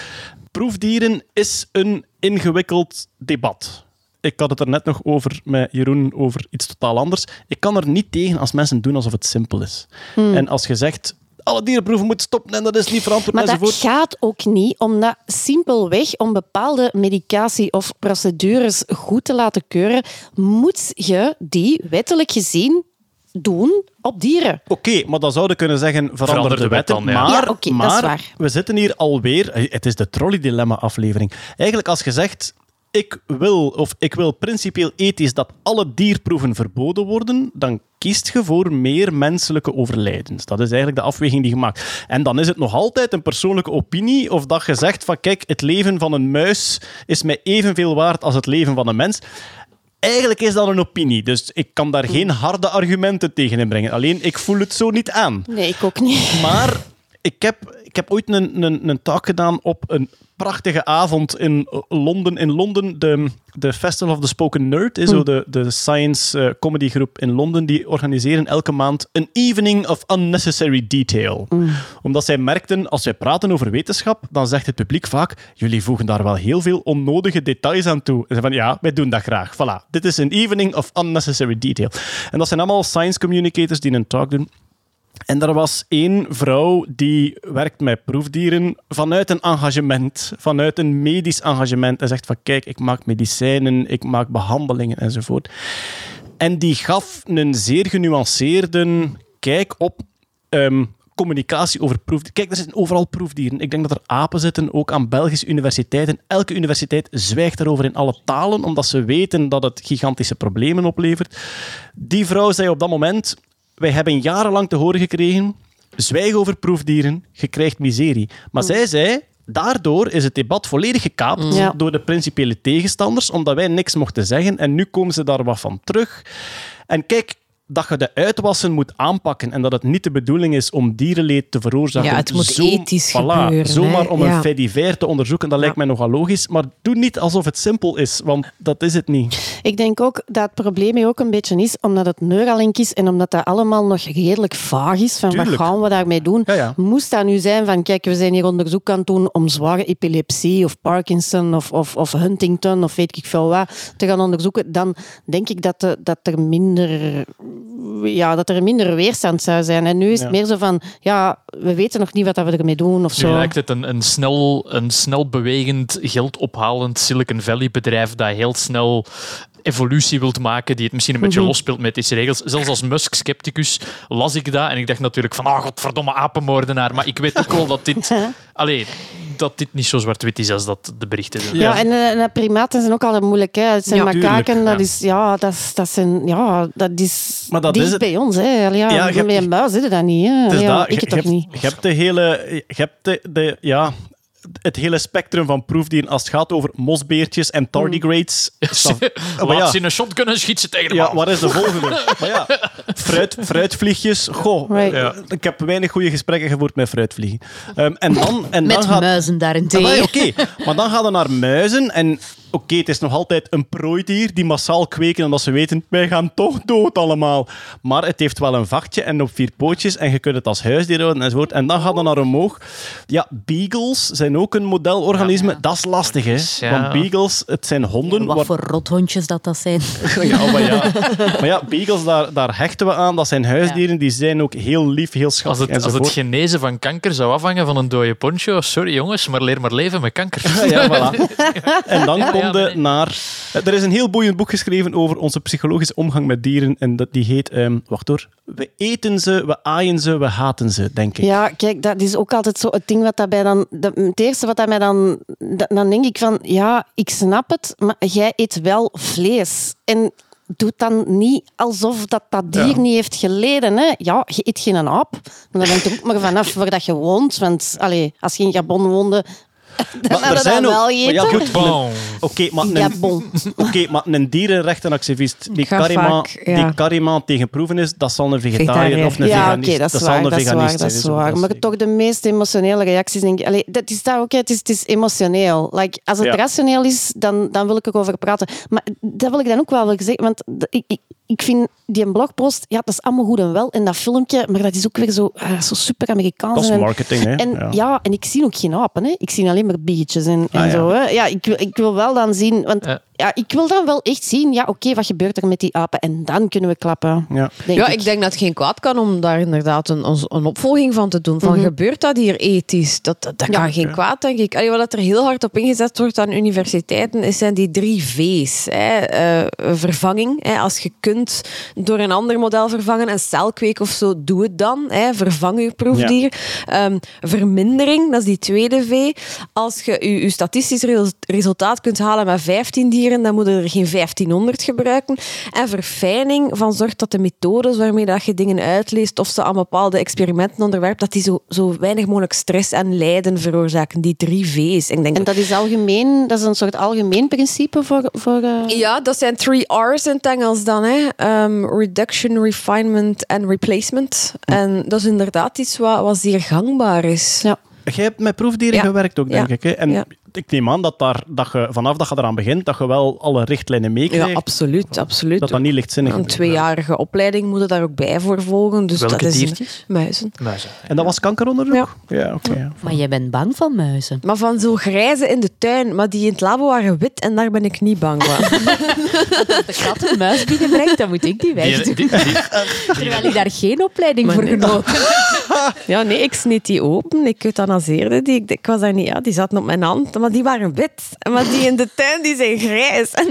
Proefdieren is een ingewikkeld debat. Ik had het er net nog over met Jeroen over iets totaal anders. Ik kan er niet tegen als mensen doen alsof het simpel is. En als je zegt, alle dierenproeven moeten stoppen en dat is niet verantwoord Maar dat gaat ook niet, omdat simpelweg om bepaalde medicatie of procedures goed te laten keuren, moet je die wettelijk gezien doen op dieren. Oké, maar dan zouden we kunnen zeggen, verander, de wetten. dan, ja. Maar, Ja, oké, dat is maar waar. we zitten hier alweer... Het is de trolley-dilemma-aflevering. Eigenlijk als je zegt, ik wil, of ik wil principieel ethisch dat alle dierproeven verboden worden, dan kiest je voor meer menselijke overlijdens. Dat is eigenlijk de afweging die je maakt. En dan is het nog altijd een persoonlijke opinie of dat je zegt van kijk, het leven van een muis is mij evenveel waard als het leven van een mens. Eigenlijk is dat een opinie, dus ik kan daar geen harde argumenten tegen inbrengen. Alleen, ik voel het zo niet aan. Nee, ik ook niet. Maar ik heb, ik heb ooit een, een, een talk gedaan op een prachtige avond in Londen. In Londen, de, de Festival of the Spoken Nerd, is zo de, de science eh, comedy groep in Londen, die organiseren elke maand een evening of unnecessary detail. Omdat zij merkten, als wij praten over wetenschap, dan zegt het publiek vaak, jullie voegen daar wel heel veel onnodige details aan toe. En ze van, ja, wij doen dat graag. Voilà, dit is een evening of unnecessary detail. En dat zijn allemaal science communicators die een talk doen. En er was één vrouw die werkt met proefdieren vanuit een engagement, vanuit een medisch engagement. En zegt van kijk, ik maak medicijnen, ik maak behandelingen enzovoort. En die gaf een zeer genuanceerde kijk op ehm, communicatie over proefdieren. Kijk, er zitten overal proefdieren. Ik denk dat er apen zitten, ook aan Belgische universiteiten. Elke universiteit zwijgt daarover in alle talen, omdat ze weten dat het gigantische problemen oplevert. Die vrouw zei op dat moment... Wij hebben jarenlang te horen gekregen... Zwijg over proefdieren, je krijgt miserie. Maar zij zei... Daardoor is het debat volledig gekaapt Ja. door de principiële tegenstanders, omdat wij niks mochten zeggen. En nu komen ze daar wat van terug. En kijk, dat je de uitwassen moet aanpakken en dat het niet de bedoeling is om dierenleed te veroorzaken. Ja, het moet ethisch gebeuren, Zomaar hè. om Ja. een fait divers te onderzoeken, dat lijkt mij nogal logisch. Maar doe niet alsof het simpel is, want dat is het niet. Ik denk ook dat het probleem hier ook een beetje is, omdat het Neuralink is en omdat dat allemaal nog redelijk vaag is, van Tuurlijk. wat gaan we daarmee doen? Ja. Moest dat nu zijn van, kijk, we zijn hier onderzoek aan het doen om zware epilepsie of Parkinson of, of, of Huntington of weet ik veel wat te gaan onderzoeken, dan denk ik dat, de, dat, er, minder, ja, dat er minder weerstand zou zijn. En nu is het Ja. meer zo van, ja, we weten nog niet wat we ermee doen of Nu zo. lijkt het een, een, snel, een snel bewegend, geldophalend Silicon Valley bedrijf dat heel snel evolutie wilt maken, die het misschien een beetje Mhm. losspeelt met deze regels. Zelfs als Musk-scepticus las ik dat en ik dacht natuurlijk van, ah, godverdomme apenmoordenaar. Maar ik weet ook wel dat dit... Allee, dat dit niet zo zwart-wit is als dat de berichten doen. Ja, en, eh, en primaten zijn ook altijd moeilijk. Hè. Het zijn Ja, makaken, dat ja. is, ja, dat is, dat zijn, ja, dat is Maar dat is het. bij ons. Hè. Allee, Ja, Ja, je hebt- met een buis zit dat niet. Hè. Ja, dat, ik je, het toch niet. je hebt de hele, je hebt de, de, ja, het hele spectrum van proefdieren als het gaat over mosbeertjes en tardigrades. Laat ja, ze in een shotgun en schiet ze tegen de ja, waar is de volgende? Maar ja, fruit, fruitvliegjes. Goh, Right. Ja. ik heb weinig goede gesprekken gevoerd met fruitvliegen. Ehm, en dan, en dan Met gaat, muizen Ah, daarentegen. maar Oké, maar dan gaan we naar muizen. En oké, het is nog altijd een prooidier die massaal kweken omdat ze weten, wij gaan toch dood allemaal. Maar het heeft wel een vachtje en op vier pootjes en je kunt het als huisdier houden enzovoort. En dan gaat het naar omhoog. Ja, beagles zijn ook een modelorganisme. Dat is lastig, hè. Ja. Want beagles, het zijn honden. Wat waar- voor rothondjes dat dat zijn. ja, maar ja, maar ja beagles, daar, daar hechten we aan. Dat zijn huisdieren, die zijn ook heel lief, heel Als schattig het, als het genezen van kanker zou afhangen van een dode poncho, sorry jongens, maar leer maar leven met kanker. Ja, voilà. En dan Ja, ja, nee. naar... Er is een heel boeiend boek geschreven over onze psychologische omgang met dieren. En dat, die heet... ehm, wacht hoor. We eten ze, we aaien ze, we haten ze, denk ik. Ja, kijk, dat is ook altijd zo het ding wat daarbij dan... dat- Het eerste wat dat mij dan... dat- Dan denk ik van, ja, ik snap het, maar jij eet wel vlees. En doe dan niet alsof dat, dat dier Ja. niet heeft geleden. Hè? Ja, je eet geen aap. Maar dan hangt er ook maar vanaf waar dat je woont. Want allee, als je in Gabon woonde, dan Maar je dat wel maar ja, goed, Oké, maar, Ja, een- bon. oké, maar een dierenrechtenactivist die Ga carrément, vaak, ja. die carrément tegen proeven is, dat zal een vegetariër of een Ja, veganist oké, dat is zal waar. een Dat is waar, veganist dat zijn, is waar. dat Maar toch de meest emotionele reacties, denk ik... Allee, dat is dat ook, het is, het is emotioneel. Like, als het Ja. rationeel is, dan, dan wil ik erover praten. Maar dat wil ik dan ook wel zeggen, want ik, ik, ik vind die een blogpost, ja, dat is allemaal goed en wel. En dat filmpje, maar dat is ook weer zo, ah, zo super Amerikaans. Dat is marketing, hè. en Ja. ja. en ik zie ook geen apen. Hè. Ik zie alleen maar biertjes en, en Ah, ja. zo. Hè. Ja, ik, wil, ik wil wel dan zien... Want Ja. Ja. ik wil dan wel echt zien, ja, oké, wat gebeurt er met die apen? En dan kunnen we klappen. Ja. Denk ja, ik. ik denk dat het geen kwaad kan om daar inderdaad een, een- een opvolging van te doen. Van, Mhm. Gebeurt dat hier ethisch? Dat, dat, dat Ja. kan geen kwaad, denk ik. Allee, wat er heel hard op ingezet wordt aan universiteiten, is zijn die drie V's. Hè. Eh, vervanging. Hè. Als je kunt door een ander model vervangen, een celkweek of zo, doe het dan. Hè. Vervang je proefdier. Ehm, vermindering, dat is die tweede V. Als je je, je statistisch resul- resultaat kunt halen met 15 dieren, dan moet je er geen 1500 gebruiken. En verfijning van zorgt dat de methodes waarmee dat je dingen uitleest of ze aan bepaalde experimenten onderwerpt, dat die zo, zo weinig mogelijk stress en lijden veroorzaken. Die drie V's. Ik denk En dat is algemeen, dat is een soort algemeen principe voor... voor eh, ja, dat zijn three R's in het Engels dan. Hè. Ehm, reduction, refinement en replacement. En dat is inderdaad iets wat, wat zeer gangbaar is. Ja. Jij hebt met proefdieren Ja. gewerkt ook, denk Ja. ik. Hè? En Ja. Ik neem aan dat, daar, dat je vanaf dat je eraan begint, dat je wel alle richtlijnen meekrijgt. Ja, absoluut. absoluut. dat dat niet lichtzinnig Een tweejarige opleiding moet je daar ook bij voor volgen. Dus Welke dat is diertjes? Muizen. Muizen. En dat was kankeronderzoek? Ja. Ja, oké. ja. Maar jij bent bang van muizen. Maar van zo grijze in de tuin, maar die in het labo waren wit en daar ben ik niet bang van. De kat een muis binnenbrengt, dan moet ik die die, die- Terwijl ik daar geen opleiding Maar voor nee. genoten ja, nee, ik sniet die open. Ik euthanaseerde die. Ik, ik was daar niet, ja, die zaten op mijn hand, maar die waren wit. Maar die in de tuin, die zijn grijs. En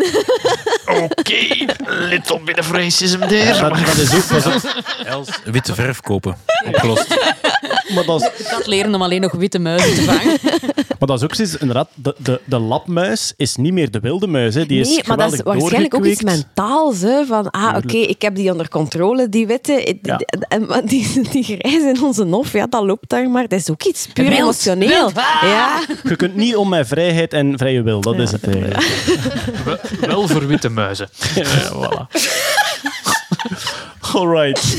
Oké, little bit of racism there. Dat, dat is ook, dat is ook- Els, witte verf kopen. Opgelost. maar, dat is, leren om alleen nog witte muizen te vangen. Maar dat is ook zoiets, inderdaad, de, de, de labmuis is niet meer de wilde muis. Hè. Die is nee, maar dat is waarschijnlijk ook iets mentaals. Hè, van, ah, oké, ik heb die onder controle, die witte. Ja. En, maar die, die grijs in onze hof, ja, dat loopt daar maar. Dat is ook iets puur Wild, emotioneel. wild. Ah. Ja. Je kunt niet om met vrijheid en vrije wil, dat is het eigenlijk. Wel voor witte muizen. Ja, voilà. All right.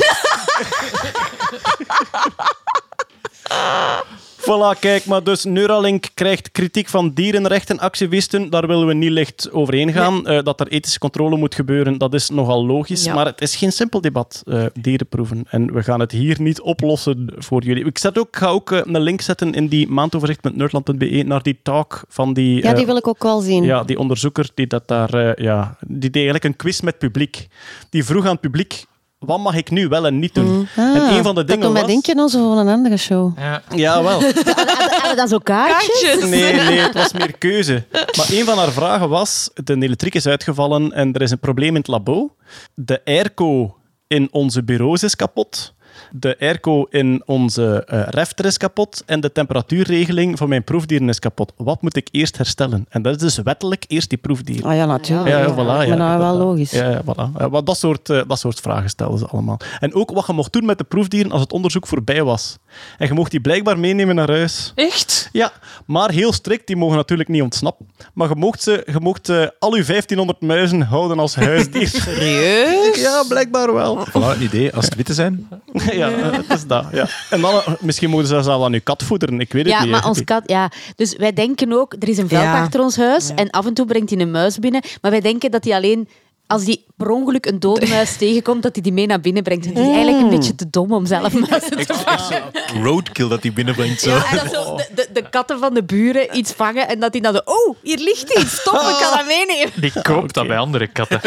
Voilà, kijk, maar dus Neuralink krijgt kritiek van dierenrechtenactivisten. Daar willen we niet licht overheen gaan. Eh, dat er ethische controle moet gebeuren, dat is nogal logisch. Ja. Maar het is geen simpel debat, eh, dierenproeven. En we gaan het hier niet oplossen voor jullie. Ik zet ook, ga ook eh, een link zetten in die maandoverzicht.nerdland.be naar die talk van die... Ja, die wil ik ook wel zien. ja, die onderzoeker die dat daar, ja, die deed eigenlijk een quiz met publiek. Die vroeg aan het publiek, wat mag ik nu wel en niet doen? Ah, en een van de dat dingen mij was... denken aan zo van een andere show. Ja. Ja, wel. Hadden dan zo kaartjes? Nee, nee, het was meer keuze. Maar een van haar vragen was, de elektriek is uitgevallen en er is een probleem in het labo. De airco in onze bureaus is kapot. De airco in onze eh refter is kapot en de temperatuurregeling van mijn proefdieren is kapot. Wat moet ik eerst herstellen? En dat is dus wettelijk eerst die proefdieren. Ah ja, natuurlijk. Ja, ja, voilà, ja. Maar nou, wel logisch. Ja, ja, voilà. Ja, wat dat, soort, eh, dat soort vragen stelden ze allemaal. En ook wat je mocht doen met de proefdieren als het onderzoek voorbij was. En je mocht die blijkbaar meenemen naar huis. Echt? Ja, maar heel strikt, die mogen natuurlijk niet ontsnappen. Maar je mocht, ze, je mocht eh, al je 1500 muizen houden als huisdier. Serieus? ja, blijkbaar wel. Voilà, een idee. Als het witte zijn. ja, eh, het is dat. Ja. En dan, eh, misschien moeten ze zelfs aan je kat voederen, ik weet het Ja, niet. maar hè. ons kat, ja. Dus wij denken ook, er is een veld Ja. achter ons huis en af en toe brengt hij een muis binnen, maar wij denken dat hij alleen als die per ongeluk een dode muis tegenkomt, dat hij die mee naar binnen brengt. Het is eigenlijk een beetje te dom om zelf muizen te vangen. Roadkill dat hij binnenbrengt. Zo. Ja, en dat zo de, de, de katten van de buren iets vangen en dat die dan zo, oh, hier ligt iets, stop, ik kan dat meenemen. Die koopt dat bij andere katten.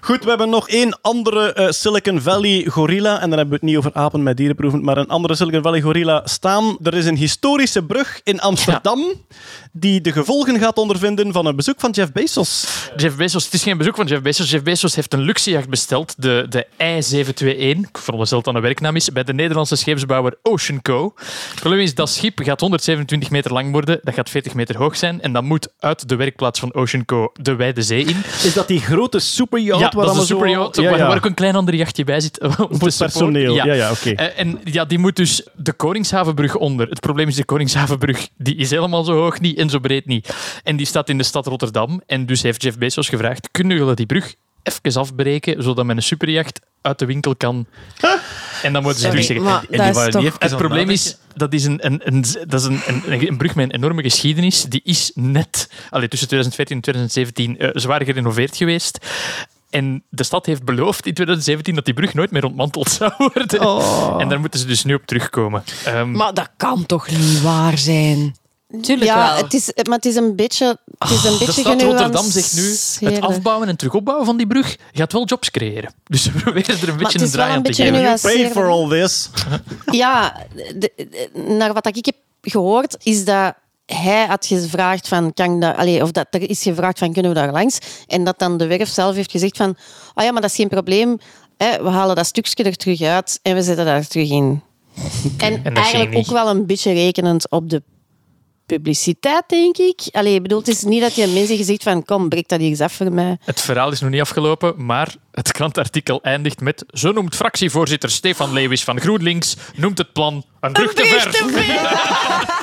Goed, we hebben nog één andere eh, Silicon Valley gorilla. En dan hebben we het niet over apen met dierenproeven, maar een andere Silicon Valley gorilla staan. Er is een historische brug in Amsterdam die de gevolgen gaat ondervinden van een bezoek van Jeff Bezos. Jeff Bezos, het is geen bezoek van Jeff Bezos. Jeff Bezos heeft een luxejacht besteld, de, de I-721. Ik veronderstel dat het een werknaam is, bij de Nederlandse scheepsbouwer Ocean Co. Het probleem is, dat schip gaat 127 meter lang worden, dat gaat 40 meter hoog zijn en dat moet uit de werkplaats van Ocean Co. de wijde zee in. Is dat die grote superyacht? Waar dat is allemaal een zo- Ja, waar, ja. waar ook een klein ander jachtje bij zit. Om Voor het personeel. Ja, ja, oké. Eh, en ja, die moet dus de Koningshavenbrug onder. Het probleem is, de Koningshavenbrug die is helemaal zo hoog niet en zo breed niet. En die staat in de stad Rotterdam. En dus heeft Jeff Bezos gevraagd, kunnen jullie die brug even afbreken, zodat mijn superjacht uit de winkel kan... En dan moeten ze dus zeggen... toch... Het probleem is, dat is, een, een, een, dat is een, een, een brug met een enorme geschiedenis. Die is net, allee, tussen 2014 en 2017, eh, zwaar gerenoveerd geweest. En de stad heeft beloofd in 2017 dat die brug nooit meer ontmanteld zou worden. En daar moeten ze dus nu op terugkomen. Ehm, Maar dat kan toch niet waar zijn? Tuurlijk ja, wel. het is, maar het is een beetje, het is een de beetje stad Rotterdam zegt nu, het afbouwen en terugopbouwen van die brug gaat wel jobs creëren. Dus we proberen er een beetje een draai wel aan een te beetje geven. You paid for all this. Ja, de- de- naar wat ik heb gehoord, is dat hij had gevraagd van, kan daar, allee, of dat er is gevraagd van, kunnen we daar langs? En dat dan de werf zelf heeft gezegd van, oh ja, maar dat is geen probleem. Hè, we halen dat stukje er terug uit en we zetten daar terug in. En, eigenlijk ook wel een beetje rekenend op de publiciteit, denk ik. Allee, ik bedoel, het is niet dat je mensen gezegd van, kom, breek dat hier eens af voor mij. Het verhaal is nog niet afgelopen, maar het krantartikel eindigt met zo noemt fractievoorzitter Stefan Lewis van GroenLinks noemt het plan een brug te ver.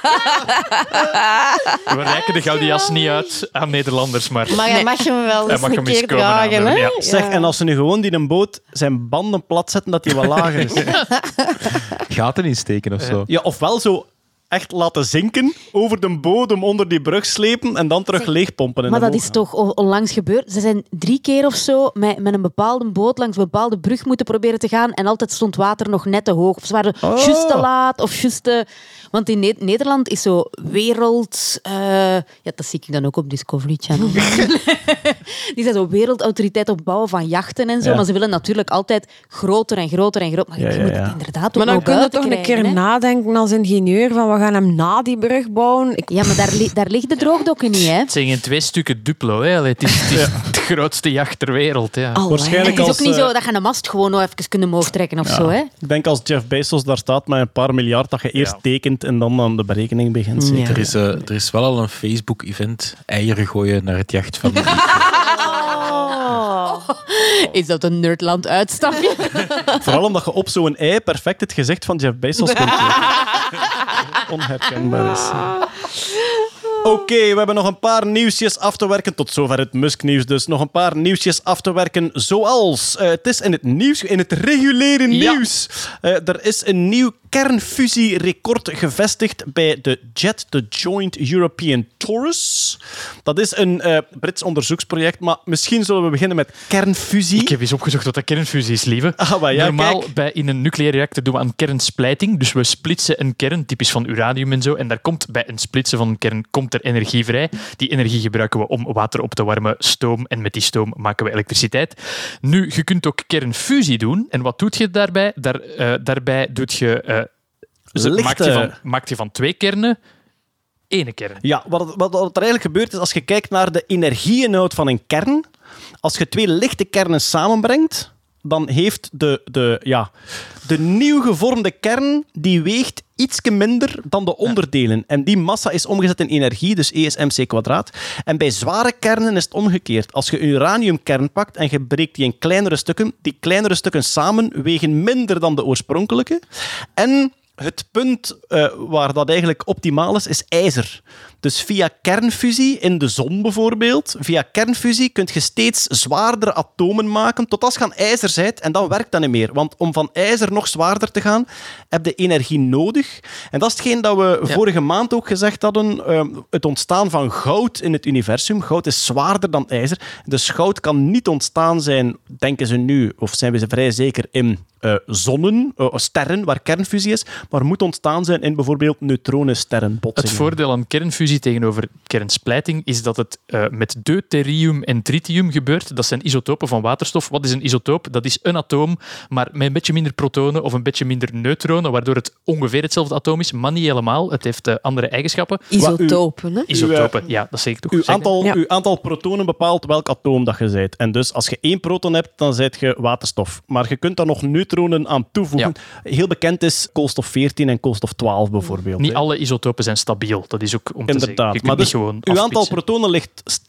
We reiken de Gaudias niet uit aan Nederlanders, maar... Maar hij mag hem wel Hij eens mag een hem eens keer komen dragen. aandoen, Hè? ja. Zeg, en als ze nu gewoon die een boot zijn banden plat zetten, dat die wat lager is. Gaten insteken of zo. Ja, ofwel zo echt laten zinken, over de bodem onder die brug slepen en dan terug leegpompen. in Maar de dat boot. is toch on- onlangs gebeurd. Ze zijn drie keer of zo met, met een bepaalde boot langs een bepaalde brug moeten proberen te gaan. En altijd stond water nog net te hoog. Of ze waren Oh. juist te laat. Of juist te... Want in Ne- Nederland is zo wereld... eh, ja, dat zie ik dan ook op Discovery Channel. Die zijn zo wereldautoriteit op het bouwen van jachten en zo. Ja. Maar ze willen natuurlijk altijd groter en groter en groter. Maar Ja, je ja, moet ja. het inderdaad Maar dan kun je toch een keer hè. nadenken als ingenieur van we gaan hem na die brug bouwen. Ik, Ja, maar daar, li- daar ligt de droogdokken niet, hè? Het zijn geen twee stukken Duplo. Hè. Allee, Het is, het, is het grootste jacht ter wereld. Ja. Allee. Waarschijnlijk Het is als, ook niet eh, zo dat je een mast gewoon nog even kunnen omhoog trekken of zo, hè? Ik denk als Jeff Bezos daar staat met een paar miljard, dat je eerst tekent en dan aan de berekening begint. Zeker. Er is, eh, er is wel al een Facebook-event, eieren gooien naar het jacht van... Is dat een Nerdland uitstapje? Vooral omdat je op zo'n ei perfect het gezicht van Jeff Bezos kunt. Onherkenbaar is. Oké, we hebben nog een paar nieuwsjes af te werken. Tot zover het Musk-nieuws dus. Nog een paar nieuwsjes af te werken. Zoals, eh, het is in het nieuws, in het reguliere Ja. nieuws. Eh, er is een nieuw kernfusierecord gevestigd bij de JET, de Joint European Torus. Dat is een eh, Brits onderzoeksproject, maar misschien zullen we beginnen met kernfusie. Ik heb eens opgezocht wat dat kernfusie is, lieve. Ah, maar ja, Normaal kijk. bij, in een nucleaire reactor doen we aan kernsplijting. Dus we splitsen een kern, typisch van uranium en zo. En daar komt bij een splitsen van een kern komt er energie vrij. Die energie gebruiken we om water op te warmen, stoom. En met die stoom maken we elektriciteit. Nu, je kunt ook kernfusie doen. En wat doet je daarbij? Daar, eh, daarbij doet je, z- Lichte- maakt, je van, maakt je van twee kernen ene kern. Ja, wat, het- wat, wat er eigenlijk gebeurt is als je kijkt naar de energieinhoud van een kern. Als je twee lichte kernen samenbrengt, dan heeft de, de, ja, de nieuw gevormde kern die weegt ietsje minder dan de onderdelen. En die massa is omgezet in energie, dus E is mc kwadraat. En bij zware kernen is het omgekeerd. Als je een uraniumkern pakt en je breekt die in kleinere stukken, die kleinere stukken samen wegen minder dan de oorspronkelijke. En het punt eh, waar dat eigenlijk optimaal is, is ijzer. Dus via kernfusie in de zon bijvoorbeeld, via kernfusie kun je steeds zwaardere atomen maken, tot als je aan ijzer bent, en dan werkt dat niet meer. Want om van ijzer nog zwaarder te gaan, heb je energie nodig. En dat is hetgeen dat we Ja. vorige maand ook gezegd hadden, eh, het ontstaan van goud in het universum. Goud is zwaarder dan ijzer. Dus goud kan niet ontstaan zijn, denken ze nu, of zijn we ze vrij zeker, in eh, zonnen, eh, sterren, waar kernfusie is, maar moet ontstaan zijn in bijvoorbeeld neutronensterrenbotsingen. Het voordeel aan kernfusie tegenover kernsplijting is dat het eh, met deuterium en tritium gebeurt. Dat zijn isotopen van waterstof. Wat is een isotoop? Dat is een atoom, maar met een beetje minder protonen of een beetje minder neutronen, waardoor het ongeveer hetzelfde atoom is, maar niet helemaal. Het heeft eh, andere eigenschappen. Isotopen, hè? Isotopen, ja, dat zeg ik toch. Uw aantal, Ja. uw aantal protonen bepaalt welk atoom dat je bent. En dus als je één proton hebt, dan zijt je waterstof. Maar je kunt daar nog neutronen aan toevoegen. Heel bekend is koolstof 14 en koolstof 12 bijvoorbeeld. Niet alle isotopen zijn stabiel. Dat is ook om te zeggen. Inderdaad. Kunt Maar dus uw aantal protonen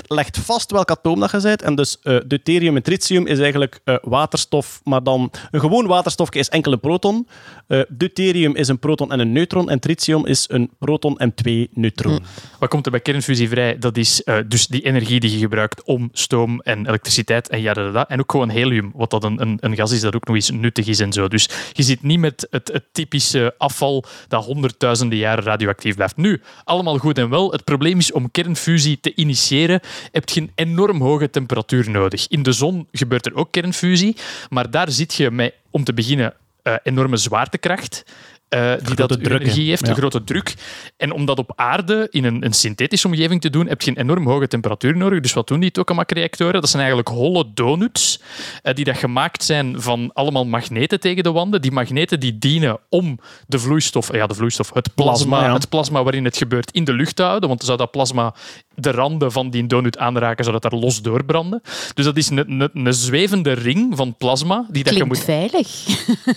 legt vast welk atoom dat je bent. En dus eh, deuterium en tritium is eigenlijk eh, waterstof, maar dan een gewoon waterstofje is enkel een proton. Eh, deuterium is een proton en een neutron. En tritium is een proton en twee neutronen. Wat komt er bij kernfusie vrij? Dat is dus die energie die je gebruikt om stoom en elektriciteit en ja. En ook gewoon helium, wat dat een, een, een gas is dat ook nog eens nuttig is en zo. Dus je zit niet met het, het typische afval dat honderdduizenden jaren radioactief blijft. Nu, allemaal goed en wel. Het probleem is om kernfusie te initiëren, heb je een enorm hoge temperatuur nodig. In de zon gebeurt er ook kernfusie, maar daar zit je met, om te beginnen, eh, enorme zwaartekracht. Eh, die dat druk, energie heeft, Ja. een grote druk. En om dat op aarde in een, een synthetische omgeving te doen, heb je een enorm hoge temperatuur nodig. Dus wat doen die tokamak-reactoren? Dat zijn eigenlijk holle donuts eh, die dat gemaakt zijn van allemaal magneten tegen de wanden. Die magneten die dienen om de vloeistof, eh, ja, de vloeistof, het plasma, Plasma, ja. het plasma waarin het gebeurt, in de lucht te houden. Want dan zou dat plasma de randen van die donut aanraken, zodat daar los doorbranden. Dus dat is een, een, een zwevende ring van plasma die dat je Klinkt moet veilig.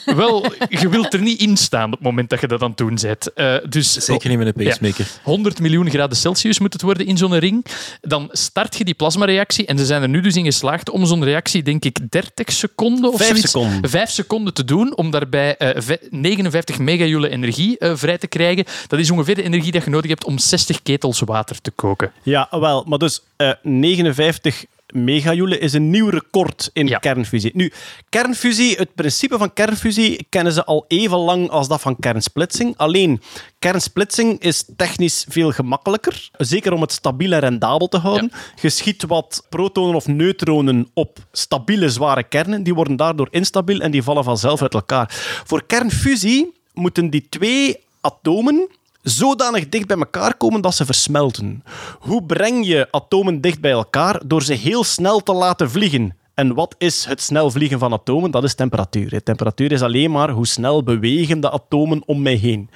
wel, je wilt er niet in staan moment dat je dat aan het doen bent. Eh, dus Zeker niet met een pacemaker. 100 miljoen graden Celsius moet het worden in zo'n ring. Dan start je die plasmareactie en ze zijn er nu dus in geslaagd om zo'n reactie, denk ik, 30 seconden of Vijf zoiets, seconden. vijf seconden te doen om daarbij eh, ve- 59 megajoule energie eh, vrij te krijgen. Dat is ongeveer de energie dat je nodig hebt om 60 ketels water te koken. Ja, wel, maar dus eh, 59 megajoule is een nieuw record in Ja. kernfusie. Nu, kernfusie, het principe van kernfusie kennen ze al even lang als dat van kernsplitsing. Alleen, kernsplitsing is technisch veel gemakkelijker. Zeker om het stabiel en rendabel te houden. Je schiet wat protonen of neutronen op stabiele, zware kernen. Die worden daardoor instabiel en die vallen vanzelf uit elkaar. Voor kernfusie moeten die twee atomen zodanig dicht bij elkaar komen dat ze versmelten. Hoe breng je atomen dicht bij elkaar? Door ze heel snel te laten vliegen. En wat is het snel vliegen van atomen? Dat is temperatuur. Temperatuur is alleen maar hoe snel bewegen de atomen om mij heen.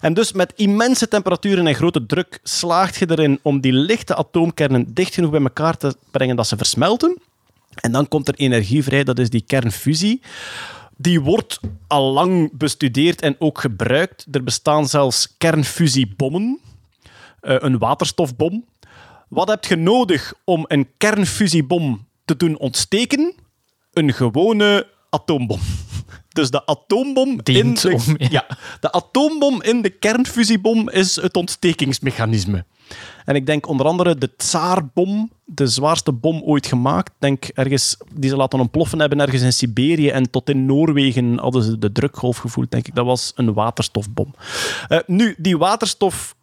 En dus met immense temperaturen en grote druk slaagt je erin om die lichte atoomkernen dicht genoeg bij elkaar te brengen dat ze versmelten. En dan komt er energie vrij, dat is die kernfusie. Die wordt al lang bestudeerd en ook gebruikt. Er bestaan zelfs kernfusiebommen, eh, een waterstofbom. Wat heb je nodig om een kernfusiebom te doen ontsteken? Een gewone atoombom. Dus de atoombom Dient in de, om- ja. ja, de atoombom in de kernfusiebom is het ontstekingsmechanisme. En ik denk onder andere de Tsaarbom, de zwaarste bom ooit gemaakt. Denk ergens, die ze laten ontploffen hebben ergens in Siberië. En tot in Noorwegen hadden ze de drukgolf gevoeld, denk ik. Dat was een waterstofbom. Eh, nu, die waterstof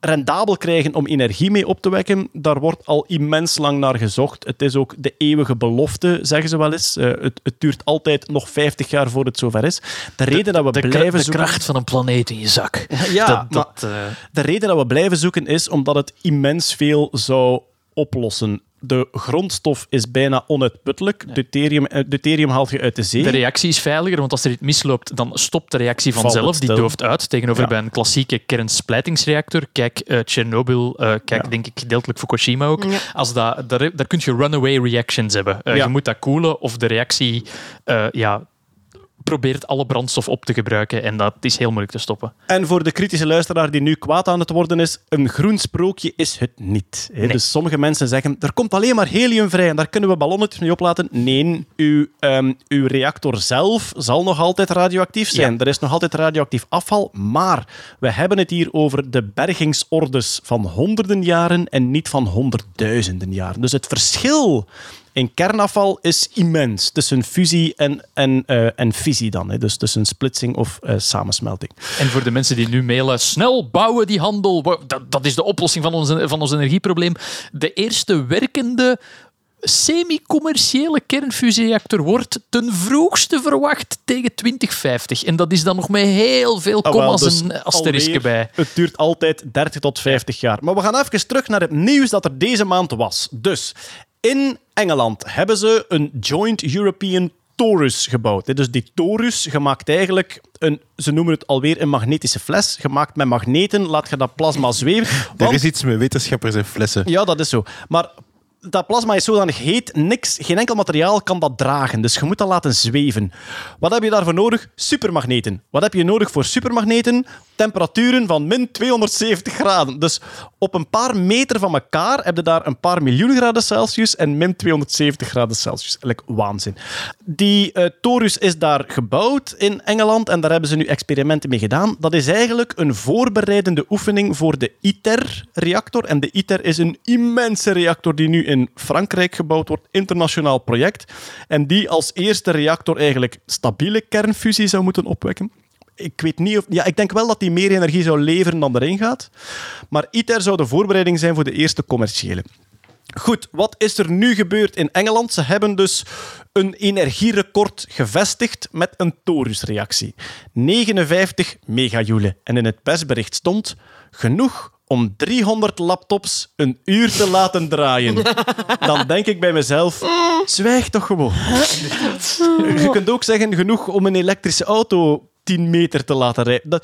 rendabel krijgen om energie mee op te wekken, daar wordt al immens lang naar gezocht. Het is ook de eeuwige belofte, zeggen ze wel eens. Eh, het, het duurt altijd nog 50 jaar voor het zover is. De reden dat we De, blijven de zoeken... kracht van een planeet in je zak. Ja, dat, maar dat, eh, de reden dat we blijven zoeken is omdat het immens veel zou oplossen. De grondstof is bijna onuitputtelijk. Deuterium, eh, deuterium haal je uit de zee. De reactie is veiliger, want als er iets misloopt, dan stopt de reactie vanzelf. Die dooft uit. Tegenover Ja. bij een klassieke kernsplijtingsreactor. Kijk, eh Chernobyl, eh, kijk, Ja. denk ik gedeeltelijk Fukushima ook. Ja. Als dat, daar, daar kun je runaway reactions hebben. Ja. Je moet dat koelen of de reactie eh, ja, probeert alle brandstof op te gebruiken. En dat is heel moeilijk te stoppen. En voor de kritische luisteraar die nu kwaad aan het worden is, een groen sprookje is het niet. Nee. Dus sommige mensen zeggen, er komt alleen maar helium vrij en daar kunnen we ballonnetjes mee oplaten. Nee, uw, ehm, uw reactor zelf zal nog altijd radioactief zijn. Er is nog altijd radioactief afval, maar we hebben het hier over de bergingsordes van honderden jaren en niet van honderdduizenden jaren. Dus het verschil in kernafval is immens tussen fusie en, en, eh, en fissie dan. Hè. Dus tussen splitsing of eh, samensmelting. En voor de mensen die nu mailen, snel bouwen die handel. Dat, dat is de oplossing van ons, van ons energieprobleem. De eerste werkende semi-commerciële kernfusiereactor wordt ten vroegste verwacht tegen 2050. En dat is dan nog met heel veel Ah, commas dus en asterisken bij. Het duurt altijd 30 tot 50 jaar. Maar we gaan even terug naar het nieuws dat er deze maand was. Dus in Engeland hebben ze een Joint European torus gebouwd. Dus die torus, gemaakt eigenlijk, een, ze noemen het alweer een magnetische fles, gemaakt met magneten, laat je dat plasma zweven. Er is iets met wetenschappers en flessen. ja, dat is zo. Maar dat plasma is zodanig heet, niks, geen enkel materiaal kan dat dragen. Dus je moet dat laten zweven. Wat heb je daarvoor nodig? Supermagneten. Wat heb je nodig voor supermagneten? Temperaturen van min 270 graden. Dus op een paar meter van elkaar heb je daar een paar miljoen graden Celsius en min 270 graden Celsius. Like waanzin. Die eh, torus is daar gebouwd in Engeland en daar hebben ze nu experimenten mee gedaan. Dat is eigenlijk een voorbereidende oefening voor de ITER-reactor. En de ITER is een immense reactor die nu in Frankrijk gebouwd wordt, internationaal project. En die als eerste reactor eigenlijk stabiele kernfusie zou moeten opwekken. Ik weet niet of... Ja, ik denk wel dat die meer energie zou leveren dan erin gaat. Maar ITER zou de voorbereiding zijn voor de eerste commerciële. Goed, wat is er nu gebeurd in Engeland? Ze hebben dus een energierecord gevestigd met een torusreactie. 59 megajoule. En in het persbericht stond genoeg om 300 laptops een uur te laten draaien. Dan denk ik bij mezelf, zwijg toch gewoon. Je kunt ook zeggen, genoeg om een elektrische auto 10 meter te laten rijden.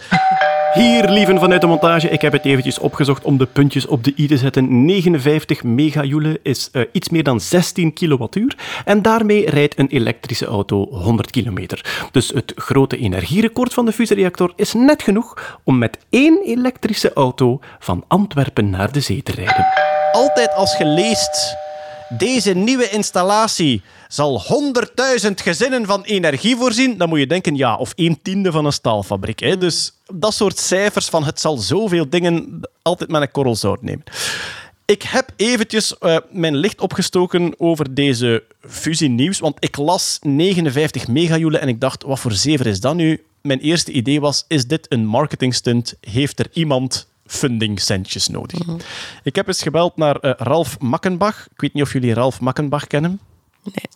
Hier, lieven vanuit de montage, ik heb het eventjes opgezocht om de puntjes op de i te zetten. 59 megajoule is eh, iets meer dan 16 kilowattuur. En daarmee rijdt een elektrische auto 100 kilometer. Dus het grote energierecord van de fusiereactor is net genoeg om met één elektrische auto van Antwerpen naar de zee te rijden. Altijd als je leest deze nieuwe installatie zal 100.000 gezinnen van energie voorzien, dan moet je denken, ja, of een tiende van een staalfabriek. Hè? Dus dat soort cijfers van het zal zoveel dingen altijd met een korrel zout nemen. Ik heb eventjes eh, mijn licht opgestoken over deze fusienieuws, want ik las 59 megajoule en ik dacht, wat voor zever is dat nu? Mijn eerste idee was, is dit een marketingstunt? Heeft er iemand fundingcentjes nodig? Ik heb eens gebeld naar eh, Ralf Makkenbach. Ik weet niet of jullie Ralf Makkenbach kennen.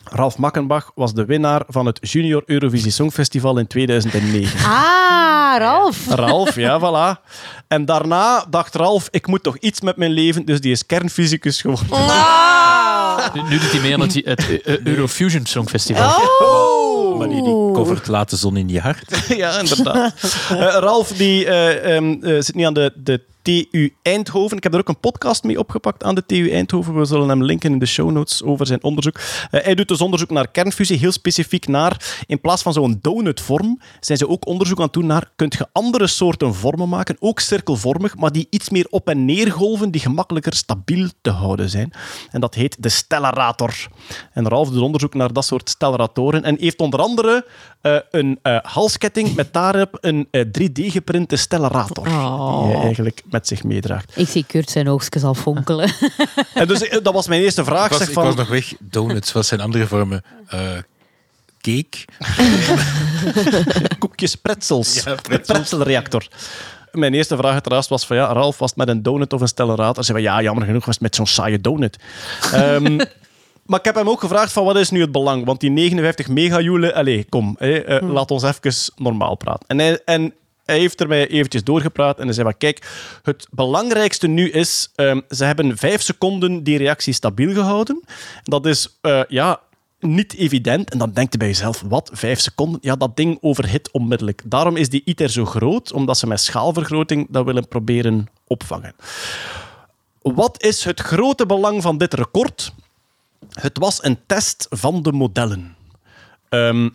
Ralf Makkenbach was de winnaar van het Junior Eurovisie Songfestival in 2009. Ah, Ralf. Ralf, ja, voilà. En daarna dacht Ralf, ik moet toch iets met mijn leven, dus die is kernfysicus geworden. Nu, nu doet hij mee aan het, het eh, Eurofusion Songfestival. Maar die, die covert Laat de zon in je hart. ja, inderdaad. Eh, Ralf die, eh, ehm, eh, zit nu aan de, de TU Eindhoven. Ik heb er ook een podcast mee opgepakt aan de TU Eindhoven. We zullen hem linken in de show notes over zijn onderzoek. Eh, hij doet dus onderzoek naar kernfusie, heel specifiek naar, in plaats van zo'n donutvorm, zijn ze ook onderzoek aan het doen naar, kunt je andere soorten vormen maken, ook cirkelvormig, maar die iets meer op en neer golven, die gemakkelijker stabiel te houden zijn. En dat heet de stellarator. En Ralf doet onderzoek naar dat soort stellaratoren en heeft onder andere eh, een eh, halsketting met daarop een 3D-geprinte stellarator. Die je eigenlijk met met zich meedraagt. Ik zie Kurt zijn oogstjes al fonkelen. En dus eh, dat was mijn eerste vraag. Ik was, zeg ik van, was nog weg. Donuts, wat zijn andere vormen? Eh, cake? koekjes pretzels. Ja, De pretzels. pretzelreactor. Mijn eerste vraag uiteraard was van ja, Ralf, was het met een donut of een stellarator? Zei van ja, jammer genoeg was het met zo'n saaie donut. Ehm, maar ik heb hem ook gevraagd van wat is nu het belang? Want die 59 megajoule, allez, kom, hè, eh, laat ons even normaal praten. En hij, en hij heeft er mij eventjes doorgepraat en hij zei van kijk, het belangrijkste nu is, ehm, ze hebben vijf seconden die reactie stabiel gehouden. Dat is, eh, ja, niet evident. En dan denkt je bij jezelf, wat, vijf seconden? Ja, dat ding overhit onmiddellijk. Daarom is die ITER zo groot, omdat ze met schaalvergroting dat willen proberen opvangen. Wat is het grote belang van dit record? Het was een test van de modellen. Ehm,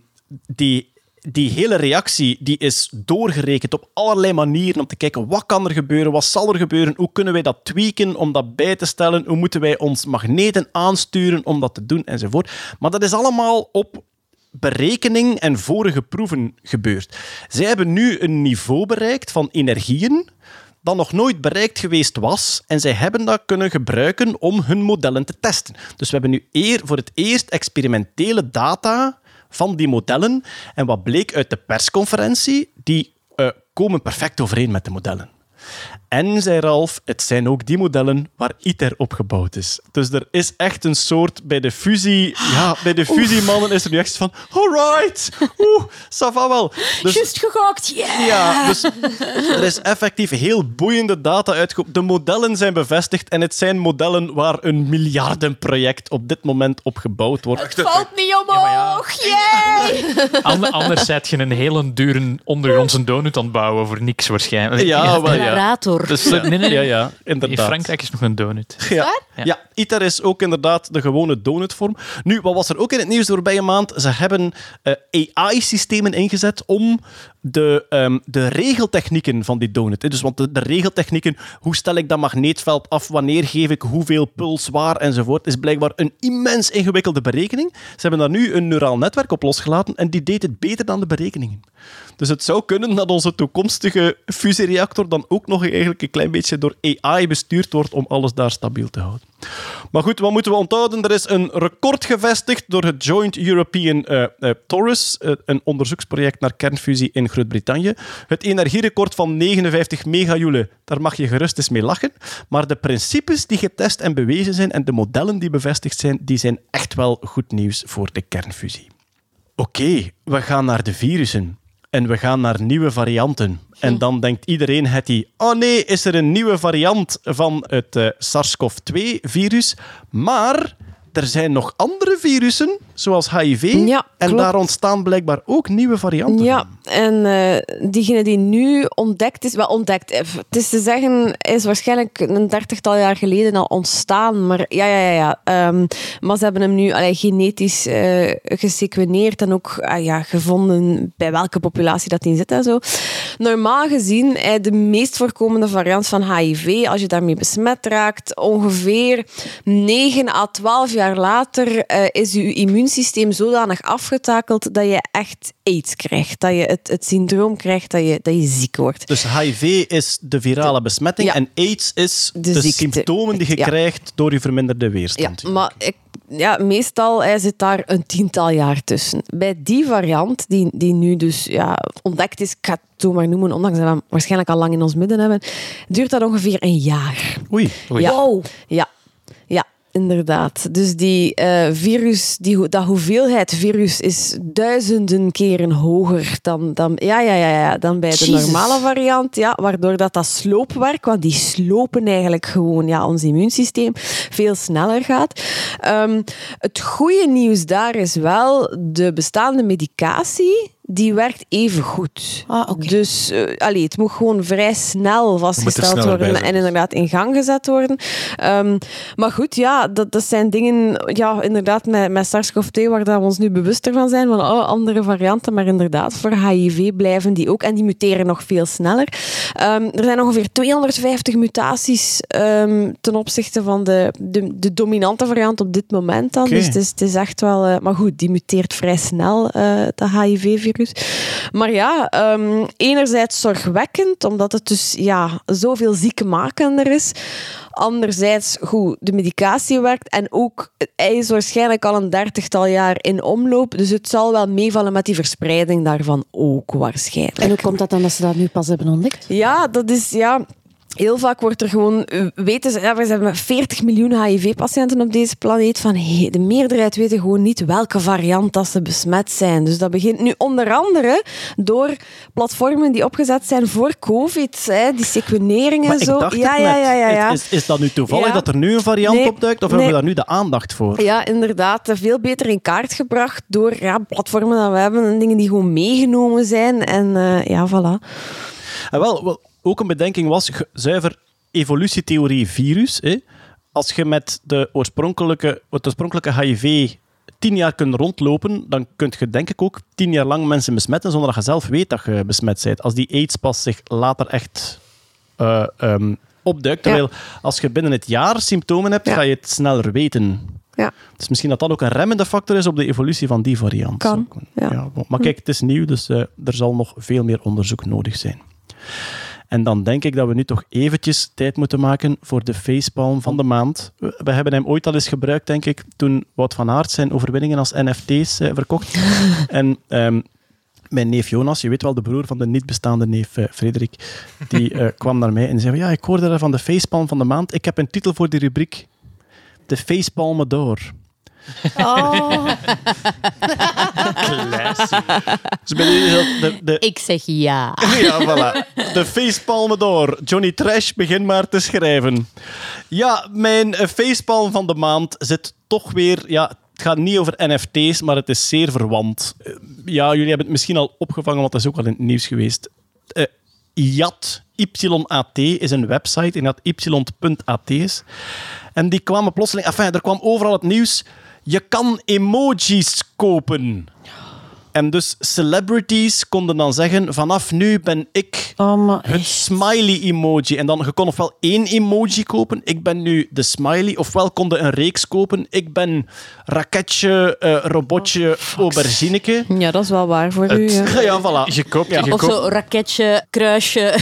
die, die hele reactie die is doorgerekend op allerlei manieren om te kijken wat kan er gebeuren, wat zal er gebeuren, hoe kunnen wij dat tweaken om dat bij te stellen, hoe moeten wij ons magneten aansturen om dat te doen enzovoort. Maar dat is allemaal op berekening en vorige proeven gebeurd. Zij hebben nu een niveau bereikt van energieën dat nog nooit bereikt geweest was. En zij hebben dat kunnen gebruiken om hun modellen te testen. Dus we hebben nu eer, voor het eerst experimentele data van die modellen. En wat bleek uit de persconferentie, die eh, komen perfect overeen met de modellen. En, zei Ralf, het zijn ook die modellen waar ITER op gebouwd is. Dus er is echt een soort... Bij de fusie... Ja, bij de fusiemannen is er nu echt van... Alright, oeh, ça wel. Dus, Juist gegokt, yeah! ja, dus er is effectief heel boeiende data uitgekomen. De modellen zijn bevestigd en het zijn modellen waar een miljardenproject op dit moment op gebouwd wordt. Valt niet omhoog, yay! Ander- Anders zet je een hele dure ondergrondse donut aan het bouwen voor niks waarschijnlijk. Ja, wel ja. Generator. Dus, eh, Nee, nee. Ja, ja, In inderdaad. Frankrijk is nog een donut. Ja. Ja. ITER is ook inderdaad de gewone donutvorm. Nu, wat was er ook in het nieuws de voorbije maand? Ze hebben eh, AI-systemen ingezet om de, ehm, de regeltechnieken van die donut. Dus want de, de regeltechnieken, hoe stel ik dat magneetveld af, wanneer geef ik hoeveel puls waar enzovoort, is blijkbaar een immens ingewikkelde berekening. Ze hebben daar nu een neuraal netwerk op losgelaten en die deed het beter dan de berekeningen. Dus het zou kunnen dat onze toekomstige fusiereactor dan ook nog eigenlijk een klein beetje door AI bestuurd wordt om alles daar stabiel te houden. Maar goed, wat moeten we onthouden? Er is een record gevestigd door het Joint European eh eh, Torus, eh, een onderzoeksproject naar kernfusie in Groot-Brittannië. Het energierecord van 59 megajoule, daar mag je gerust eens mee lachen. Maar de principes die getest en bewezen zijn en de modellen die bevestigd zijn, die zijn echt wel goed nieuws voor de kernfusie. Oké, we gaan naar de virussen. En we gaan naar nieuwe varianten. En dan denkt iedereen het die... Oh nee, is er een nieuwe variant van het eh, SARS-CoV-2-virus. Maar er zijn nog andere virussen, zoals HIV. Ja, en klopt. daar ontstaan blijkbaar ook nieuwe varianten. Ja, en eh, diegene die nu ontdekt is, wel ontdekt, eh, het is te zeggen, is waarschijnlijk een dertigtal jaar geleden al ontstaan. Maar ja, ja, ja. ja. Ehm, maar ze hebben hem nu allee, genetisch eh, gesequeneerd en ook ah, ja, gevonden bij welke populatie dat in zit en zo. Normaal gezien, de meest voorkomende variant van HIV, als je daarmee besmet raakt, ongeveer 9 à 12 jaar later eh, is je immuunsysteem zodanig afgetakeld dat je echt AIDS krijgt. Dat je het, het syndroom krijgt dat je, dat je ziek wordt. Dus HIV is de virale besmetting Ja. en AIDS is de, symptomen die je Ja. krijgt door je verminderde Ja, weerstand. maar ik, ja, meestal eh, zit daar een tiental jaar tussen. Bij die variant, die, die nu dus ja, ontdekt is, ik ga het zo maar noemen, ondanks dat we hem waarschijnlijk al lang in ons midden hebben, duurt dat ongeveer een jaar. Oei. Ja. Ja, ja, inderdaad. Dus die eh, virus, die, dat hoeveelheid virus is duizenden keren hoger dan, dan, ja, ja, ja, ja, dan bij de normale variant. Ja, waardoor dat, dat sloopwerk, want die slopen eigenlijk gewoon ja, ons immuunsysteem, veel sneller gaat. Ehm, het goede nieuws daar is wel, de bestaande medicatie, die werkt even goed. Ah, oké. Dus eh, allee, het moet gewoon vrij snel vastgesteld worden en inderdaad in gang gezet worden. Ehm, maar goed, ja, dat, dat zijn dingen, ja, inderdaad, met, met SARS-CoV-2 waar dat we ons nu bewuster van zijn, van oh, andere varianten, maar inderdaad, voor HIV blijven die ook en die muteren nog veel sneller. Ehm, er zijn ongeveer 250 mutaties ehm, ten opzichte van de, de, de dominante variant op dit moment dan. Dus het is, het is echt wel... eh, maar goed, die muteert vrij snel, eh dat HIV-virus. Maar ja, ehm, enerzijds zorgwekkend, omdat het dus ja, zoveel ziekmakender is. Anderzijds, goed, de medicatie werkt en ook hij is waarschijnlijk al een dertigtal jaar in omloop, dus het zal wel meevallen met die verspreiding daarvan ook waarschijnlijk. En hoe komt dat dan dat ze dat nu pas hebben ontdekt? Ja, dat is ja. Heel vaak wordt er gewoon, eh, weten ze, ja, we hebben 40 miljoen HIV-patiënten op deze planeet. Van, hey, de meerderheid weten gewoon niet welke variant dat ze besmet zijn. Dus dat begint nu onder andere door platformen die opgezet zijn voor COVID. Hè, die sequeneringen Maar en zo. ja, ja, ja, ja, ja. Is, is dat nu toevallig Ja. dat er nu een variant Nee. opduikt? Of Nee. hebben we daar nu de aandacht voor? Ja, inderdaad. Veel beter in kaart gebracht door ja, platformen dat we hebben en dingen die gewoon meegenomen zijn. En eh, ja, voilà. En wel, wel, ook een bedenking was zuiver evolutietheorie virus. Hè. Als je met de oorspronkelijke, het oorspronkelijke HIV tien jaar kunt rondlopen, dan kun je denk ik ook tien jaar lang mensen besmetten zonder dat je zelf weet dat je besmet bent. Als die aids pas zich later echt eh, ehm, opduikt. Terwijl als je binnen het jaar symptomen hebt, Ja. ga je het sneller weten. Ja. Dus misschien dat dat ook een remmende factor is op de evolutie van die variant. Kan, ja. maar kijk, het is nieuw, dus eh, er zal nog veel meer onderzoek nodig zijn. En dan denk ik dat we nu toch eventjes tijd moeten maken voor de facepalm van de maand. We hebben hem ooit al eens gebruikt, denk ik, toen Wout van Aert zijn overwinningen als NFT's eh, verkocht. en ehm, mijn neef Jonas, je weet wel, de broer van de niet bestaande neef eh, Frederik, die eh, kwam naar mij en zei, ja, ik hoorde van de facepalm van de maand. Ik heb een titel voor die rubriek. De facepalmen door. Oh, Dus de, de, Ik zeg ja. Ja, voilà. De facepalmen door. Johnny Trash, begin maar te schrijven. Ja, mijn eh, facepalm van de maand zit toch weer... Ja, het gaat niet over NFT's, maar het is zeer verwant. Eh, Ja, jullie hebben het misschien al opgevangen, want dat is ook al in het nieuws geweest. Eh YAT, YAT, is een website en dat y.at is. En die kwamen plotseling... Enfin, er kwam overal het nieuws. Je kan emojis kopen. En dus celebrities konden dan zeggen: vanaf nu ben ik oh het smiley-emoji. En dan, je kon ofwel één emoji kopen. Ik ben nu de smiley. Ofwel konden een reeks kopen. Ik ben raketje, eh, robotje, aubergineke. Ja, dat is wel waar voor u. Ja. Ja, voilà. Je koopt, Ja. je Of koopt, zo raketje, kruisje.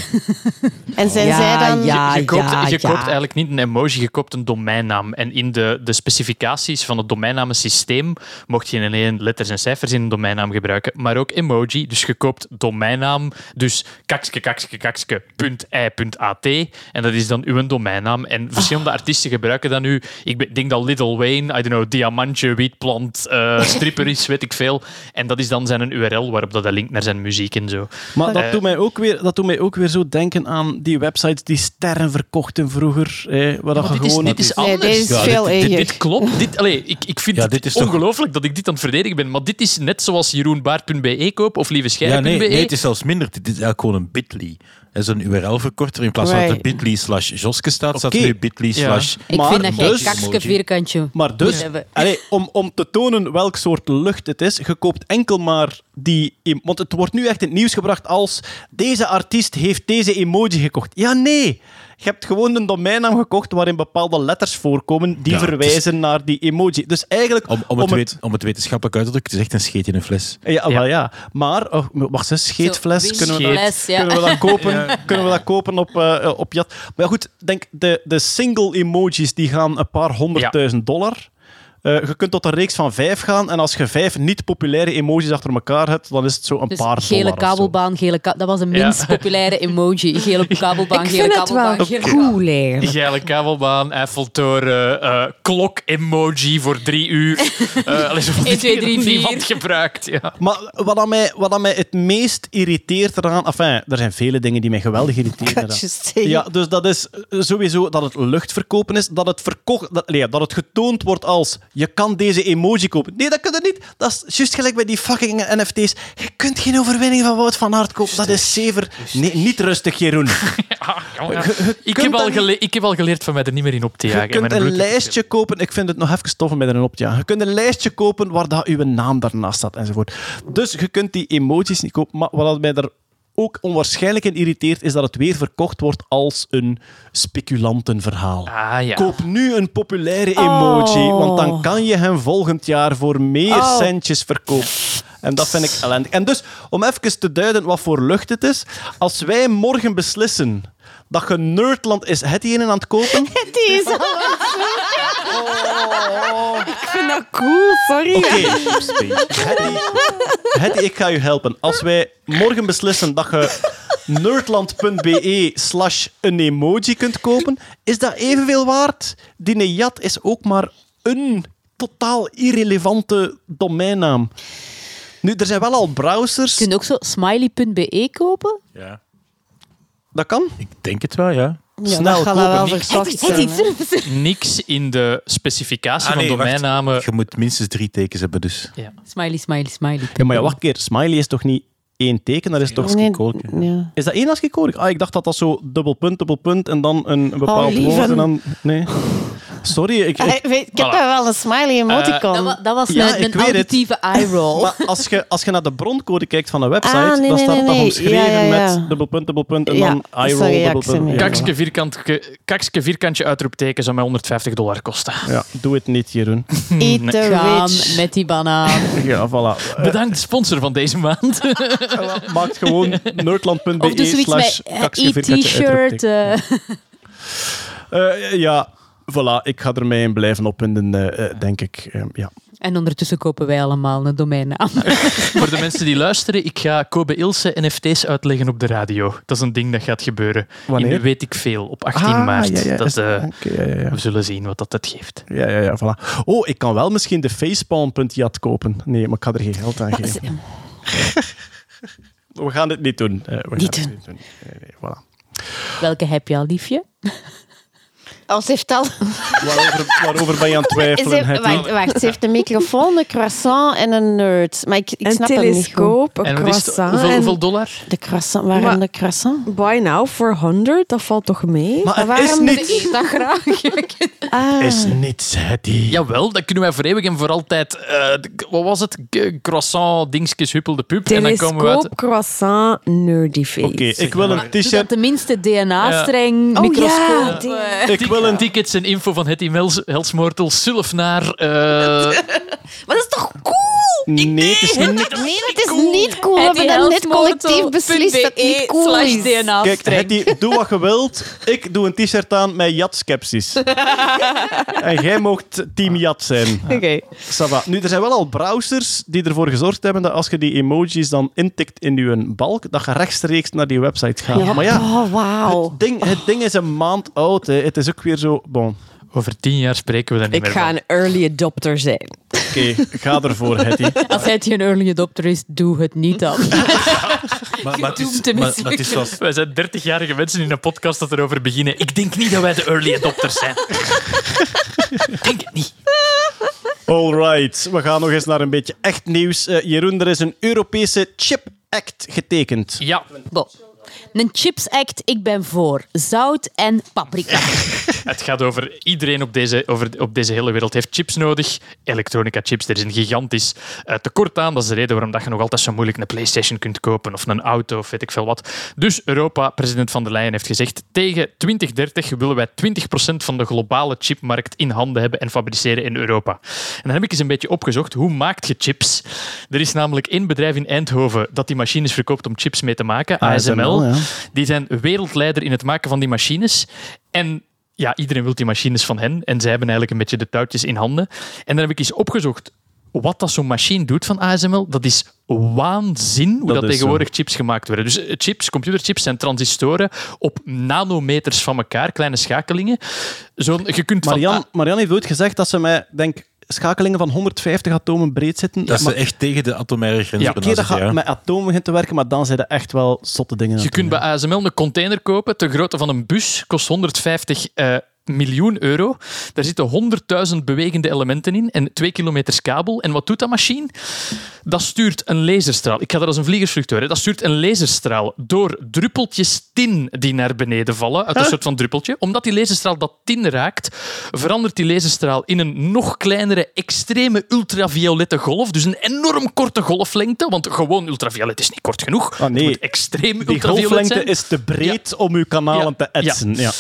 En zijn Ja, zij dan... ja. je, koopt, ja, je ja. koopt eigenlijk niet een emoji, je koopt een domeinnaam. En in de, de specificaties van het domeinnamensysteem mocht je niet alleen letters en cijfers in een domeinnaam gebruiken, maar ook emoji. Dus je koopt domeinnaam, dus kakske, kakske, kakske, punt, ei, punt, at. En dat is dan uw domeinnaam. En verschillende artiesten gebruiken dat nu. Ik denk dat Little Wayne, I don't know, diamantje, wietplant, eh stripper is, weet ik veel. En dat is dan zijn URL waarop dat linkt naar zijn muziek en zo. Maar dat Eh, doet, mij ook weer, dat doet mij ook weer zo denken aan die websites die sterren verkochten vroeger. Eh, waar dat dit is, gewoon... dit is Nee, anders. dit is Ja, veel dit, dit, klopt. Dit, allee, ik, ik vind Ja, het toch- ongelooflijk dat ik dit aan het verdedigen ben. Maar dit is net zoals jeroenbaart.be koop of Ja, lievescheire.be. nee, nee, het is zelfs minder. Dit is eigenlijk gewoon een bit.ly. Is een URL-verkorter. In plaats van dat er Right. bit.ly slash Joske staat, staat er nu bit.ly Ja. slash... Ik Maar vind dat dus- kakske vierkantje Maar dus, allee, om, om te tonen welk soort lucht het is, je koopt enkel maar die... Want het wordt nu echt in het nieuws gebracht als deze artiest heeft deze emoji gekocht. Ja, nee. Je hebt gewoon een domeinnaam gekocht waarin bepaalde letters voorkomen die Ja, het is- verwijzen naar die emoji. Dus eigenlijk... Om, om, het om het wetenschappelijk uit te drukken, het is echt een scheet in een fles. Ja, wel ja. Maar, oh, wacht eens, scheetfles, Zo, kunnen we, dat, ja. kunnen we dat kopen, kunnen we dat kopen op, eh, op Jat? Maar goed, denk, de, de single emojis die gaan een paar honderdduizend dollar. Eh, je kunt tot een reeks van vijf gaan en als je vijf niet populaire emojis achter elkaar hebt, dan is het zo een Dus paar gele dollar of zo. kabelbaan, gele ka- dat was de minst Ja. populaire emogie. Gele kabelbaan, Ik gele vind het wel kabelbaan. gele cool, eigenlijk. Geile kabelbaan, Eiffeltoren, eh klok-emoji voor drie uur. Eh die 1, 2, 3, dingen die 4. niemand gebruikt. Ja. Maar wat aan, mij, wat aan mij het meest irriteert eraan... Enfin, er zijn vele dingen die mij geweldig irriteren. Ja, dus dat is sowieso dat het luchtverkopen is, dat het, verkocht, dat, nee, dat het getoond wordt als je kan deze emoji kopen. Nee, dat kun je niet. Dat is juist gelijk bij die fucking NFT's. Je kunt geen overwinning van Wout van Aert kopen. Dat is zever... Nee, niet rustig, Jeroen. Ik, kunt heb al gele- ik heb al geleerd van mij er niet meer in op te jagen. Je kunt een lijstje kopen. Ik vind het nog even stoffen met erin op te jagen. Je kunt een lijstje kopen waar dat uw naam daarnaast staat enzovoort. Dus je kunt die emoties niet kopen. Maar wat mij er ook onwaarschijnlijk in irriteert, is dat het weer verkocht wordt als een speculantenverhaal. Ah ja. Koop nu een populaire emoji, Oh. want dan kan je hem volgend jaar voor meer Oh. centjes verkopen. En dat vind ik ellendig. En dus, om even te duiden wat voor lucht het is. Als wij morgen beslissen dat je Nerdland is... Het die een aan het kopen? Die is al Ik vind dat cool, sorry. Oké. Hetty, Hetty, ik ga je helpen. Als wij morgen beslissen dat je nerdland.be slash een emoji kunt kopen, is dat evenveel waard? Die Nejat is ook maar een totaal irrelevante domeinnaam. Nu, er zijn wel al browsers. Kun je ook zo smiley.be kopen? Ja. Dat kan. Ik denk het wel, ja. Ja, Snel dat wel zijn. Niks in de specificatie Ah, van nee, wacht. domeinnamen. Je moet minstens drie tekens hebben, dus. Smiley, smiley, smiley. Ja, maar ja, wacht een keer. Smiley is toch niet één teken? Dat is toch Nee, ja. Is dat één als skikoortje? Ah, ik dacht dat dat zo dubbel punt, dubbel punt en dan een, bepaald Oh, woord en dan... Nee. Sorry, ik... Ik heb wel een smiley emoticon. Dat, wa- dat was Ja, het. auditieve eye roll. maar als je, als je naar de broncode kijkt van een website, Ah, nee, dan staat nee, dat nee. omschreven Ja, ja, ja. met dubbel punt, dubbel punt en Ja, dan dat eye roll, een dubbel reactie punt. meer. Ja, Kakske, vierkantje, kakske vierkantje uitroepteken zou mij 150 dollar kosten. Ja, doe het niet, Jeroen. Eat the rich. met die banaan. Ja, voilà. Bedankt, sponsor van deze maand. Maakt gewoon nerdland.be zoiets slash eh, kakske vierkantje eh, Eh, ja, voilà. Ik ga er mee in blijven opwinden, eh, eh, denk ik. Eh, ja. en ondertussen kopen wij allemaal een domeinnaam. Voor de mensen die luisteren, ik ga Kobe Ilse NFT's uitleggen op de radio. Dat is een ding dat gaat gebeuren. Wanneer? In weet ik veel, op 18 Ah, maart. ja, ja, dat, eh, ja. We zullen zien wat dat, dat geeft. Ja, ja, ja, voilà. Oh, ik kan wel misschien de facepalm.jat kopen. Nee, maar ik ga er geen geld aan geven. We gaan dit niet doen. We gaan Niet het doen. niet doen. Nee, nee, voilà. Welke heb je al, liefje? Als heeft al... waarover, waarover ben je aan het Ze twijfelen? heeft, wacht, wacht, ze heeft een microfoon, een croissant en een nerd. Maar ik, ik Een snap hem niet goed. telescoop, een En wat is het? croissant. Hoeveel, en hoeveel dollar? De croissant, waarom Maar- de croissant? Buy now for 100, dat valt toch mee? Maar het waarom is de- niet... Dat graag. Ah, is niet, Hetty. Jawel, dat kunnen wij voor eeuwig en voor altijd... eh, wat was het? Croissant, dingetjes, huppel de pup. En dan komen we uit... Telescoop, croissant, nerdy face. Oké, ik wil een t-shirt... tenminste DNA-streng, Oh microscoop. ja, eh. Ik wil een... Tickets en info van Hetty Mels, Helsmoortel, Sulf naar... eh, Maar dat is toch cool? Nee, het is niet... nee, het is niet cool. We hebben net collectief beslist dat het niet cool is. Kijk, Hetty, doe wat je wilt. Ik doe een t-shirt aan met Jat-skepsis. en jij mocht team Jat zijn. Oké. Va. Nu, er zijn wel al browsers die ervoor gezorgd hebben dat als je die emojis dan intikt in je balk, dat je rechtstreeks naar die website gaat. Ja, Maar ja, oh, wauw. het ding, het ding is een maand oud. Hè. Het is ook weer zo... Bon, over tien jaar spreken we daar niet Ik meer ga van. een early adopter zijn. oké, ga ervoor, Hetty. Als hij een early adopter is, doe het niet dan. Maar, maar, het is, Gedoemd te maar, maar het is zoals... Wij zijn 30-jarige mensen in een podcast dat erover beginnen. Ik denk niet dat wij de early adopters zijn. Ik denk het niet. Alright, we gaan nog eens naar een beetje echt nieuws. Eh, Jeroen, er is een Europese Chip Act getekend. Ja, Bon. Een Chips Act, ik ben voor. Zout en paprika. het gaat over iedereen op deze, over, op deze hele wereld heeft chips nodig. Elektronica chips, er is een gigantisch eh, tekort aan. Dat is de reden waarom dat je nog altijd zo moeilijk een PlayStation kunt kopen of een auto of weet ik veel wat. Dus Europa, president van der Leyen, heeft gezegd tegen 2030 willen wij 20% van de globale chipmarkt in handen hebben en fabriceren in Europa. En dan heb ik eens een beetje opgezocht, hoe maakt je chips? Er is namelijk één bedrijf in Eindhoven dat die machines verkoopt om chips mee te maken, ASML. ASML, ja. Die zijn wereldleider in het maken van die machines. En ja, iedereen wil die machines van hen. En zij hebben eigenlijk een beetje de touwtjes in handen. En dan heb ik eens opgezocht wat dat zo'n machine doet van ASML. Dat is waanzin hoe Dat dat, is tegenwoordig chips gemaakt worden. Dus eh, chips, computerchips zijn transistoren op nanometers van elkaar, kleine schakelingen. Zo, je kunt van... Marian, Marian heeft ooit gezegd dat ze met, denk schakelingen van 150 atomen breed zitten. Dat maar ze echt tegen de atomaire grens Ja, keer dat gaat ja. met atomen begint te werken, maar dan zijn er echt wel zotte dingen. Je kunt bij ASML een container kopen ter grootte van een bus, kost 150 eh, miljoen euro. Daar zitten 100.000 bewegende elementen in en 2 kilometers kabel. En wat doet dat machine? Dat stuurt een laserstraal. Ik ga dat als een vliegersvlucht horen. Dat stuurt een laserstraal door druppeltjes tin die naar beneden vallen, uit een soort van druppeltje. Omdat die laserstraal dat tin raakt, verandert die laserstraal in een nog kleinere, extreme ultraviolette golf. Dus een enorm korte golflengte, want gewoon ultraviolet is niet kort genoeg. Ah, nee. Het moet extreem Die ultraviolet golflengte zijn. is te breed om uw kanalen Ja. te etsen. Ja.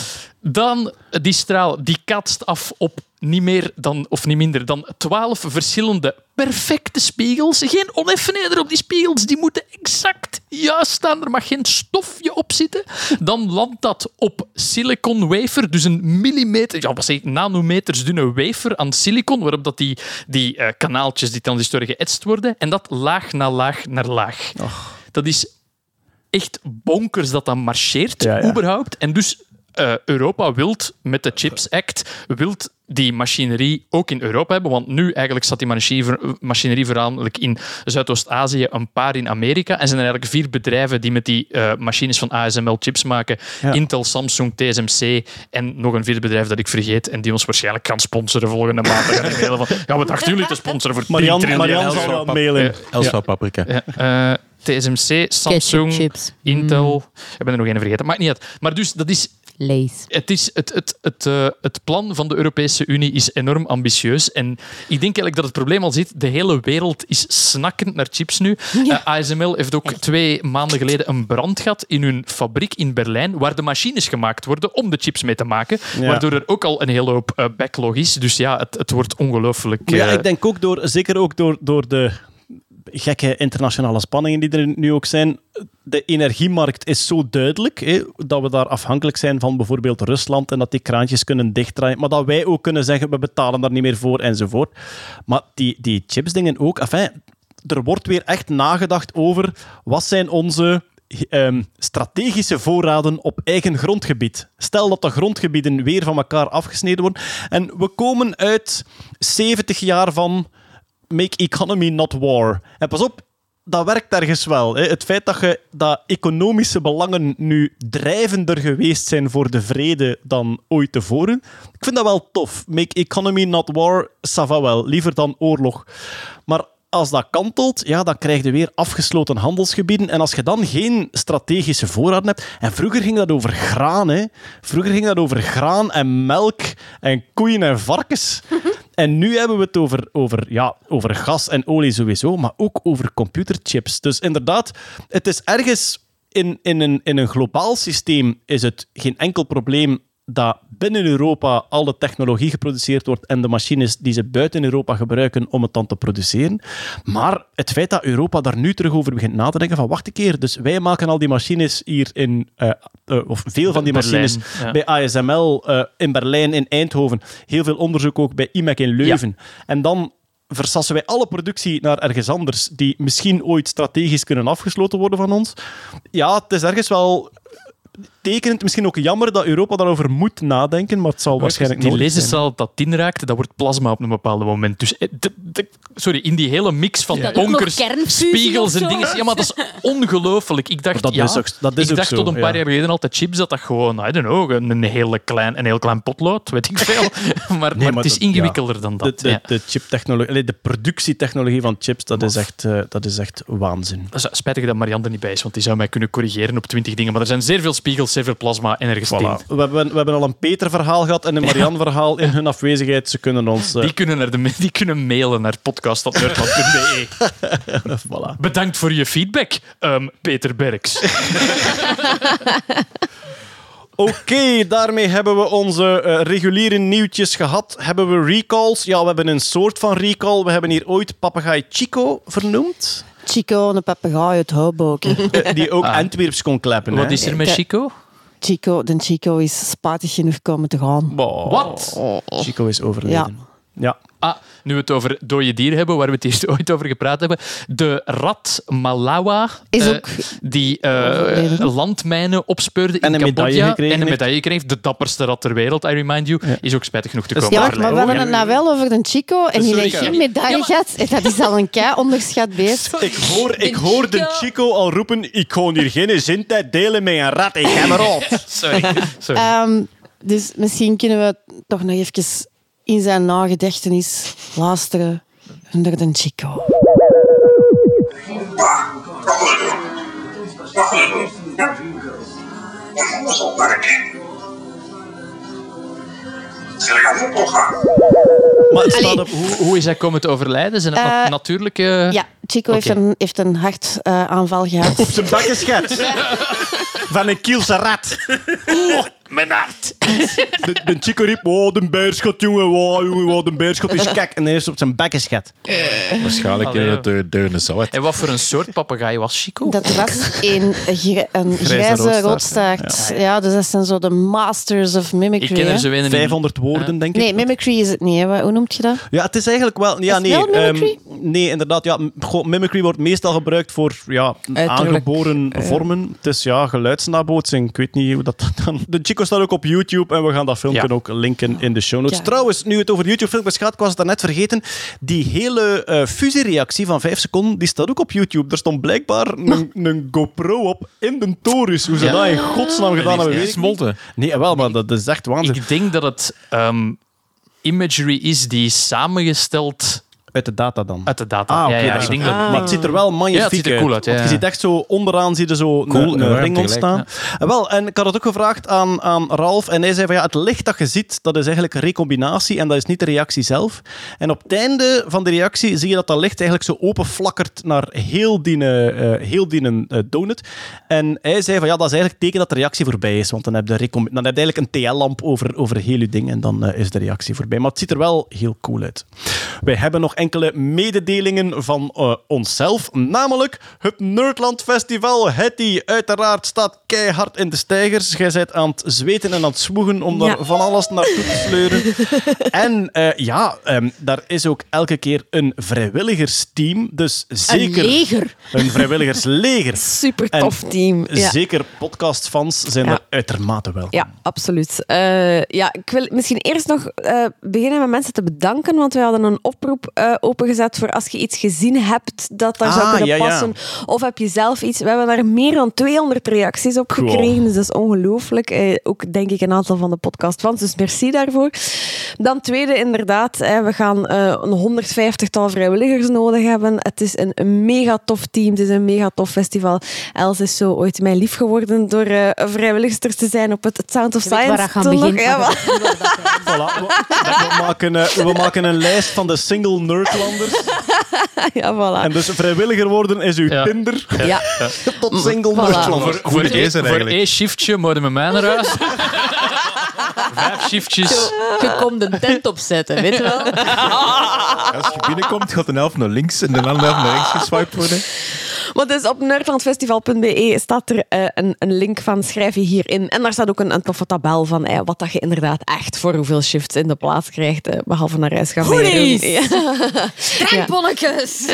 Dan, die straal die katst af op niet meer dan, of niet minder dan twaalf verschillende perfecte spiegels. Geen oneffenheden op die spiegels. Die moeten exact juist staan. Er mag geen stofje op zitten. Dan landt dat op silicon wafer. Dus een millimeter, ja, wat zeg ik, nanometers dunne wafer aan silicon. Waarop dat die, die eh, kanaaltjes, die transistoren geëtst worden. En dat laag na laag naar laag. Dat is echt bonkers dat dat marcheert, Ja, ja. überhaupt. En dus eh, Europa wilt met de Chips Act wilt die machinerie ook in Europa hebben. Want nu eigenlijk staat die machinerie, machinerie voornamelijk in Zuidoost-Azië, een paar in Amerika. En zijn er eigenlijk vier bedrijven die met die eh, machines van ASML chips maken. Ja. Intel, Samsung, TSMC en nog een vierde bedrijf dat ik vergeet en die ons waarschijnlijk gaan sponsoren volgende maand. Dan gaan die mailen van, ja, wat dachten jullie te sponsoren voor 10 Marian, triljoen? Marian zal wel mailen. Elsva Paprika. Ja, eh, TSMC, Samsung. Intel. Ik ben er nog één vergeten. Maakt niet uit. Maar dus, dat is Lees. het, is, het, het, het, eh, het plan van de Europese Unie is enorm ambitieus. En ik denk eigenlijk dat het probleem al zit. De hele wereld is snakkend naar chips nu. Eh, ASML heeft ook twee maanden geleden een brand gehad in hun fabriek in Berlijn, waar de machines gemaakt worden om de chips mee te maken. Ja. Waardoor er ook al een hele hoop eh, backlog is. Dus ja, het, het wordt ongelooflijk. Ja, eh, ik denk ook door, zeker ook door, door de gekke internationale spanningen die er nu ook zijn. De energiemarkt is zo duidelijk dat we daar afhankelijk zijn van bijvoorbeeld Rusland en dat die kraantjes kunnen dichtdraaien. Maar dat wij ook kunnen zeggen, we betalen daar niet meer voor enzovoort. Maar die, die chipsdingen ook. Er wordt weer echt nagedacht over wat zijn onze ehm, strategische voorraden op eigen grondgebied. Stel dat de grondgebieden weer van elkaar afgesneden worden. En we komen uit 70 jaar van make economy not war. En pas op, dat werkt ergens wel. Hè. Het feit dat, je, dat economische belangen nu drijvender geweest zijn voor de vrede dan ooit tevoren, ik vind dat wel tof. Make economy not war, ça va wel. Liever dan oorlog. Maar als dat kantelt, ja, dan krijg je weer afgesloten handelsgebieden. En als je dan geen strategische voorraden hebt... En vroeger ging dat over graan, hè. Vroeger ging dat over graan en melk en koeien en varkens. En nu hebben we het over, over, ja, over gas en olie sowieso, maar ook over computerchips. Dus inderdaad, het is ergens in, in, een, in een globaal systeem is het geen enkel probleem dat binnen Europa al de technologie geproduceerd wordt en de machines die ze buiten Europa gebruiken om het dan te produceren. Maar het feit dat Europa daar nu terug over begint na te denken van wacht een keer, dus wij maken al die machines hier in, eh, eh, of veel van die Berlijn, machines ja. bij ASML eh, in Berlijn, in Eindhoven, heel veel onderzoek ook bij IMEC in Leuven. En dan versassen wij alle productie naar ergens anders, die misschien ooit strategisch kunnen afgesloten worden van ons. Ja, het is ergens wel tekenend, misschien ook jammer dat Europa daarover moet nadenken, maar het zal waarschijnlijk die nodig zijn. laserstraal dat inraakt, dat wordt plasma op een bepaald moment. Dus eh, de- de- sorry, in die hele mix van bonkers, kernfusie spiegels en dingen. Ja, maar dat is ongelooflijk. Ik dacht, Dat ja, is ook- dat is ik ook dacht zo, tot een paar ja. jaar geleden altijd chips dat dat gewoon, I don't know, een, een, hele klein, een heel klein potlood, weet ik veel. maar, maar, maar het is ingewikkelder dan dat. de, ja. de chiptechnologie, de productietechnologie van chips, dat is, echt, eh, dat is echt waanzin. Spijtig dat Marianne er niet bij is, want die zou mij kunnen corrigeren op twintig dingen. Maar er zijn zeer veel spiegels, zeer veel plasma en ergens Voilà. We, hebben, we hebben al een Peter-verhaal gehad en een Marianne-verhaal in hun afwezigheid. Ze kunnen ons... eh, Die kunnen, naar de, die kunnen mailen naar podcast.nerdland.be. voilà. Bedankt voor je feedback, ehm, Peter Berks. Oké, daarmee hebben we onze eh, reguliere nieuwtjes gehad. Hebben we recalls? Ja, we hebben een soort van recall. We hebben hier ooit papegaai Chico vernoemd. Chico, een papegaai uit Hoboken. Eh, die ook Antwerps kon klappen. Wat hè. is er met. Chico? Chico, de Chico is spatig genoeg komen te gaan. Wat? Chico is overleden. Ja. Ah, nu we het over dode dieren hebben, waar we het eerst ooit over gepraat hebben. De rat Malawa, Is eh, ook die eh, landmijnen opspeurde En in een medaille Cambodja en een medaille kreeg. De dapperste rat ter wereld, I remind you, is ook spijtig genoeg te komen Ja, maar we hebben het nou wel over de Chico en die heeft geen medaille gehad. En Dat is al een kei onderschat beest. Ik hoor, ik hoor de Chico al roepen: Ik ga hier geen zintijd delen met een rat. Ik heb erop. Sorry. Sorry. Ehm, dus misschien kunnen we toch nog even in zijn nagedachtenis luisteren onder de Chico. Maar het staat Allee. op. hoe, hoe is hij komen te overlijden? Zijn het Eh, natuurlijke... Ja, Chico heeft een, heeft een hartaanval gehad. Op zijn bakkenschet. Van een Kielse rat. Mijn hart. De, de Chico riep, oh, de beerschot, jongen. Wow, jongen, wow, de beerschot is kek. En hij is op zijn bekken schet. Waarschijnlijk Allee, in het uh, deurne zout. En wat voor een soort papegaai was Chico? Dat was een, een grijze roodstaart. Ja. dus dat zijn zo de masters of mimicry. Ik ken er hè. zo een in. 500 woorden, denk ik. Nee, mimicry is het niet. Hè. Wat- Hoe noemt je dat? Ja, het is eigenlijk wel... Ja, het nee, wel mimicry? ehm, nee, inderdaad. Ja, m- goh, mimicry wordt meestal gebruikt voor ja, aangeboren vormen. Het is ja, geluidsnabootsing. Ik weet niet hoe dat dan... De Chico staat ook op YouTube en we gaan dat filmpje Ja. ook linken in de show notes. Ja. Trouwens, nu het over YouTube-filmpjes gaat, ik was het daarnet vergeten. Die hele eh fusiereactie van 5 seconden, die staat ook op YouTube. Er stond blijkbaar een, een GoPro op in de torus. Hoe ze Ja. dat in godsnaam gedaan hebben, weet ik niet. Smolten. Nee, wel, maar dat is echt waanzin. Ik denk dat het ehm, imagery is die samengesteld Uit de data dan. uit de data. Ah, ja, ja, dat ik is denk dat... Maar het ziet er wel magnifiek Ja, het ziet er cool uit, ja, Want je ziet echt zo onderaan zie je zo Cool een, ring ontstaan. En wel, en ik had het ook gevraagd aan, aan Ralf en hij zei van ja, het licht dat je ziet, dat is eigenlijk een recombinatie en dat is niet de reactie zelf. En op het einde van de reactie zie je dat dat licht eigenlijk zo openflakkert naar heel die, eh, heel die eh, donut. En hij zei van ja, dat is eigenlijk het teken dat de reactie voorbij is, want dan heb je, recom- dan heb je eigenlijk een TL-lamp over, over heel je ding en dan eh, is de reactie voorbij. Maar het ziet er wel heel cool uit. Wij hebben nog enkele mededelingen van eh, onszelf, namelijk het Nerdland Festival. Hetty, uiteraard, staat keihard in de stijgers. Jij bent aan het zweten en aan het zwoegen om daar Ja. van alles naartoe te sleuren. en eh, ja, ehm, daar is ook elke keer een vrijwilligersteam, dus zeker Een leger. een vrijwilligersleger. Super En tof team. Ja. Zeker podcastfans zijn Ja. er uitermate welkom. Ja, absoluut. Eh, ja, ik wil misschien eerst nog beginnen met mensen te bedanken, want we hadden een oproep eh, opengezet voor als je iets gezien hebt dat daar zou Ah, kunnen ja, ja. passen. Of heb je zelf iets... We hebben daar meer dan 200 reacties op Cool. gekregen, dus dat is ongelooflijk. Eh, ook denk ik een aantal van de podcastfans, dus merci daarvoor. Dan tweede, inderdaad, hè, we gaan eh, een 150-tal vrijwilligers nodig hebben. Het is een, mega tof team, het is een mega tof festival. Els is zo ooit mij lief geworden door eh vrijwilligster te zijn op het Sound of Science. gaan nog. Ja, maar Voilà, we, we maken, eh, we maken een lijst van de single nerdlanders. ja, voilà. En dus vrijwilliger worden is uw Ja. Tinder Ja. tot single Voilà. nerdlanders. Voor, voor, één- voor eigenlijk. één shiftje moeten we mij naar huis. Vijf shiftjes. Je komt een tent opzetten, weet je wel? Als je binnenkomt, gaat een helft naar links en de andere helft naar rechts geswiped worden. Maar dus op nerdlandfestival.be staat er eh, een, een link van schrijf je hierin. En daar staat ook een, een toffe tabel van eh, wat dat je inderdaad echt voor hoeveel shifts in de plaats krijgt. eh, behalve naar huis gaan meedoen. Ja. Drankbolletjes!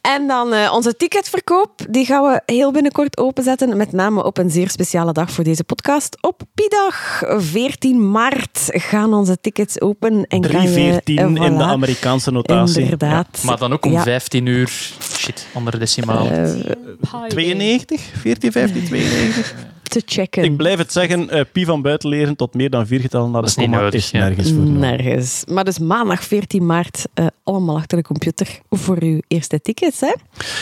En dan eh, onze ticketverkoop. Die gaan we heel binnenkort openzetten. Met name op een zeer speciale dag voor deze podcast. Op Piedag, 14 maart, gaan onze tickets open. En kan je, 314 eh, in de. Amerikaanse notatie. Inderdaad. Maar dan ook om Ja. 15 uur. Shit, andere decimaal. Eh, 92? 14, 15, 92? te checken. Ik blijf het zeggen, eh Pi van buitenleren tot meer dan vier getallen naar de Dat is niet komma is ja. nergens voor nodig. Nergens. Maar dus maandag 14 maart, eh, allemaal achter de computer voor uw eerste tickets. Hè?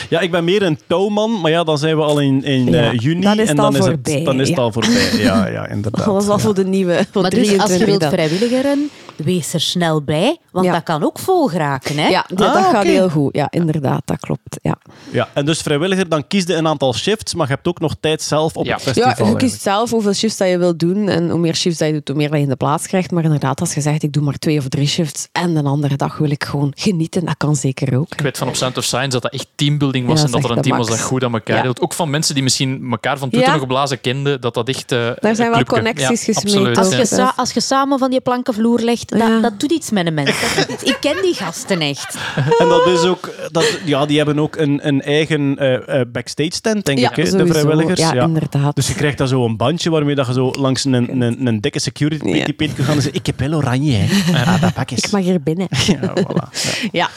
Ja, ik ben meer een touwman, maar ja, dan zijn we al in, in Ja, eh, juni. dan is het en dan al is voorbij, het, dan is het ja. al voorbij. Ja, ja inderdaad. Dat is al Ja. voor de nieuwe, voor Maar dus als je 23 wilt dan. Wees er snel bij, want Ja. dat kan ook vol geraken. Hè? Ja, dat, Ah, dat gaat heel goed. Ja, inderdaad, dat klopt. Ja, Ja, en dus vrijwilliger, dan kies je een aantal shifts, maar je hebt ook nog tijd zelf op Ja. het festival. ja je eigenlijk. kiest zelf hoeveel shifts dat je wilt doen. En hoe meer shifts dat je doet, hoe meer dat je in de plaats krijgt. Maar inderdaad, als je zegt, ik doe maar twee of drie shifts en de andere dag wil ik gewoon genieten, dat kan zeker ook. Ik weet van op Sound of Science dat dat echt teambuilding was Ja, en dat er een team was dat goed aan elkaar Ja. hield. Ook van mensen die misschien elkaar van Twitter Ja. nog blazen kenden, dat dat echt... eh, Daar zijn een wel connecties ja, gesmeed Absoluut, Als je, als je samen van die plankenvloer legt, dat, Ja. dat doet iets met een mens. Dat doet iets. Ik ken die gasten echt. En dat is ook, dat, ja, die hebben ook een, een eigen eh, eh, backstage tent, denk Ja, ik, hè, de vrijwilligers. Ja, inderdaad. Dus je krijgt dan zo een bandje waarmee dat je zo langs een, een, een dikke security Ja. peet kunt gaan en zeggen, ik heb wel oranje, hè. Ah, dat pak Ik eens. mag hier binnen. Ja, voilà. Ja.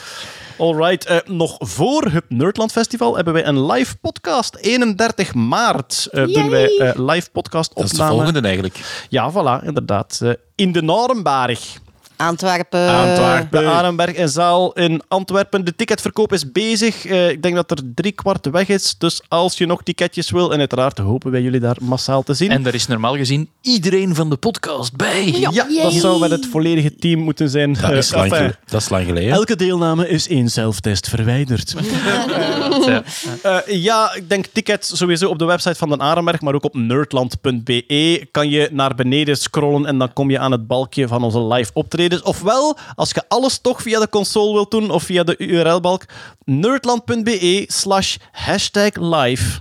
Alright, eh, nog voor het Nerdland Festival hebben wij een live podcast. 31 maart eh, doen wij eh, live podcast Dat is de opname. volgende eigenlijk. Ja, voilà, inderdaad. Eh, in de Narenberg. Antwerpen. De Arenberg en Zaal in Antwerpen. De ticketverkoop is bezig. Eh, ik denk dat er drie kwart weg is. Dus als je nog ticketjes wil, en uiteraard hopen wij jullie daar massaal te zien. En daar is normaal gezien iedereen van de podcast bij. ja, dat zou met het volledige team moeten zijn. Dat is Eh, lang, enfin, dat is lang geleden. Elke deelname is één zelftest verwijderd. Ja. Eh, ja, ik denk tickets sowieso op de website van de Arenberg, maar ook op nerdland.be kan je naar beneden scrollen en dan kom je aan het balkje van onze live optredens. Ofwel, als je alles toch via de console wilt doen of via de URL-balk, nerdland.be slash hashtag live.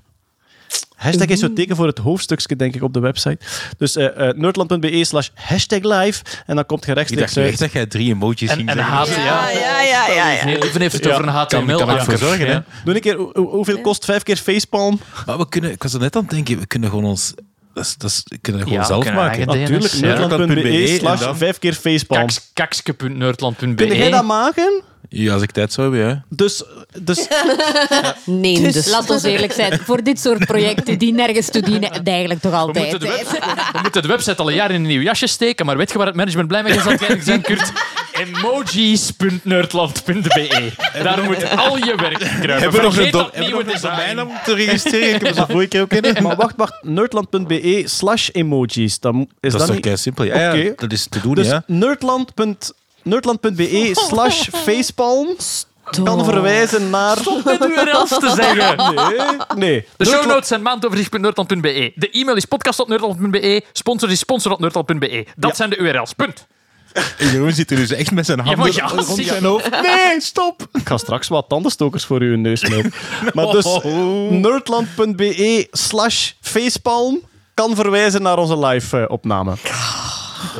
Hashtag is zo'n teken voor het hoofdstukje, denk ik, op de website. Dus eh eh, nerdland.be slash hashtag live en dan komt je Ik rechtstreeks dacht echt uit. dat jij drie emoties En, ging en zeggen. HTML. Ja, ja, ja, ja. ja. Heeft het Ja. over een HTML. Kan- kan ik voor anker. zorgen, hè? Doe een keer, hoe- hoe- hoeveel kost vijf keer facepalm? Maar we kunnen, ik was er net aan het denken, we kunnen gewoon ons... Dat is, dat is, we kunnen gewoon Ja, zelf kunnen maken. eigen. Natuurlijk, Ja. nerdland.be en slash vijf keer facepalm. Kaks- Kakske.nerdland.be. Kun jij dat maken? Ja, als ik tijd zou hebben, ja. Dus, dus Nee, Dus, dus. laat ons eerlijk zijn, voor dit soort projecten die nergens toe dienen, heb je eigenlijk toch We altijd. moeten, de hè. web- we moeten de website al een jaar in een nieuw jasje steken, maar weet je waar het management blij mee is het werk zijn, Kurt? Emojis.nerdland.be. Daar moet al je werk in kruipen. Hebben we nog een, do- dat hebben nog een domein om te registreren? Ik heb ze vorige keer ook in. maar wacht, wacht. Nerdland.be slash emojis. Dan is Dat dat, is toch niet... kei simpel? Ja, dat is te doen, Dus ja. nerdland. nerdland.be slash facepalm kan verwijzen naar... Met URL's te zeggen. Nee, nee. De show notes zijn maandoverzicht.nerdland.be. De e-mail is podcast.nerdland.be. Sponsor is sponsor.nerdland.be. Dat Ja. zijn de URL's. Punt. En Jeroen zit er dus echt met zijn handen ja, rond zijn hoofd. Nee, stop! Ik ga straks wat tandenstokers voor u in neus smijten. Maar dus nerdland.be slash facepalm kan verwijzen naar onze live-opname.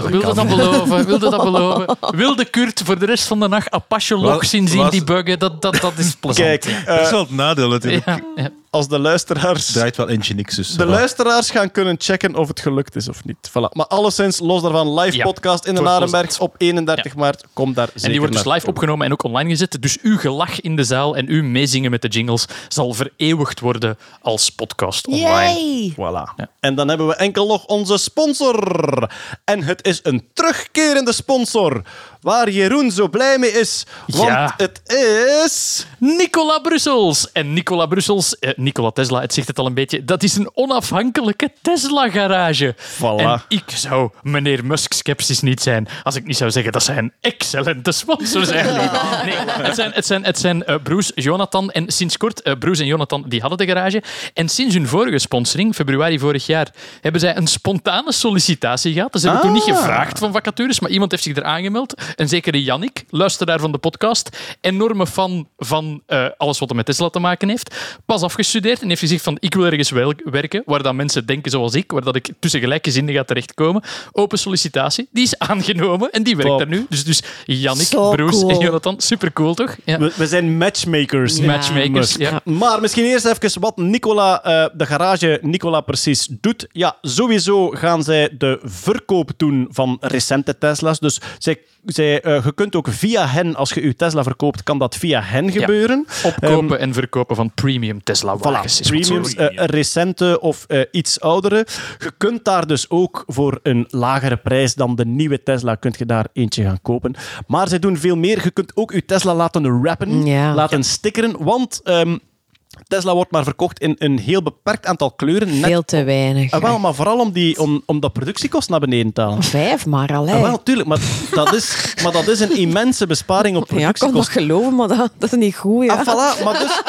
Wilde dat beloven? Wilde dat beloven? Wilde Kurt voor de rest van de nacht Apache logs inzien wat- die buggen? Dat, dat, dat is plezant. Kijk, ja. Dat is eh, wel het nadeel natuurlijk. Ja, ja. Als de luisteraars... draait wel Nginx, dus. De voilà. luisteraars gaan kunnen checken of het gelukt is of niet. Voilà. Maar alleszins, los daarvan, live Ja. podcast in de Narenbergs op 31 maart. Kom daar zeker En die wordt dus live opgenomen en ook online gezet. Dus uw gelach in de zaal en uw meezingen met de jingles zal vereeuwigd worden als podcast online. Yay! Voilà. En dan hebben we enkel nog onze sponsor. En het is een terugkerende sponsor. Waar Jeroen zo blij mee is. Want Ja. het is... Nicola Brussels. En Nicola Brussels, eh, Nicola Tesla, het zegt het al een beetje, dat is een onafhankelijke Tesla-garage. Voilà. En ik zou meneer Musk sceptisch niet zijn als ik niet zou zeggen dat zij een excellente sponsor zijn. Nee, nee, het zijn, het zijn, het zijn eh, Bruce, Jonathan en sinds kort, eh, Bruce en Jonathan, die hadden de garage. En sinds hun vorige sponsoring, februari vorig jaar, hebben zij een spontane sollicitatie gehad. Dus ze hebben toen niet Ah. gevraagd van vacatures, maar iemand heeft zich er aangemeld. Een zekere Jannik, luisteraar van de podcast, enorme fan van eh, alles wat er met Tesla te maken heeft. Pas afgestudeerd en heeft gezegd van ik wil ergens wel- werken waar dan mensen denken zoals ik, waar dat ik tussen gelijkgezinden ga terechtkomen. Open sollicitatie, die is aangenomen en die werkt Top. daar nu. Dus, dus Jannik, Bruce cool. en Jonathan, super cool toch? Ja. We, we zijn matchmakers. Matchmakers, ja. Maar misschien eerst even wat Nicola, eh, de garage Nicola precies doet. Ja, sowieso gaan zij de verkoop doen van recente Tesla's. Dus zij, eh, je kunt ook via hen, als je je Tesla verkoopt, kan dat via hen gebeuren. Opkopen en verkopen van premium Tesla Voilà, wagens. ze premiums, eh, recente of eh, iets oudere. Je kunt daar dus ook voor een lagere prijs dan de nieuwe Tesla, kunt je daar eentje gaan kopen. Maar zij doen veel meer. Je kunt ook je Tesla laten wrappen, Ja. laten stickeren, want ehm, Tesla wordt maar verkocht in een heel beperkt aantal kleuren. Net, Veel te weinig. Ah, wel, maar vooral om, die, om, om dat productiekost naar beneden te halen. Vijf maar al, hè. Ah, wel, natuurlijk, maar dat, is, maar dat is een immense besparing op Ja, ik kan dat productiekosten. geloven, maar dat, dat is niet goed, ja. Ah, voilà. Maar dus,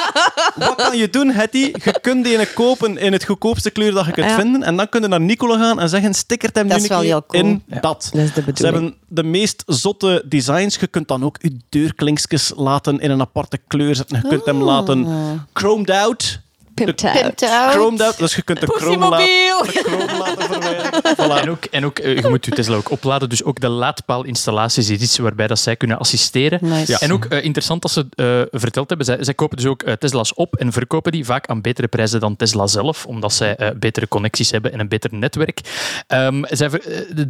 wat kan je doen, Hetty? Je kunt die ene kopen in het goedkoopste kleur dat je kunt Ja. vinden. En dan kun je naar Nicola gaan en zeggen, stickert hem Dat nu cool. in Ja. dat. Dat is de Ze bedoeling. hebben de meest zotte designs. Je kunt dan ook je deurklinkjes laten in een aparte kleur zetten. Je kunt hem laten chromed out. Pimped De- out. Chromed out. Dus je kunt de chrome, laten, de chrome laten verwijderen. Voilà. En ook, en ook eh, je moet je Tesla ook opladen, dus ook de laadpaalinstallaties is iets waarbij dat zij kunnen assisteren. Nice. Ja. En ook eh, interessant dat ze eh, verteld hebben, zij, zij kopen dus ook Tesla's op en verkopen die vaak aan betere prijzen dan Tesla zelf, omdat zij eh, betere connecties hebben en een beter netwerk. Ehm, zij,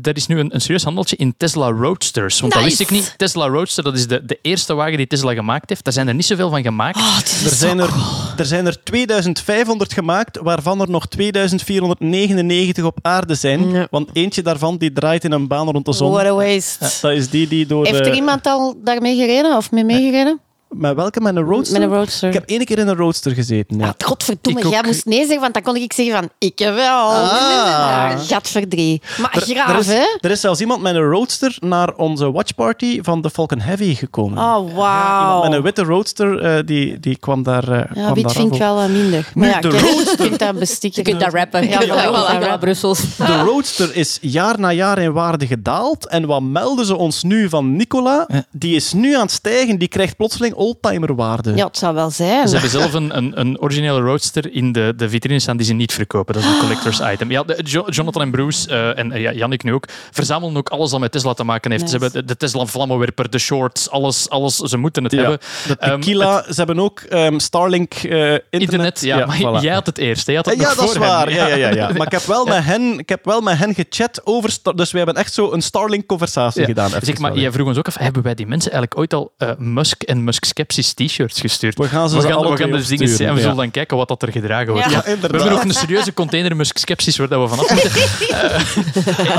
er is nu een, een serieus handeltje in Tesla Roadsters, want dat wist ik niet. Tesla Roadster, dat is de, de eerste wagen die Tesla gemaakt heeft. Daar zijn er niet zoveel van gemaakt. Oh, Er zijn er, er zijn er 2000 2500 gemaakt, waarvan er nog 2499 op aarde zijn. Ja. Want eentje daarvan die draait in een baan rond de zon. What a waste. Dat is die die door... Heeft er eh, iemand al daarmee gereden of mee meegereden? Met welke? Met een roadster? Met een roadster. Ik heb één keer in een roadster gezeten, ja. Ah, godverdomme, ook. jij moest nee zeggen, want dan kon ik zeggen van, ik wel. Ah. Gatverdrie. Maar Er- graaf, er, is, hè? er is zelfs iemand met een roadster naar onze watchparty van de Falcon Heavy gekomen. Oh, Iemand wauw. met een witte roadster, eh, die, die kwam daar eh, Ja, kwam wit vind ik wel wat minder. Maar ja, de kijk, roadster. Je kunt dat bestikken. Je kunt dat rappen. Ja. Brussels. De roadster is jaar na jaar in waarde gedaald. En wat melden ze ons nu van Nicola? Die is nu aan het stijgen. Die krijgt plotseling oldtimerwaarde. Ja, het zou wel zijn. Ze hebben zelf een, een, een originele roadster in de, de vitrine staan die ze niet verkopen. Dat is een collector's item. Ja, de- Jo- Jonathan en Bruce eh, en eh, ja, Jannik nu ook verzamelen ook alles dat met Tesla te maken heeft. Nice. Ze hebben de, de Tesla vlammenwerper, de shorts, alles, alles. Ze moeten het Ja, hebben. De Ehm, tequila, ze hebben ook ehm, Starlink eh, internet. internet, ja, maar voilà. jij had het eerst. hè. Had het Ja, dat is waar. Ja, ja, ja, ja. Maar ik heb wel, met hen, ik heb wel met hen gechat over... Star- Dus we hebben echt zo een Starlink-conversatie Ja. gedaan. Zeg, maar jij vroeg ons ook af, hebben wij die mensen eigenlijk ooit al eh, Musk en Musk Skepsis t-shirts gestuurd? We gaan ze we gaan, alle we gaan twee dus dingen en we ja. zullen dan kijken wat dat er gedragen wordt. Ja. We hebben ook een serieuze container Musk Skepsis waar dat we vanaf moeten.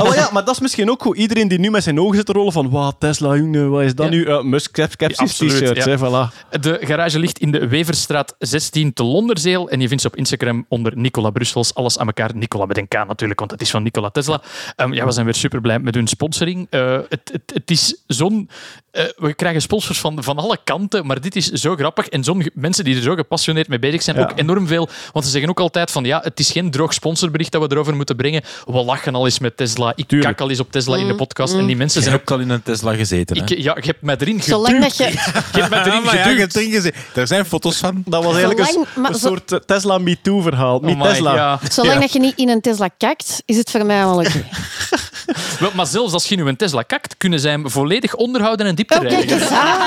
Oh, maar ja, maar dat is misschien ook goed. Iedereen die nu met zijn ogen zit te rollen van wow, Tesla, jongen, wat is dat Ja. nu? Uh, Musk Skepsis t-shirts, hè, voilà. De garage ligt in de Weverstraat 16 te Londerzeel. En je vindt ze op Instagram onder Nicola Brussels. Alles aan elkaar. Nicola met een K natuurlijk, want het is van Nicola Tesla. Ehm, ja, we zijn weer super blij met hun sponsoring. Eh, het, het, het is zo'n... eh, we krijgen sponsors van, van alle kanten, maar dit is zo grappig. En zo'n mensen die er zo gepassioneerd mee bezig zijn, Ja. ook enorm veel. Want ze zeggen ook altijd van, ja, het is geen droog sponsorbericht dat we erover moeten brengen. We lachen al eens met Tesla. Ik Tuurlijk. kak al eens op Tesla in de podcast. En die mensen Je zijn ook... al in een Tesla gezeten. hè? Ik, ja, je hebt mij erin geduwd. Zolang dat je... Je hebt mij erin ja, je geduwd. hebt erin gezeten. Er zijn foto's van. Dat was eigenlijk een, maar een zo- soort eh, Tesla MeToo-verhaal. Oh ja. Zolang Ja. dat je niet in een Tesla kijkt, is het voor mij allemaal oké. Wel, maar zelfs als je nu een Tesla kakt, kunnen zij hem volledig onderhouden en diepte Oh, kijk eens aan.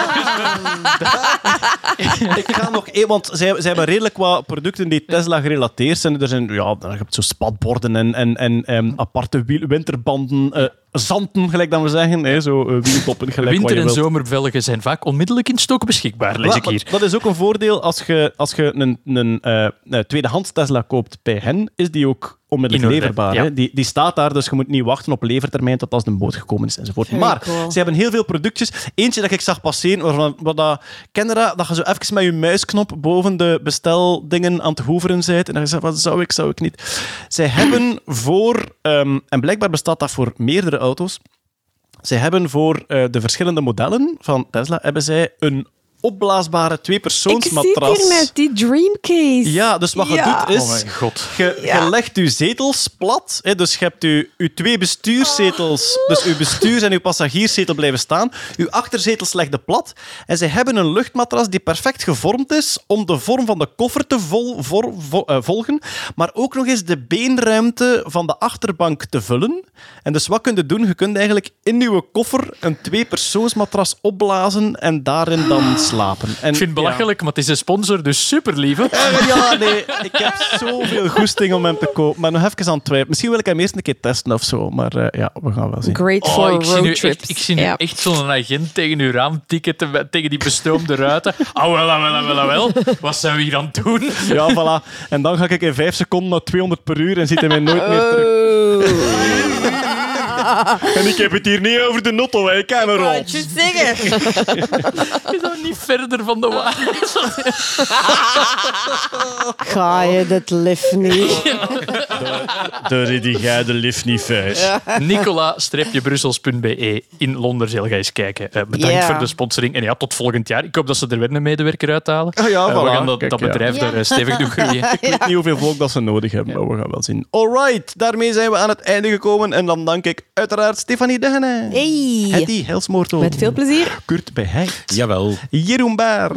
Ik ga nog één, want zij, zij hebben redelijk wat producten die Tesla gerelateerd zijn. Er zijn, ja, dan heb je zo spatborden en, en, en ehm, aparte winterbanden, eh, zanten, gelijk dat we zeggen. Hè, zo eh, wieltoppen, gelijk wat Winter- en zomervelgen zijn vaak onmiddellijk in stoken beschikbaar, lees ik hier. Dat is ook een voordeel als je, als je een, een eh, een tweedehands Tesla koopt bij hen, is die ook onmiddellijk leverbaar. ja. Hè? Die, die staat daar, dus je moet niet wachten op levertermijn tot als de boot gekomen is enzovoort. Very maar cool. ze hebben heel veel productjes. Eentje dat ik zag passeren, waarvan wat dat, ken je dat, dat je zo even met je muisknop boven de besteldingen aan het hoeveren bent en dan je zegt, wat zou ik, zou ik niet. Zij hebben voor, ehm, en blijkbaar bestaat dat voor meerdere auto's, zij hebben voor eh, de verschillende modellen van Tesla hebben zij een opblaasbare Ik zit tweepersoonsmatras. hier met die Dreamcase. Ja, dus wat je Ja. doet is... Oh mijn god. Je, je legt je zetels plat. Hè, dus je hebt je, je twee bestuurszetels. Dus je bestuurs- en je passagierszetel blijven staan. Je achterzetels leg je plat. En ze hebben een luchtmatras die perfect gevormd is om de vorm van de koffer te vol, eh, volgen. Maar ook nog eens de beenruimte van de achterbank te vullen. En dus wat kun je doen? Je kunt eigenlijk in je koffer een tweepersoonsmatras opblazen en daarin dan slapen. En, Ik vind het belachelijk, maar het is een sponsor, dus super lieve. ja. Ja, nee, ik heb zoveel goesting om hem te kopen. Maar nog even aan het twijfelen. Misschien wil ik hem eerst een keer testen of zo. Maar eh, ja, we gaan wel zien. Great Oh, for ik zie nu echt, ik zie nu Ja. echt zo'n agent tegen uw raam tikken, te- tegen die bestoomde ruiten. Ah, wel, ah, wel, ah, wel, ah, wel. Wat zijn we hier aan het doen? Ja, voilà. En dan ga ik in vijf seconden naar 200 per uur en ziet hij mij nooit meer terug. En ik heb het hier niet over de notto, hè, Cameron. zeggen. Is dat niet verder van de waarheid? Ga je dit lift niet? Daar die jij de lift niet vuist. Nicola-brussels.be in Londerzeel. Ga eens kijken. Eh, bedankt voor de sponsoring. En ja, tot volgend jaar. Ik hoop dat ze er weer een medewerker uithalen. Ah ja, Eh, we gaan dat, Kijk, dat ja. bedrijf daar eh, stevig doen groeien. Ik weet niet hoeveel volk dat ze nodig hebben, maar we gaan wel zien. Alright, daarmee zijn we aan het einde gekomen. En dan dank ik uiteraard Stefanie Degene. Hey. Hetty Helsmoortel. Met veel plezier. Kurt Beheid. Jawel. Jeroen Baar.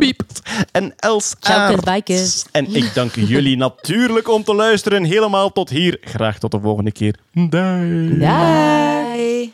En Els Ciao, Aert. Kerbijkes. En ik dank jullie natuurlijk om te luisteren. Helemaal tot hier. Graag tot de volgende keer. Dag. Bye.